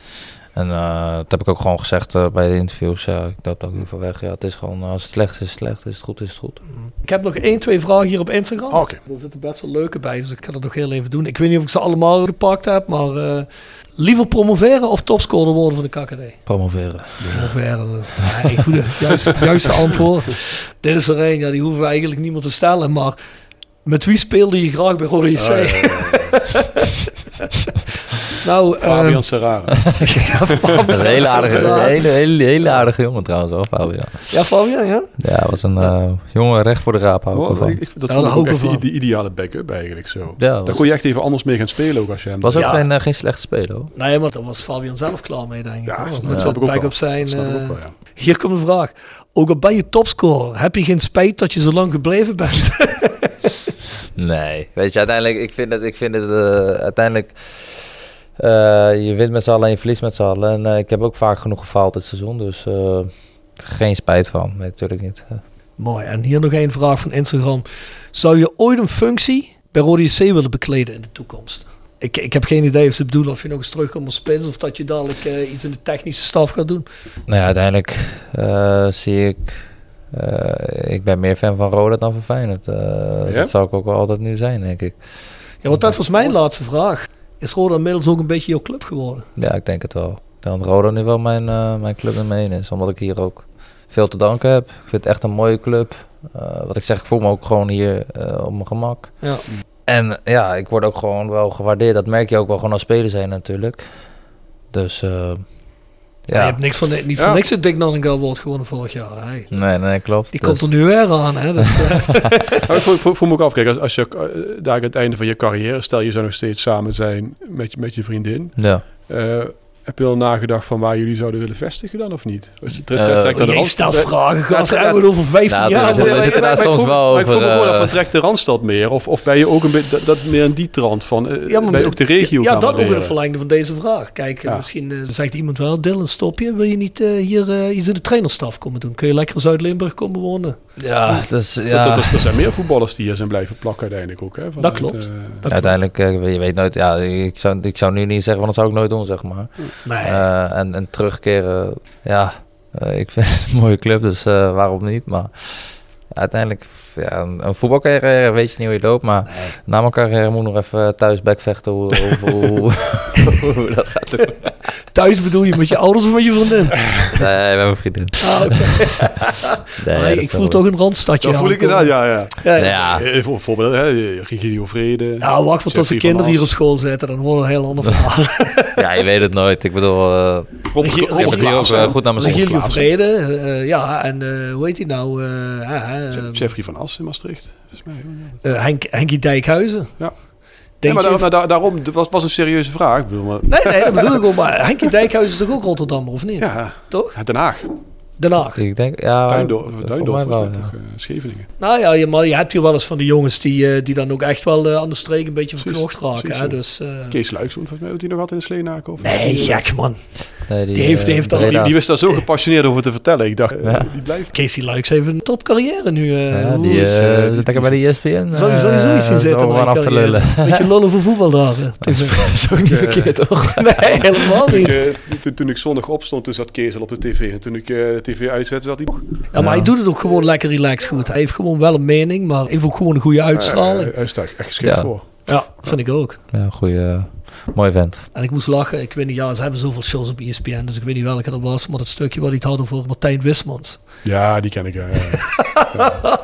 S7: En eh, dat heb ik ook gewoon gezegd eh, bij de interviews. Ja, ik loop ook liever weg. Ja, het is gewoon, als het slecht is, is het slecht. Is het goed, is het goed.
S5: Ik heb nog één, twee vragen hier op Instagram.
S6: Oh, oké.
S5: Er zitten best wel leuke bij, dus ik ga dat nog heel even doen. Ik weet niet of ik ze allemaal gepakt heb, maar eh, liever promoveren of topscorer worden van de KKD?
S7: Promoveren.
S5: Promoveren. Ja, goede, [LAUGHS] juist, juiste antwoord. Dit is er één, ja, die hoeven we eigenlijk niet meer te stellen, maar met wie speelde je graag bij Rode JC?
S6: Ja, ja. [LAUGHS]
S5: Nou,
S6: Fabian
S5: ehm,
S6: Serrara. [LAUGHS]
S5: ja, Fabian
S7: Dat is een hele aardige, hele, hele, hele aardige jongen trouwens hoor, Fabian.
S5: Ja, Fabian, ja?
S7: Ja, was een eh, jongen recht voor de raap, hou ik
S6: Oh, ik, ik, dat
S5: Ja,
S6: vond ik ook echt de, ideale backup eigenlijk zo.
S7: Ja,
S6: Daar
S7: was,
S6: kon je echt even anders mee gaan spelen ook als je hem...
S7: was ook
S5: Ja.
S7: geen, eh, geen slecht speler hoor.
S5: Nee, maar daar was Fabian zelf klaar mee, denk ik.
S6: Ja,
S5: hoor.
S6: dat
S5: Met
S6: snap ik ook
S5: back
S6: wel.
S5: op zijn...
S6: Dat snap ik
S5: eh,
S6: ook wel, ja.
S5: Hier komt een vraag. Ook al ben je topscorer, heb je geen spijt dat je zo lang gebleven bent? [LAUGHS]
S7: Nee, weet je, uiteindelijk, ik vind het, ik vind het uiteindelijk, eh, je wint met z'n allen en je verliest met z'n allen. En eh, ik heb ook vaak genoeg gefaald dit seizoen, dus eh, geen spijt van. Nee, natuurlijk niet.
S5: Mooi. En hier nog één vraag van Instagram. Zou je ooit een functie bij Rode JC willen bekleden in de toekomst? Ik, ik heb geen idee of ze bedoelen of je nog eens terugkomt als spits of dat je dadelijk eh, iets in de technische staf gaat doen.
S7: Nou ja, uiteindelijk eh, zie ik, eh, ik ben meer fan van Roda dan van Feyenoord. Eh,
S6: Ja?
S7: Dat zal ik ook wel altijd nu zijn, denk ik.
S5: Ja, want dat was mijn laatste vraag. Is Roda inmiddels ook een beetje jouw club geworden?
S7: Ja, ik denk het wel. Dat Roda nu wel mijn, eh, mijn club nummer één is. Omdat ik hier ook veel te danken heb. Ik vind het echt een mooie club. Eh, wat ik zeg, ik voel me ook gewoon hier eh, op mijn gemak.
S5: Ja.
S7: En ja, ik word ook gewoon wel gewaardeerd. Dat merk je ook wel gewoon als speler zijn natuurlijk. Dus
S5: Ja. Je
S7: ja,
S5: hebt niks van, niet
S6: Ja.
S5: voor niks een Dick Nanninga wordt gewonnen vorig jaar. Hey.
S7: nee, nee, klopt.
S5: Die
S7: Dus-
S5: komt er nu weer aan. Hè? Dus, eh,
S6: Maar [LAUGHS] [LAUGHS] ik voel, me ook af, kijk, als, als je uh, daar aan het einde van je carrière, stel je zou nog steeds samen zijn met, je- met je vriendin.
S7: Ja.
S6: eh, heb je al nagedacht van waar jullie zouden willen vestigen dan of niet? Is het- tre-
S7: Eh,
S6: tre- trekt aan de
S5: jij
S6: rand-
S5: stelt
S6: tre-
S5: vragen, gast.
S6: Ja,
S5: We hebben over 15
S7: Nou,
S5: jaar.
S7: we zitten- daar soms
S6: vroeg-
S7: wel
S6: maar Ik vroeg me
S7: over,
S6: gewoon af,
S7: eh,
S6: van trekt de Randstad meer? Of, of ben je ook een beetje dat, dat meer in die trant van, eh,
S5: Ja, maar
S6: ben je ook de regio
S5: Ja,
S6: gaan
S5: dat ook in het verlengde van deze vraag. Kijk, eh,
S6: Ja.
S5: misschien eh, zegt iemand wel, Dylan, stop je? Wil je niet eh, hier eh, iets in de trainerstaf komen doen? Kun je lekker Zuid-Limburg komen wonen?
S7: Ja, dat is,
S6: Dat,
S7: ja.
S6: dat, dat- er zijn meer voetballers die hier zijn blijven plakken uiteindelijk ook. Hè, vanuit,
S5: klopt.
S6: eh,
S5: Dat klopt.
S7: Uiteindelijk, eh, je weet nooit, ja, ik zou, ik zou nu niet zeggen, want dat zou ik nooit doen, zeg maar.
S5: Nee.
S7: Eh, en, en terugkeren, ja, eh, ik vind [LAUGHS] het een mooie club, dus eh, waarom niet? Maar uiteindelijk, ja, een, een voetbalcarrière weet je niet hoe je loopt, maar na mijn carrière moet ik nog even thuis backvechten hoe, hoe, hoe, hoe [LAUGHS] dat gaat doen.
S5: Thuis bedoel je met je ouders of met je vriendin?
S7: Nee, met mijn vriendin.
S5: Ah. [LAUGHS]
S7: Nee,
S5: ik voel toch een randstadje
S6: dat voel ik inderdaad, ja, ja.
S5: Ja, ja.
S7: Ja,
S6: Eh, voor- Bijvoorbeeld, hè, Rigio Vrede.
S5: Nou, wacht maar tot
S6: van
S5: kinderen hier op school zitten. Dan wordt een heel ander verhaal. [LAUGHS]
S7: ja, je weet het nooit. Ik bedoel, eh,
S6: Robert,
S7: ik heb het hier ook eh, goed naar mijn geslagen.
S5: Vrede. eh, ja, en eh, hoe heet hij nou? eh, eh,
S6: Jeffrey van As in Maastricht. Mij.
S5: eh, Henk, Henkie Dijkhuizen.
S6: Ja.
S5: Denk
S6: Ja, maar
S5: je-
S6: daar, daar- daarom, het was, was een serieuze vraag. Ik bedoel, maar,
S5: Nee, nee, dat bedoel ik [LAUGHS] ook. Maar Henkie Dijkhuizen is toch ook Rotterdammer, of niet?
S6: ja,
S5: Toch?
S6: ja, Den Haag.
S5: Den Haag.
S7: Ik denk, ja,
S6: Duindorf, Duindorf
S7: mij wel, ja.
S6: toch, eh, Scheveningen.
S5: Nou ja, je, maar je hebt hier wel eens van de jongens die, eh, die dan ook echt wel eh, aan de streek een beetje verknocht raken. Hè? Dus, eh,
S6: Kees Luikshoen, volgens mij, heeft hij nog altijd in Sleenaken? Of
S5: nee, gek man.
S7: Nee,
S5: Die heeft- die heeft al-.
S6: Die, die wist daar zo gepassioneerd over te vertellen. Ik dacht, eh,
S7: Ja.
S6: die blijft.
S5: Casey Luiks heeft een topcarrière nu. eh
S7: Ja, die
S5: is,
S7: eh,
S6: eh,
S7: lekker bij de ESPN.
S5: Zou je sowieso
S7: eh,
S5: iets zien
S7: zo
S5: zitten
S7: aan af te
S5: carrière.
S7: lullen.
S5: Beetje lullen voor voetbal daar. eh, tv.
S7: Dat is ook niet verkeerd, toch? [LAUGHS]
S5: Nee, helemaal niet.
S6: eh, toen, ik zondag opstond, toen zat Kees al op de tv. En toen ik eh, de tv uitzette, zat hij...
S5: Ja, maar hij doet het ook gewoon lekker relaxed goed. Hij heeft gewoon wel een mening, maar heeft ook gewoon een goede uitstraling.
S6: Uh, echt geschikt voor.
S5: Ja, vind ik ook.
S7: Ja, goeie, eh, mooi vent.
S5: En ik moest lachen. Ik weet niet, ja, ze hebben zoveel shows op ESPN, dus ik weet niet welke dat was. Maar dat stukje wat hij het had over Martijn Wismans.
S6: Ja, die ken ik. Ja, ja. [LAUGHS]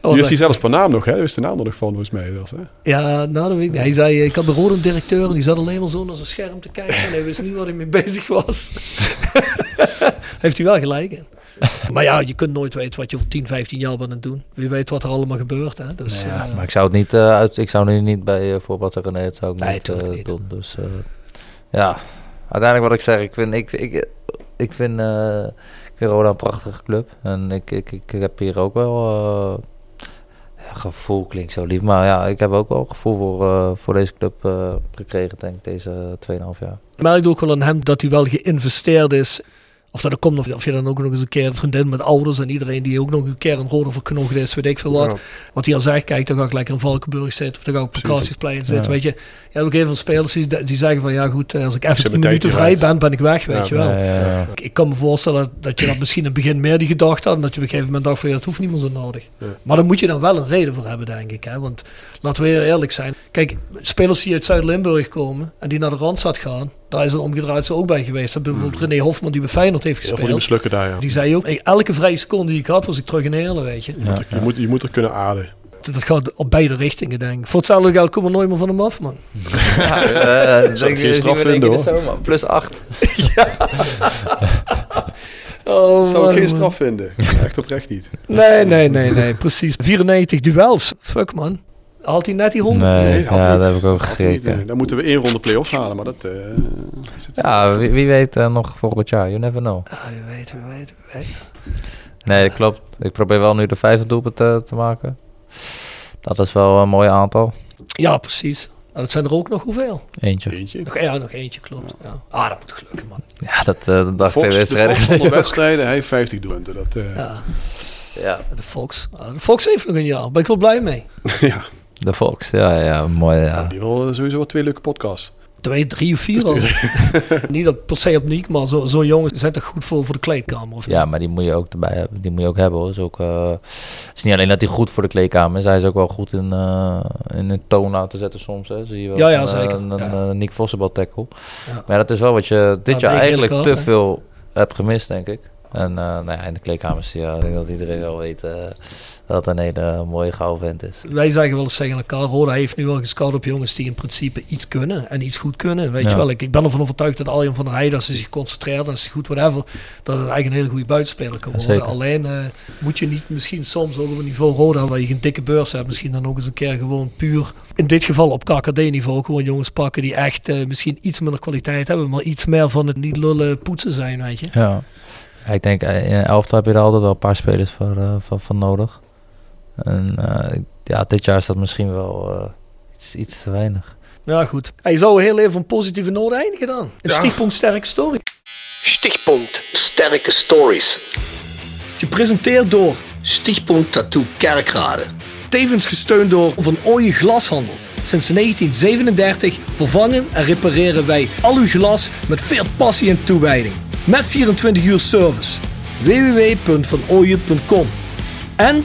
S5: Was
S6: Die
S5: echt-
S6: hij zelfs per naam nog, hè? Wist de naam er nog van, volgens mij. Dat, hè?
S5: Ja, nou, dat weet ik niet. Hij zei, ik had bij Rode directeur en die zat alleen maar zo naar zijn scherm te kijken. En hij wist niet waar hij mee bezig was. [LAUGHS] Heeft hij wel gelijk in. [LAUGHS] Maar ja, je kunt nooit weten wat je over 10, 15 jaar bent aan het doen. Wie weet wat er allemaal gebeurt. Hè? Dus,
S7: ja,
S5: eh,
S7: maar ik zou het niet eh, uit. Ik zou nu niet bij uh, voorbeeld zeggen. Nee, dat zou ik
S5: Nee,
S7: niet, eh,
S5: niet.
S7: doen. Dus eh, ja, uiteindelijk wat ik zeg. Ik vind, ik, ik, ik vind, eh, ik vind Roda een prachtige club. En ik, ik, ik, heb hier ook wel. eh, ja, gevoel klinkt zo lief. Maar ja, ik heb ook wel gevoel voor, eh, voor deze club eh, gekregen, denk ik, deze 2,5 jaar.
S5: Ik merk ook wel aan hem dat hij wel geïnvesteerd is. Of dat er komt, of, of je dan ook nog eens een keer een vriendin met ouders en iedereen die ook nog een keer een rode verknocht is, weet ik veel wat.
S6: Ja.
S5: Wat hij al zegt, kijk, dan ga ik lekker in Valkenburg zitten of dan ga ik op
S6: Precies.
S5: vakantiesplein zitten,
S7: Ja.
S5: weet je. Je hebt ook heel veel spelers die, die zeggen van, ja goed, eh, als ik even
S6: Zet
S5: 10
S6: mijn
S5: minuten vrij ben, ben ik weg, weet
S6: Ja,
S5: je wel. Ik, ik kan me voorstellen dat je dat misschien in het begin meer die gedachte had. En dat je op een gegeven moment dacht van ja, dat hoeft niet meer zo nodig.
S6: Ja.
S5: Maar dan moet je dan wel een reden voor hebben, denk ik. Hè? Want laten we heel eerlijk zijn. Kijk, spelers die uit Zuid-Limburg komen en die naar de Randstad gaan. Daar is het omgedraaid zo ook bij geweest. Dat bijvoorbeeld René Hofman die bij Feyenoord heeft
S6: Heel veel die
S5: gespeeld.
S6: mislukken daar, ja.
S5: Die zei ook, "Hey, elke vrije seconde die ik had, was ik terug in Heerlen, weet je.
S6: Je, moet er, je, moet, je moet er kunnen ademen.
S5: Dat gaat op beide richtingen, denk ik. Voor hetzelfde geld komen we nooit meer van hem af, man.
S7: Ja, eh, [LAUGHS] denk
S6: geen
S7: je,
S6: straf vinden,
S7: zomer. Plus 8. [LAUGHS] [LAUGHS]
S5: Oh,
S6: Zou ik geen
S5: man.
S6: straf vinden. Echt oprecht niet.
S5: Nee, nee, nee, nee, precies. 94 duels. Fuck, man. Haalt hij net die 100?
S7: Nee,
S6: Nee,
S7: ja, dat heb ik ook gekeken.
S6: eh, Dan moeten we één ronde play-offs halen, maar dat... eh, er
S7: Ja, wie, wie weet eh, nog volgend jaar. You never know.
S5: Ja, je weet, je weet, je weet.
S7: Nee, dat klopt. Ik probeer wel nu de vijfde doelpunt eh, te maken. Dat is wel een mooi aantal.
S5: Ja, precies. En dat zijn er ook nog hoeveel?
S7: Eentje.
S6: Eentje.
S5: Nog, ja, nog eentje, klopt. Ja. Ah, dat moet gelukken, man.
S7: Ja, dat, eh dat dacht
S6: Fox,
S7: twee
S6: de
S7: wedstrijden
S6: Fox [LAUGHS] wedstrijden, hij heeft 50 doelpunten. Dat, eh,
S5: Ja,
S7: Ja,
S5: de Fox. Ah, de Fox heeft nog een jaar. Ben ik wel blij mee. [LAUGHS]
S6: ja.
S7: De Fox. Ja, ja, mooi. Ja.
S6: Die wil sowieso wel twee leuke podcasts.
S5: Twee, drie of vier al. [LAUGHS] Niet dat per se op Niek, maar zo'n zo jongens zijn toch goed voor, voor de kleedkamer? Of
S7: Ja, maar die moet je ook erbij hebben. Die moet je ook hebben hoor. Is ook, eh, het is niet alleen dat hij goed voor de kleedkamer is. Hij is ook wel goed in, eh in een toon laten zetten soms. Hè. Zie je wel
S5: Ja, ja,
S7: een,
S5: zeker.
S7: Een,
S5: Ja.
S7: een, Nick Vossenbal tackle.
S5: Ja.
S7: Maar dat is wel wat je dit
S5: Ja,
S7: jaar eigenlijk te veel hebt gemist, denk ik. En eh, nou ja, in de kleedkamers, ja, ik denk dat iedereen wel weet eh, dat een hele mooie gouden vent is.
S5: Wij zeggen wel eens tegen elkaar, Roda heeft nu wel gescout op jongens die in principe iets kunnen en iets goed kunnen. Weet
S7: Ja.
S5: je wel, ik, ik ben ervan overtuigd dat Arjen van der Heijden, als hij zich concentreert en als hij goed whatever, dat het eigenlijk een hele goede buitenspeler kan worden.
S7: Zeker.
S5: Alleen eh, moet je niet misschien soms ook op een niveau Roda, waar je geen dikke beurs hebt, misschien dan ook eens een keer gewoon puur, in dit geval op KKD-niveau, gewoon jongens pakken die echt eh, misschien iets minder kwaliteit hebben, maar iets meer van het niet lullen poetsen zijn, weet je.
S7: Ja. Ik denk eh, in elftal heb je er altijd wel een paar spelers voor, van, van nodig. En eh, ja, dit jaar is dat misschien wel eh, iets, iets te weinig.
S5: Ja, goed. Hij zou heel even een positieve noot eindigen dan. Een stichtpunt sterke story. Stichtpunt sterke stories. Gepresenteerd door Stichtpunt Tattoo Kerkrade. Tevens gesteund door Van Ooyen Glashandel. Sinds 1937 vervangen en repareren wij al uw glas met veel passie en toewijding. Met 24 uur service. www.vanooyen.com En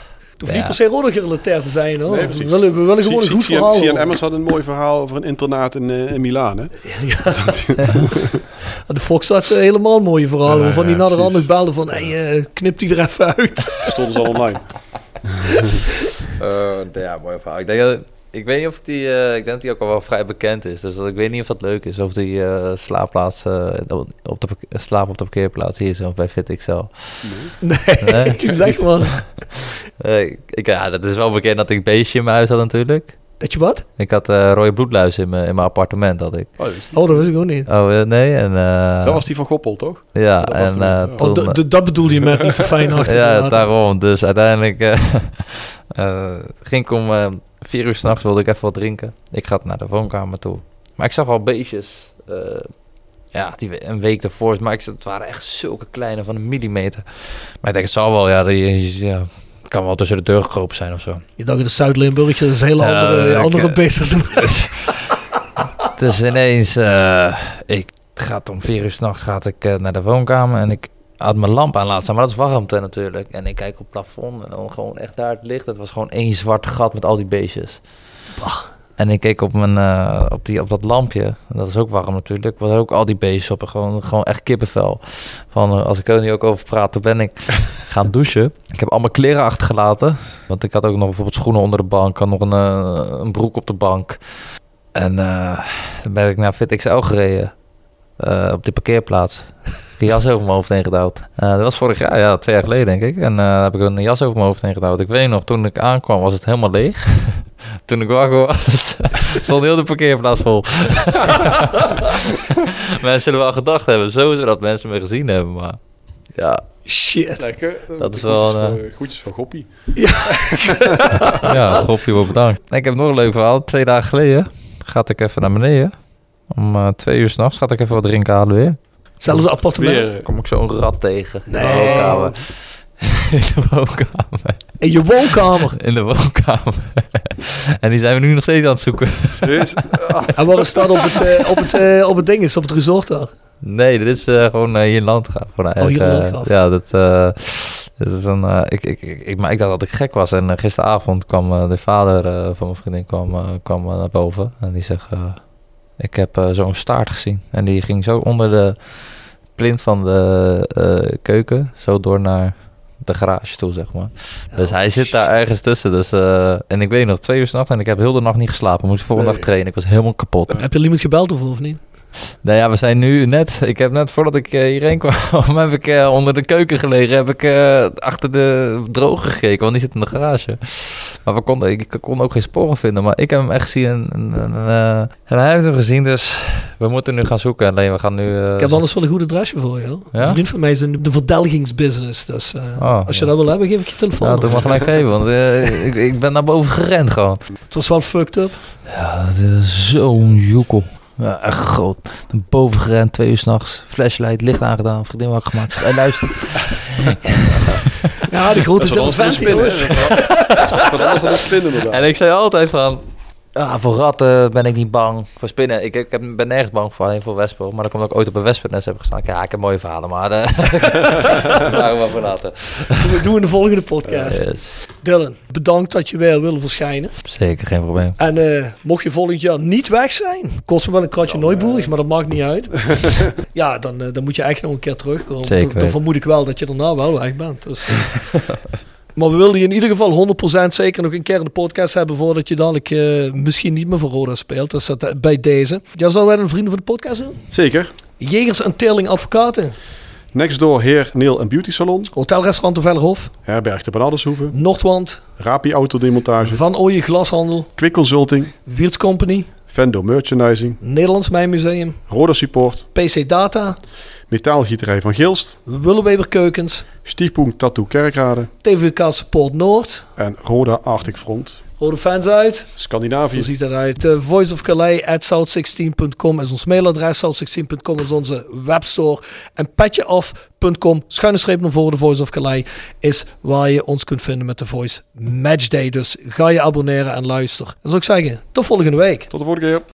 S5: Het hoeft
S7: Ja.
S5: niet per se Roda gerelateerd te zijn hoor.
S6: Nee,
S5: we, willen, we willen gewoon een goed verhaal.
S6: Cian
S5: horen.
S6: Emmers had een mooi verhaal over een internaat in, eh, in Milaan. Hè? [LAUGHS] [LAUGHS]
S5: De Fox had eh, helemaal mooie verhalen
S6: Ja,
S5: waarvan
S6: ja,
S5: hij naar de nog belde van hey, eh, knip die er even uit.
S6: Stonden ze al online. [LAUGHS]
S7: Eh, ja, mooi verhaal. Ik denk dat, ik weet niet of ik die, eh, ik denk dat die ook al wel vrij bekend is. Dus dat, ik weet niet of dat leuk is. Of die eh slaapplaats, eh, op de slaap op de parkeerplaats hier is of bij FitXL.
S5: Nee,
S7: Nee? [LAUGHS]
S5: zeg maar. [LAUGHS]
S7: Eh, ik, ik- ja, dat is wel bekend dat ik beestje in mijn huis had natuurlijk.
S5: Dat je wat?
S7: Ik had eh rode bloedluis in mijn, in mijn appartement, had ik.
S6: Oh, dus-
S5: Oh, dat wist ik ook niet.
S7: Oh, eh, nee, en... eh,
S6: dat was die van Goppel, toch?
S7: Ja,
S6: dat
S7: en eh.
S5: Oh, d- dat bedoelde je met niet zo fijn achter. [LAUGHS]
S7: ja, daarom. Dus uiteindelijk [LAUGHS] ging ik om vier uur s'nachts wilde ik even wat drinken. Ik ga naar de woonkamer toe. Maar ik zag al beestjes. eh, ja, die een week ervoor. Maar ik, het waren echt zulke kleine van een millimeter. Maar ik denk, het zal wel. Ja, die, ja, kan wel tussen de deur gekropen zijn of zo.
S5: Je dacht in de Zuid-Limburg, dat is een hele
S7: Ja,
S5: andere,
S7: ik,
S5: andere beest. dan- [LAUGHS]
S7: Dus ineens, eh, ik ga om vier uur s'nachts gaat ik eh, naar de woonkamer en ik had mijn lamp aan laten staan, maar dat is warmte natuurlijk. En ik kijk op het plafond en dan gewoon echt daar het licht. Het was gewoon één zwart gat met al die beestjes. En ik keek op, mijn, eh, op, die, op dat lampje, en dat is ook warm natuurlijk, was er ook al die beestjes op. En gewoon, gewoon echt kippenvel. Van, eh, als ik er nu ook over praat, toen ben ik [LAUGHS] gaan douchen. Ik heb al mijn kleren achtergelaten. Want ik had ook nog bijvoorbeeld schoenen onder de bank. Had nog een, eh, een broek op de bank. En dan ben ik naar FitXL gereden. Eh, op die parkeerplaats. [LAUGHS] Een jas over mijn hoofd heen gedouwd. Eh, dat was vorig jaar, ja, twee jaar geleden denk ik. En eh heb ik een jas over mijn hoofd heen gedouwd. Ik weet nog, toen ik aankwam was het helemaal leeg. [LAUGHS] toen ik wakker was, [LAUGHS] stond heel de parkeerplaats vol. mensen zullen wel gedacht hebben, sowieso dat mensen me gezien hebben. Maar ja,
S5: Shit.
S6: Lekker.
S7: Dat is wel,
S6: Groetjes van Goppie.
S7: ja, Goppie, wel bedankt. Ik heb nog een leuk verhaal. Twee dagen geleden gaat ik even naar beneden. Om eh, twee uur s'nachts gaat ik even wat drinken halen weer.
S5: Appartement.
S6: Weer, eh,
S7: Dan kom ik zo'n rat tegen.
S5: Nee.
S7: In de woonkamer. [LAUGHS] In de woonkamer.
S5: In je woonkamer.
S7: In de woonkamer. en die zijn we nu nog steeds aan het zoeken.
S6: serieus? [LAUGHS]
S5: En waar is dat op het, eh, op het, op het ding is, op het resort daar?
S7: Nee, dit is gewoon hier in Landgraaf. Gewoon
S5: Oh, hier in Landgraaf.
S7: Ja, dat, het is een, eh, ik, ik, ik, ik, maar ik dacht dat ik gek was. En gisteravond kwam de vader eh, van mijn vriendin kwam, kwam naar boven. En die zegt, eh, ik heb eh, zo'n staart gezien. En die ging zo onder de plint van de eh, keuken, zo door naar de garage toe, zeg maar. Dus hij zit daar ergens tussen. Dus, eh, en ik weet nog, twee uur s'nachts en ik heb heel de nacht niet geslapen. Moest de volgende dag trainen. Ik was helemaal kapot.
S5: Heb je iemand gebeld of, of niet?
S7: Nou ja, we zijn nu net. Ik heb net voordat ik eh, hierheen kwam, [LAUGHS] heb ik eh, onder de keuken gelegen. Heb ik eh, achter de droger gekeken, want die zit in de garage. Maar we konden, ik, ik kon ook geen sporen vinden. Maar ik heb hem echt gezien en, en, en, eh, en hij heeft hem gezien. Dus we moeten nu gaan zoeken. Alleen we gaan nu. eh,
S5: Ik heb anders wel een goed adresje voor je.
S7: Ja?
S5: Een vriend van mij is in de verdelgingsbusiness. Dus eh,
S7: Oh,
S5: als je
S7: ja.
S5: dat wil hebben, geef ik je telefoon.
S7: Ja, doe maar gelijk geven, want eh, ik, ik ben naar boven gerend gewoon.
S5: Het was wel fucked up.
S7: Ja, zo'n joekel. Ja, echt groot. Naar boven gerend, twee uur s'nachts. Flashlight, licht aangedaan, vriendin wakker gemaakt. Hey, luister. [LAUGHS]
S5: Ja, de grote
S8: dan
S5: jongens.
S8: Dat is wat anders dan een spin inderdaad.
S7: En ik zei altijd van... Ja, voor ratten ben ik niet bang. Voor spinnen, ik, ik heb- ben nergens bang voor. Alleen voor wespen. Maar dan komt ook ooit op een wespennest heb gestaan. Ja, ik heb mooie verhalen, maar... Uh, [LAUGHS] daar maar voor laten.
S5: Doen we- doen we in de volgende podcast.
S7: Yes.
S5: Dylan, bedankt dat je weer wilde verschijnen.
S7: Zeker, geen probleem.
S5: En eh, mocht je volgend jaar niet weg zijn, kost me wel een kratje Neuburg, maar dat maakt niet uit. [LAUGHS] ja, dan, eh, dan moet je echt nog een keer terugkomen.
S7: Zeker
S5: Dan, dan vermoed ik wel dat je daarna wel weg bent. Dus, eh. [LAUGHS] maar we wilden je in ieder geval 100% zeker nog een keer in de podcast hebben voordat je dadelijk eh, misschien niet meer voor Roda speelt. Dus dat, bij deze. Ja, zouden wij een vrienden van de podcast doen?
S8: Zeker.
S5: Jegers en Teerling Advocaten.
S8: Next door Heer Neil en Beauty Salon.
S5: Hotelrestaurant de Vellerhof.
S8: Herberg de Banadeshoeve.
S5: Noordwand.
S8: Rapi Autodemontage.
S5: Van Ooyen Glashandel.
S8: Quick Consulting.
S5: Wiertz Company.
S8: Vendo Merchandising.
S5: Nederlands Mijnmuseum.
S8: Roda Support.
S5: PC Data.
S8: Metaalgieterij van Gilst.
S5: Willeweber Keukens.
S8: Stiefpunt Tattoo Kerkrade.
S5: TVK Support Noord.
S8: En Roda Arctic Front.
S5: Rode fans uit. Zo
S8: Scandinavië.
S5: ziet dat uit. Uh, Voice of Calais at south16.com is ons mailadres. South16.com is onze webstore. En petjeoff.com, schuine streep naar voren, de Voice of Calais, is waar je ons kunt vinden met de Voice Matchday. Dus ga je abonneren en luister. Dan zou ik zeggen, tot volgende week.
S8: Tot de volgende keer.